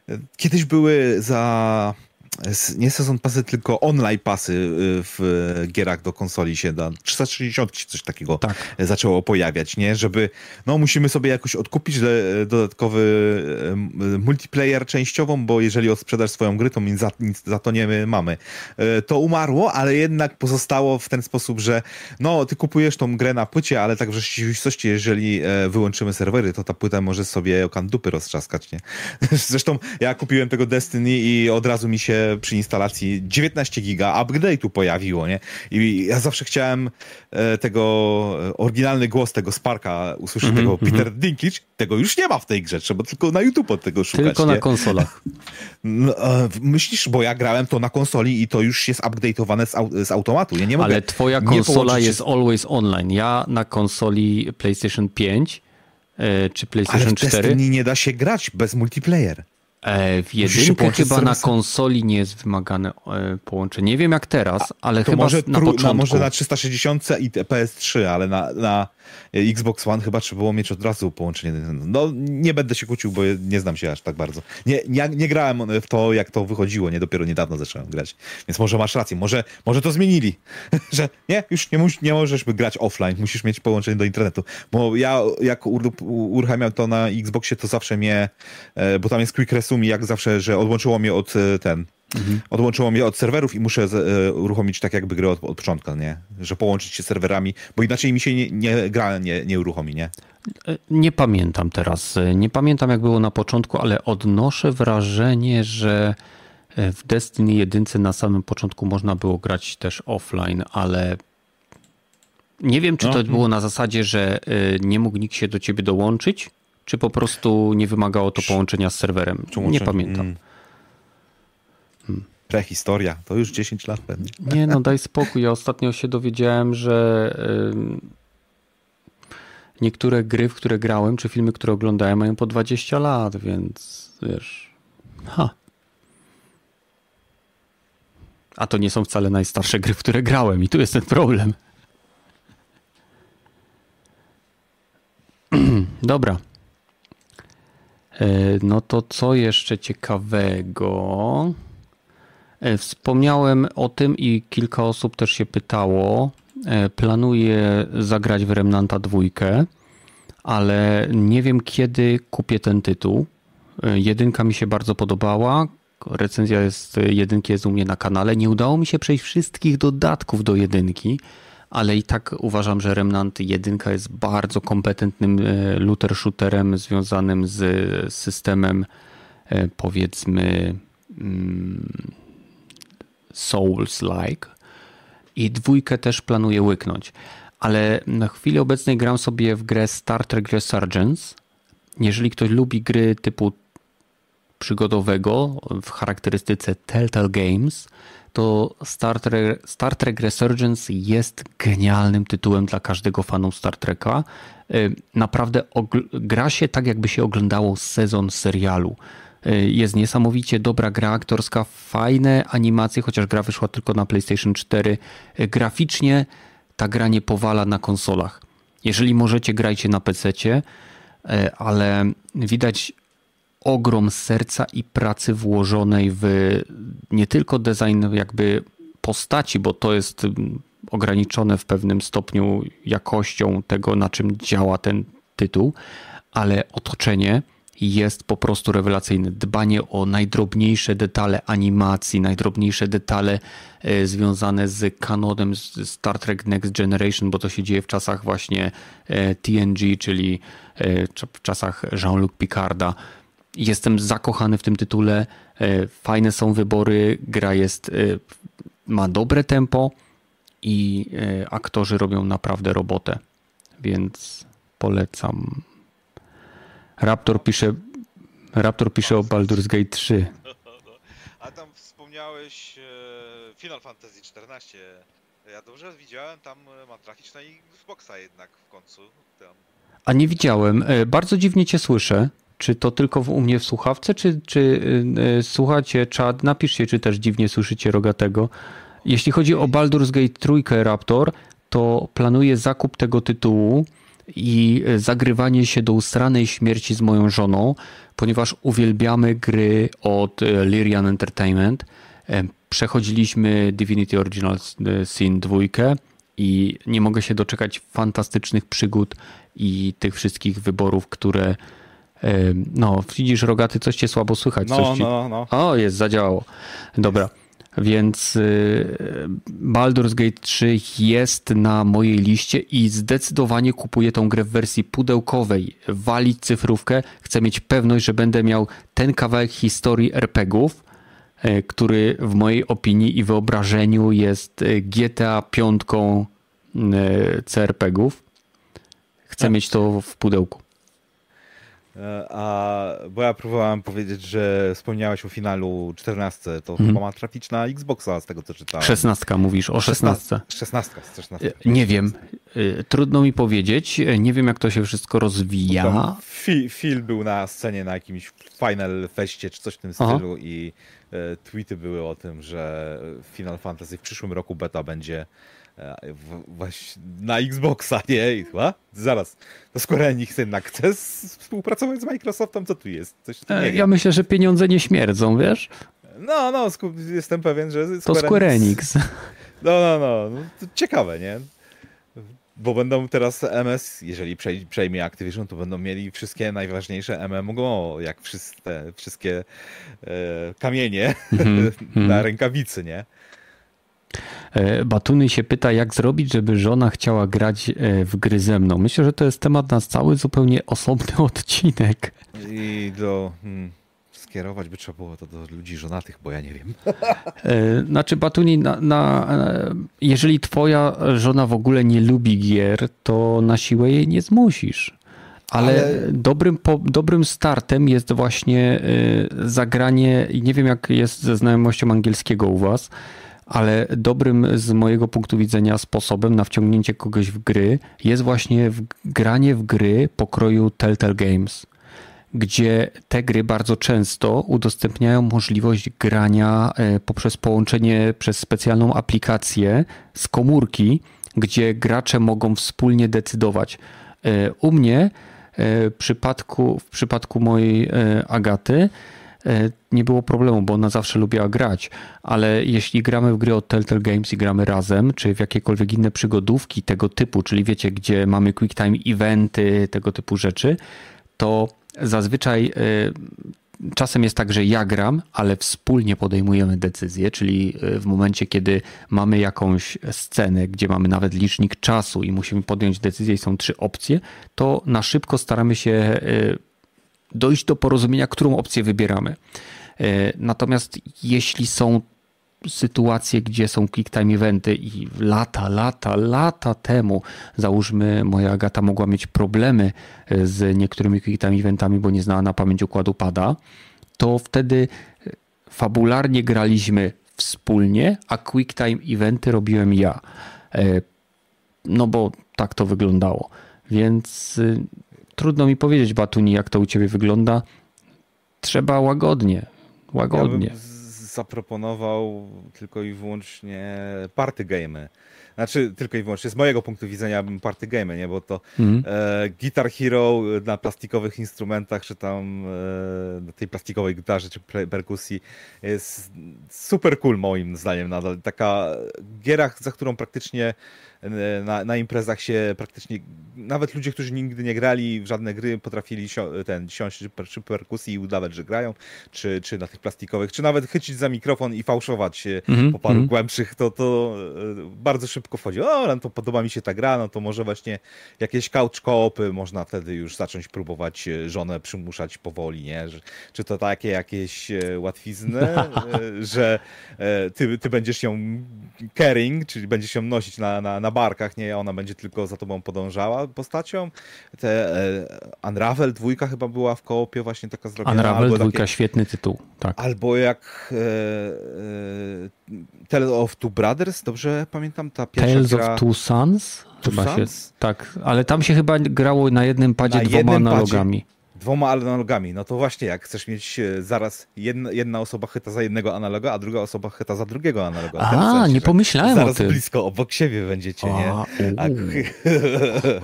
[SPEAKER 1] e, kiedyś były za nie sezon pasy, tylko online pasy y, w gierach do konsoli się da. 360 coś takiego tak. zaczęło pojawiać, nie? Żeby, no musimy sobie jakoś odkupić dodatkowy multiplayer częściową, bo jeżeli odsprzedasz swoją grę, to my za, nic za to nie mamy. To umarło, ale jednak pozostało w ten sposób, że no, ty kupujesz tą grę na płycie, ale tak w rzeczywistości, jeżeli e, wyłączymy serwery, to ta płyta może sobie okan dupy roztrzaskać, nie? Zresztą ja kupiłem tego Destiny i od razu mi się przy instalacji 19 giga upgrade'u pojawiło, nie? I ja zawsze chciałem e, tego, e, oryginalny głos tego Sparka usłyszeć, mm -hmm, tego Peter mm -hmm. Dinklage, tego już nie ma w tej grze, trzeba tylko na YouTube od tego szukać.
[SPEAKER 2] Tylko
[SPEAKER 1] nie?
[SPEAKER 2] na konsolach.
[SPEAKER 1] No, e, myślisz, bo ja grałem to na konsoli i to już jest update'owane z, au z automatu. Ja nie mogę
[SPEAKER 2] Ale twoja konsola jest always online. Ja na konsoli PlayStation 5 czy PlayStation Ale w 4.
[SPEAKER 1] Ale nie da się grać bez multiplayer.
[SPEAKER 2] E, w jedynkę chyba na konsoli nie jest wymagane e, połączenie. Nie wiem jak teraz, ale chyba
[SPEAKER 1] może
[SPEAKER 2] na początku.
[SPEAKER 1] Na, może na 360 i PS3, ale na, na Xbox One chyba trzeba było mieć od razu połączenie. No nie będę się kłócił, bo nie znam się aż tak bardzo. Nie, nie, nie grałem w to, jak to wychodziło, nie dopiero niedawno zacząłem grać. Więc może masz rację, może, może to zmienili, że nie, już nie, mus, nie możesz grać offline, musisz mieć połączenie do internetu. Bo ja jak uruchamiam to na Xboxie, to zawsze mnie, e, bo tam jest quick resume jak zawsze, że odłączyło mnie od e, ten, Mhm. Odłączyło mnie od serwerów i muszę e, uruchomić tak jakby grę od, od początku, nie? Że połączyć się z serwerami, bo inaczej mi się nie, nie gra nie, nie uruchomi, nie?
[SPEAKER 2] Nie pamiętam teraz. Nie pamiętam jak było na początku, ale odnoszę wrażenie, że w Destiny 1 na samym początku można było grać też offline, ale nie wiem, czy to no. było na zasadzie, że nie mógł nikt się do ciebie dołączyć, czy po prostu nie wymagało to połączenia z serwerem. Nie pamiętam. Mm.
[SPEAKER 1] Hmm. Prehistoria, to już 10 lat pewnie.
[SPEAKER 2] Nie no, daj spokój. Ja ostatnio się dowiedziałem, że niektóre gry, w które grałem, czy filmy, które oglądałem, mają po 20 lat, więc wiesz. Ha. A to nie są wcale najstarsze gry, w które grałem, i tu jest ten problem. Dobra. E, no to co jeszcze ciekawego? E, wspomniałem o tym i kilka osób też się pytało. E, planuję zagrać w Remnanta dwójkę, ale nie wiem kiedy kupię ten tytuł. Jedynka mi się bardzo podobała. Recenzja jest jedynki jest u mnie na kanale. Nie udało mi się przejść wszystkich dodatków do jedynki, ale i tak uważam, że Remnant 1 jest bardzo kompetentnym e, looter shooterem związanym z systemem e, powiedzmy mm, Souls-like i dwójkę też planuję łyknąć. Ale na chwilę obecnej gram sobie w grę Star Trek Resurgence. Jeżeli ktoś lubi gry typu przygodowego w charakterystyce Telltale Games, to Star Trek, Star Trek Resurgence jest genialnym tytułem dla każdego fanu Star Treka. Y, naprawdę gra się tak, jakby się oglądało sezon serialu. Y, jest niesamowicie dobra gra aktorska, fajne animacje, chociaż gra wyszła tylko na PlayStation 4. Y, graficznie ta gra nie powala na konsolach. Jeżeli możecie, grajcie na PC, ale widać ogrom serca i pracy włożonej w nie tylko design jakby postaci, bo to jest mm, ograniczone w pewnym stopniu jakością tego, na czym działa ten tytuł, ale otoczenie jest po prostu rewelacyjne. Dbanie o najdrobniejsze detale animacji, najdrobniejsze detale e, związane z kanonem Star Trek Next Generation, bo to się dzieje w czasach właśnie e, TNG, czyli e, w czasach Jean-Luc Picarda. Jestem zakochany w tym tytule. E, fajne są wybory, gra jest, e, ma dobre tempo i e, aktorzy robią naprawdę robotę, więc polecam. Raptor pisze, Raptor pisze o Baldur's Gate 3.
[SPEAKER 1] A tam wspomniałeś Final Fantasy XIV. Ja dobrze widziałem, tam ma trafić na Xboxa jednak w końcu. Tam.
[SPEAKER 2] A nie widziałem. Bardzo dziwnie cię słyszę. Czy to tylko u mnie w słuchawce, czy, czy yy, słuchacie czat? Napiszcie, czy też dziwnie słyszycie rogatego. Jeśli chodzi o Baldur's Gate 3 Raptor, to planuję zakup tego tytułu i y, zagrywanie się do ustranej śmierci z moją żoną, ponieważ uwielbiamy gry od y, Lyrian Entertainment. Przechodziliśmy Divinity Original Sin 2 i nie mogę się doczekać fantastycznych przygód i tych wszystkich wyborów, które no, widzisz, rogaty, coś cię słabo słychać.
[SPEAKER 1] No,
[SPEAKER 2] coś
[SPEAKER 1] ci... no, no.
[SPEAKER 2] O, jest, zadziałało. Dobra. Więc y, Baldur's Gate 3 jest na mojej liście i zdecydowanie kupuję tą grę w wersji pudełkowej. Walić cyfrówkę. Chcę mieć pewność, że będę miał ten kawałek historii RPGów, y, który w mojej opinii i wyobrażeniu jest y, GTA 5 CRPGów. Chcę tak. mieć to w pudełku.
[SPEAKER 1] E, a bo ja próbowałem powiedzieć, że wspomniałeś o finalu 14, to mhm. chyba ma trafić na Xboxa z tego co czytałem.
[SPEAKER 2] 16 mówisz o 16.
[SPEAKER 1] 16, 16.
[SPEAKER 2] Nie wiem. trudno mi powiedzieć. Nie wiem, jak to się wszystko rozwija.
[SPEAKER 1] Phil był na scenie na jakimś Final Festie czy coś w tym stylu Aha. i e, tweety były o tym, że Final Fantasy w przyszłym roku beta będzie e, właśnie na Xboxa, nie? I chyba? Zaraz, to Square Enix jednak chce współpracować z Microsoftem, co tu jest? Coś tu
[SPEAKER 2] e, ja myślę, że pieniądze nie śmierdzą, wiesz?
[SPEAKER 1] No, no, jestem pewien, że
[SPEAKER 2] Square To Square Enix.
[SPEAKER 1] Enix. No, no, no, no ciekawe, nie? Bo będą teraz MS, jeżeli przejmie Activision, to będą mieli wszystkie najważniejsze MMO, jak wszystkie, wszystkie e, kamienie mm -hmm. na rękawicy, nie?
[SPEAKER 2] E, Batuny się pyta, jak zrobić, żeby żona chciała grać e, w gry ze mną. Myślę, że to jest temat na cały zupełnie osobny odcinek.
[SPEAKER 1] I do. Hmm skierować by trzeba było to do ludzi żonatych, bo ja nie wiem.
[SPEAKER 2] E, znaczy, Batuni, na, na, jeżeli twoja żona w ogóle nie lubi gier, to na siłę jej nie zmusisz. Ale, Ale... Dobrym, po, dobrym startem jest właśnie zagranie, i nie wiem jak jest ze znajomością angielskiego u was, ale dobrym z mojego punktu widzenia sposobem na wciągnięcie kogoś w gry jest właśnie w, granie w gry pokroju Telltale Games gdzie te gry bardzo często udostępniają możliwość grania e, poprzez połączenie przez specjalną aplikację z komórki, gdzie gracze mogą wspólnie decydować. E, u mnie e, w przypadku, w przypadku mojej Agaty nie było problemu, bo ona zawsze lubiła grać, ale jeśli gramy w gry od Telltale Games i gramy razem, czy w jakiekolwiek inne przygodówki tego typu, czyli wiecie, gdzie mamy quick time eventy, tego typu rzeczy, to Zazwyczaj y, czasem jest tak, że ja gram, ale wspólnie podejmujemy decyzje, czyli y, w momencie, kiedy mamy jakąś scenę, gdzie mamy nawet licznik czasu i musimy podjąć decyzję i są trzy opcje, to na szybko staramy się dojść do porozumienia, którą opcję wybieramy. Natomiast jeśli są sytuacje, gdzie są quick time eventy i lata, lata, lata temu, załóżmy, moja Agata mogła mieć problemy e, z niektórymi quick time eventami, bo nie znała na pamięć układu pada, to wtedy e, fabularnie graliśmy wspólnie, a quick time eventy robiłem ja. E, no bo tak to wyglądało. Więc trudno mi powiedzieć, Batuni, jak to u ciebie wygląda. Trzeba łagodnie. Łagodnie. Ja
[SPEAKER 1] zaproponował tylko i wyłącznie party game. Znaczy, tylko i wyłącznie z mojego punktu widzenia party game, nie? Bo to mm. e, Guitar Hero na plastikowych instrumentach, czy tam e, na tej plastikowej gitarze, czy perkusji jest super cool moim zdaniem nadal. Taka giera, za którą praktycznie na, na imprezach się praktycznie, nawet ludzie, którzy nigdy nie grali w żadne gry, potrafili sio, ten, siąść przy perkusji i udawać, że grają, czy, czy na tych plastikowych, czy nawet chycić za mikrofon i fałszować mm -hmm, po paru mm -hmm. głębszych, to, to e, bardzo szybko wchodzi. O, no to podoba mi się ta gra, no to może właśnie jakieś couch koopy można wtedy już zacząć próbować e, żonę przymuszać powoli, nie? Czy to takie jakieś e, łatwizny, że ty, ty będziesz ją carrying, czyli będziesz ją nosić na, na, na barkach, nie, ona będzie tylko za tobą podążała postacią. Te e, Unravel dwójka chyba była w koopie właśnie taka zrobiona.
[SPEAKER 2] Unravel dwójka, takie, świetny tytuł, tak.
[SPEAKER 1] Albo jak e, e, Tale of Two Brothers, dobrze pamiętam? Ta pierwsza
[SPEAKER 2] Tales gra... of Two Sons? Chyba się, tak, ale tam się chyba grało na jednym padzie na dwoma analogami. Padzie
[SPEAKER 1] dwoma analogami. No to właśnie, jak chcesz mieć e, zaraz jedna, jedna osoba chyta za jednego analoga, a druga osoba chyta za drugiego analoga.
[SPEAKER 2] A, sensie, nie pomyślałem
[SPEAKER 1] o
[SPEAKER 2] tym.
[SPEAKER 1] blisko obok siebie będziecie, a, nie? A...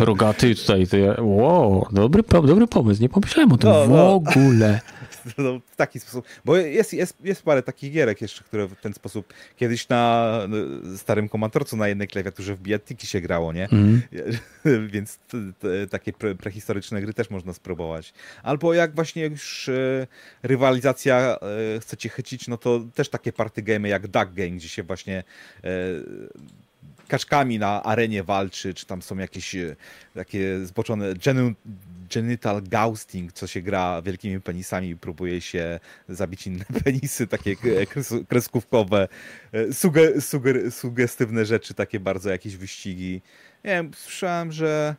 [SPEAKER 2] Rogaty tutaj, ja, wow, dobry, dobry pomysł, nie pomyślałem o tym no, w no. ogóle.
[SPEAKER 1] No, w taki sposób. Bo jest, jest, jest parę takich gierek jeszcze, które w ten sposób kiedyś na starym komantorcu na jednej klawiaturze w bijatyki się grało, nie? Mm. Więc takie pre, prehistoryczne gry też można spróbować. Albo jak właśnie już e, rywalizacja e, chcecie chycić, no to też takie party game jak Duck Game, gdzie się właśnie e, kaczkami na arenie walczy, czy tam są jakieś e, takie zboczone genital ghosting, co się gra wielkimi penisami i próbuje się zabić inne penisy, takie kreskówkowe, e, suge, suger, sugestywne rzeczy, takie bardzo jakieś wyścigi. Nie wiem, słyszałem, że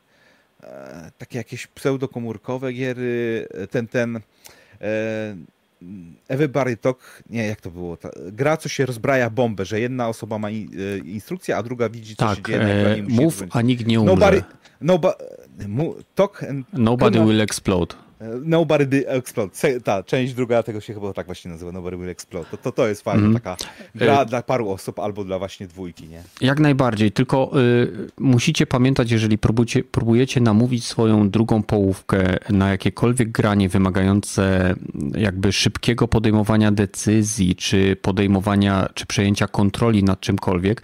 [SPEAKER 1] e, takie jakieś pseudokomórkowe giery, ten, ten Everybody Talk, nie, jak to było? Ta, gra, co się rozbraja bombę, że jedna osoba ma in, e, instrukcję, a druga widzi, co
[SPEAKER 2] tak,
[SPEAKER 1] się dzieje
[SPEAKER 2] ekranie. Mów, a nikt nie umrze.
[SPEAKER 1] Nobody, nobody, talk and,
[SPEAKER 2] Nobody will explode.
[SPEAKER 1] E, Nobody Will Explode. Ta część druga tego się chyba tak właśnie nazywa, Nobody Will Explode. To, to, to jest fajna mm. taka gra e... dla paru osób albo dla właśnie dwójki, nie?
[SPEAKER 2] Jak najbardziej, tylko y, musicie pamiętać, jeżeli próbujecie, próbujecie namówić swoją drugą połówkę na jakiekolwiek granie wymagające jakby szybkiego podejmowania decyzji, czy podejmowania, czy przejęcia kontroli nad czymkolwiek,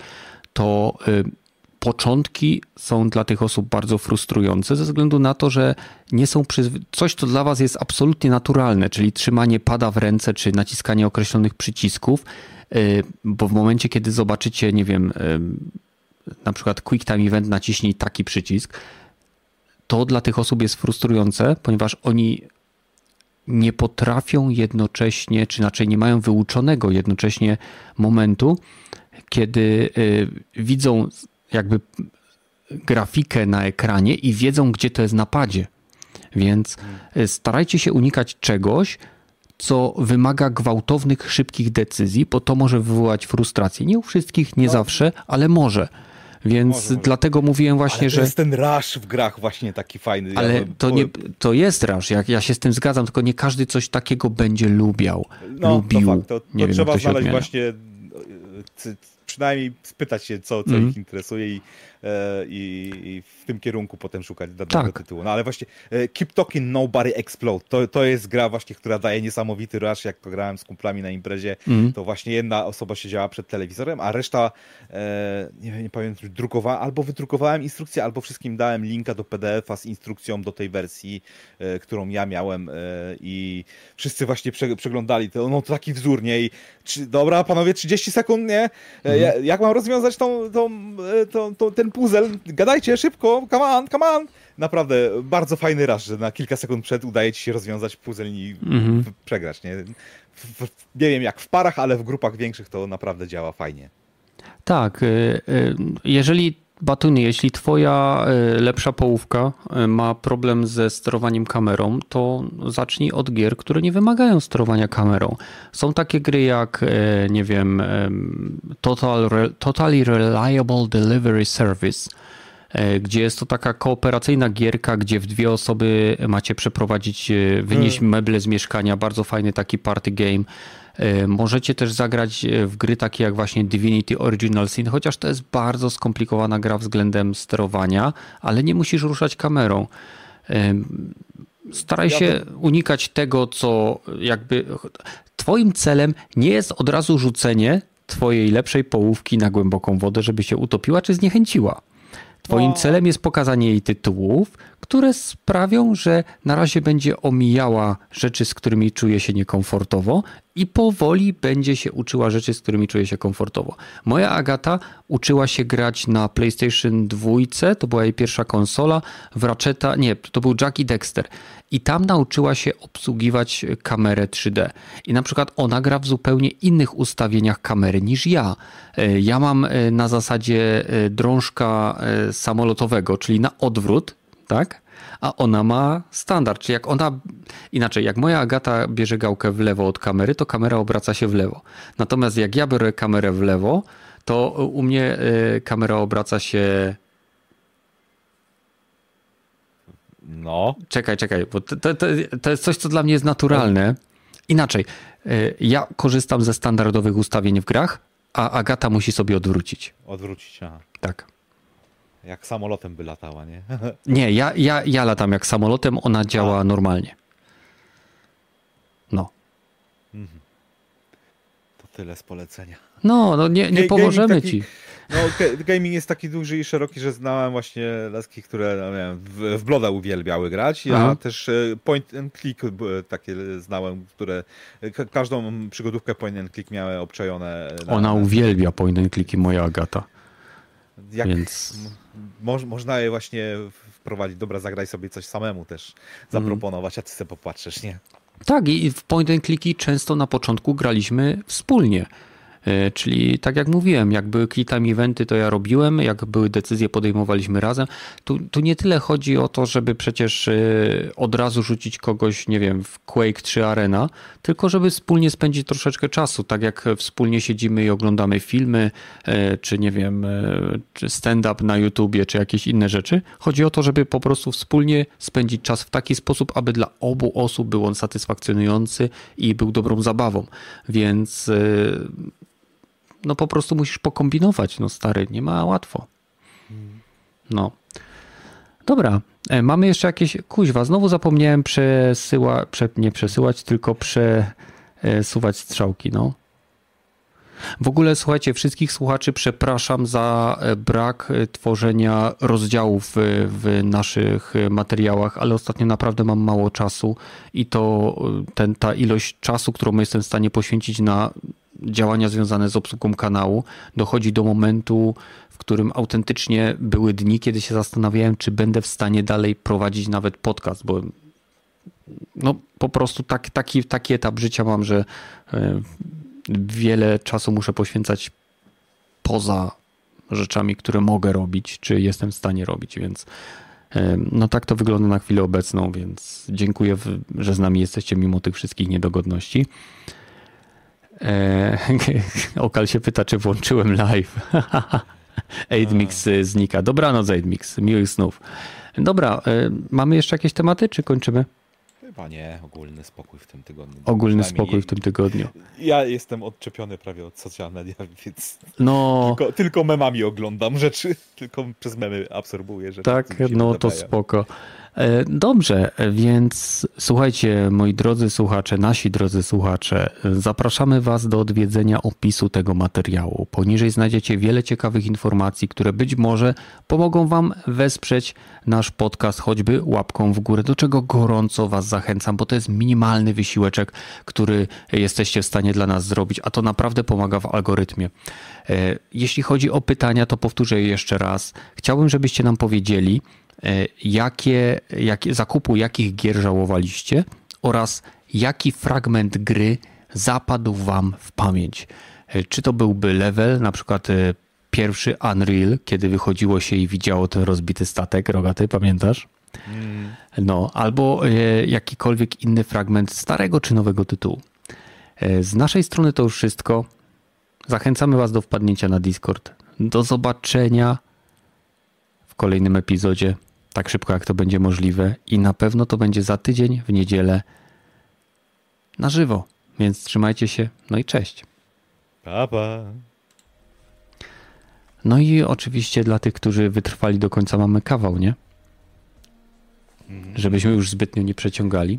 [SPEAKER 2] to y, początki są dla tych osób bardzo frustrujące ze względu na to, że nie są przyzwy... coś, co dla was jest absolutnie naturalne, czyli trzymanie pada w ręce czy naciskanie określonych przycisków, y, bo w momencie, kiedy zobaczycie, nie wiem, y, na przykład Quick Time Event naciśnij taki przycisk, to dla tych osób jest frustrujące, ponieważ oni nie potrafią jednocześnie, czy inaczej nie mają wyuczonego jednocześnie momentu, kiedy y, widzą jakby grafikę na ekranie i wiedzą, gdzie to jest na padzie. Więc e, starajcie się unikać czegoś, co wymaga gwałtownych, szybkich decyzji, bo to może wywołać frustrację. Nie u wszystkich, nie no. zawsze, ale może. Więc może, może. dlatego mówiłem właśnie, ale to że.
[SPEAKER 1] To jest ten rush w grach właśnie taki fajny.
[SPEAKER 2] Ale ja to, nie, to jest rush, jak ja się z tym zgadzam, tylko nie każdy coś takiego będzie lubiał. No, lubił.
[SPEAKER 1] To, fakt, to, to nie trzeba wiem, znaleźć właśnie e, przynajmniej spytać się, co, co mm. ich interesuje i i, i, w tym kierunku potem szukać danego tak. tytułu. No ale właśnie e, Keep Talking Nobody Explode to, to jest gra właśnie, która daje niesamowity rush, jak to grałem z kumplami na imprezie, mm. to właśnie jedna osoba siedziała przed telewizorem, a reszta e, nie, nie pamiętam, drukowała, albo wydrukowałem instrukcję, albo wszystkim dałem linka do PDF-a z instrukcją do tej wersji, e, którą ja miałem e, i wszyscy właśnie prze, przeglądali to, no to taki wzór, nie? I, czy, dobra, panowie, 30 sekund, nie? Mm. jak mam rozwiązać tą, tą, tą, tą ten ten puzzle, gadajcie szybko, come on, come on. Naprawdę bardzo fajny raz, że na kilka sekund przed udaje ci się rozwiązać puzzle i mhm. przegrać, nie? W, w, nie wiem jak w parach, ale w grupach większych to naprawdę działa fajnie.
[SPEAKER 2] Tak, y, y, jeżeli Batuny, jeśli twoja y, lepsza połówka ma problem ze sterowaniem kamerą, to zacznij od gier, które nie wymagają sterowania kamerą. Są takie gry jak, nie wiem, Total, Totally Reliable Delivery Service, gdzie jest to taka kooperacyjna gierka, gdzie w dwie osoby macie przeprowadzić, wynieść hmm. meble z mieszkania, bardzo fajny taki party game E, możecie też zagrać e, w gry takie jak właśnie Divinity Original Sin, chociaż to jest bardzo skomplikowana gra względem sterowania, ale nie musisz ruszać kamerą. E, staraj się unikać tego, co jakby. Twoim celem nie jest od razu rzucenie twojej lepszej połówki na głęboką wodę, żeby się utopiła czy zniechęciła. Twoim celem jest pokazanie jej tytułów, które sprawią, że na razie będzie omijała rzeczy, z którymi czuje się niekomfortowo i powoli będzie się uczyła rzeczy, z którymi czuje się komfortowo. Moja Agata uczyła się grać na PlayStation 2, to była jej pierwsza konsola, w Ratcheta, nie, to był Jackie Dexter i tam nauczyła się obsługiwać kamerę 3D. I na przykład ona gra w zupełnie innych ustawieniach kamery niż ja. E, ja mam e, na zasadzie e, drążka samolotowego, czyli na odwrót, tak? A ona ma standard, czyli jak ona, inaczej, jak moja Agata bierze gałkę w lewo od kamery, to kamera obraca się w lewo. Natomiast jak ja biorę kamerę w lewo, to u mnie kamera obraca się
[SPEAKER 1] no.
[SPEAKER 2] Czekaj, czekaj, bo to, to, to jest coś, co dla mnie jest naturalne. Inaczej, y, ja korzystam ze standardowych ustawień w grach, a Agata musi sobie odwrócić.
[SPEAKER 1] Odwrócić, aha.
[SPEAKER 2] Tak.
[SPEAKER 1] Jak samolotem by latała, nie?
[SPEAKER 2] Nie, ja, ja, ja latam jak samolotem, ona działa a. normalnie. No. Mhm.
[SPEAKER 1] To tyle z polecenia.
[SPEAKER 2] No, no nie, nie pomożemy taki... ci
[SPEAKER 1] no, gaming jest taki duży i szeroki, że znałem właśnie laski, które no, wiem, w, w Bloda uwielbiały grać. Ja Aha. też e, point and click e, takie znałem, które każdą przygodówkę point and click miały obczajone.
[SPEAKER 2] Na, Ona uwielbia point and click i moja Agata. Jak Więc...
[SPEAKER 1] Mo można je właśnie wprowadzić. Dobra, zagraj sobie coś samemu też zaproponować, a ty sobie popatrzysz, nie?
[SPEAKER 2] Tak, i w point and clicki często na początku graliśmy wspólnie czyli tak jak mówiłem, jak były time eventy, to ja robiłem, jak były decyzje, podejmowaliśmy razem. Tu, tu nie tyle chodzi o to, żeby przecież e, od razu rzucić kogoś, nie wiem, w Quake 3 Arena, tylko żeby wspólnie spędzić troszeczkę czasu, tak jak wspólnie siedzimy i oglądamy filmy, e, czy nie wiem, stand-up na YouTubie, czy jakieś inne rzeczy. Chodzi o to, żeby po prostu wspólnie spędzić czas w taki sposób, aby dla obu osób był on satysfakcjonujący i był dobrą zabawą. Więc no po prostu musisz pokombinować, no stary, nie ma łatwo. No. Dobra, e, mamy jeszcze jakieś, kuźwa, znowu zapomniałem przesyła, prze, nie przesyłać, tylko przesuwać strzałki, no. W ogóle słuchajcie, wszystkich słuchaczy przepraszam za e, brak e, tworzenia rozdziałów w naszych materiałach, ale ostatnio naprawdę mam mało czasu i to ten, ta ilość czasu, którą jestem w stanie poświęcić na działania związane z obsługą kanału, dochodzi do momentu, w którym autentycznie były dni, kiedy się zastanawiałem, czy będę w stanie dalej prowadzić nawet podcast, bo no po prostu tak, taki, taki etap życia mam, że e, wiele czasu muszę poświęcać poza rzeczami, które mogę robić, czy jestem w stanie robić, więc e, no tak to wygląda na chwilę obecną, więc dziękuję, że z nami jesteście mimo tych wszystkich niedogodności. E, Okal się pyta, czy włączyłem live. Aidmix e, znika. Dobranoc, Aidmix. Miłych snów. Dobra, e, mamy jeszcze jakieś tematy, czy kończymy?
[SPEAKER 1] Chyba nie, ogólny spokój w tym tygodniu.
[SPEAKER 2] Ogólny spokój w tym tygodniu.
[SPEAKER 1] Ja jestem odczepiony prawie od social media, więc no... tylko, tylko memami oglądam rzeczy, tylko przez memy absorbuję rzeczy.
[SPEAKER 2] Tak, no to spoko. E, dobrze, więc słuchajcie, moi drodzy słuchacze, nasi drodzy słuchacze, zapraszamy Was do odwiedzenia opisu tego materiału. Poniżej znajdziecie wiele ciekawych informacji, które być może pomogą Wam wesprzeć nasz podcast choćby łapką w górę, do czego gorąco Was zachęcam, bo to jest minimalny wysiłeczek, który jesteście w stanie dla nas zrobić, a to naprawdę pomaga w algorytmie. E, jeśli chodzi o pytania, to powtórzę je jeszcze raz. Chciałbym, żebyście nam powiedzieli, jakie, jakie, zakupu jakich gier żałowaliście oraz jaki fragment gry zapadł wam w pamięć. E, czy to byłby level, na przykład e, pierwszy Unreal, kiedy wychodziło się i widziało ten rozbity statek, rogaty, pamiętasz? Mm. No, albo jakikolwiek inny fragment starego czy nowego tytułu. Z naszej strony to już wszystko. Zachęcamy Was do wpadnięcia na Discord. Do zobaczenia w kolejnym epizodzie tak szybko jak to będzie możliwe i na pewno to będzie za tydzień w niedzielę na żywo. Więc trzymajcie się, no i cześć.
[SPEAKER 1] Pa, pa.
[SPEAKER 2] No i oczywiście dla tych, którzy wytrwali do końca mamy kawał, nie? Mhm. Żebyśmy już zbytnio nie przeciągali.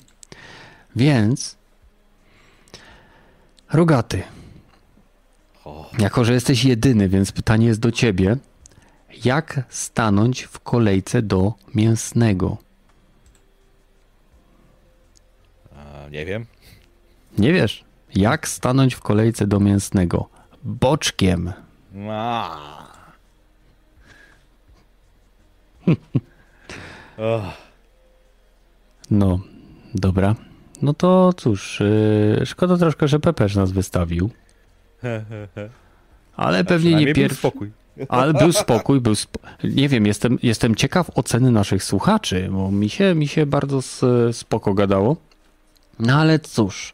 [SPEAKER 2] Więc Rogaty. Jako, że jesteś jedyny, więc pytanie jest do ciebie. Jak stanąć w kolejce do mięsnego?
[SPEAKER 1] nie wiem.
[SPEAKER 2] Nie wiesz? Jak stanąć w kolejce do mięsnego? Boczkiem. A. no, dobra. No to cóż, yy, szkoda troszkę, że Pepeż nas wystawił. Ale pewnie nie pierwszy. Ale był spokój, był spo... nie wiem, jestem, jestem ciekaw oceny naszych słuchaczy, bo mi się, mi się bardzo spoko gadało. No ale cóż,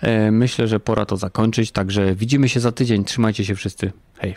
[SPEAKER 2] e, myślę, że pora to zakończyć, także widzimy się za tydzień. Trzymajcie się wszyscy. Hej.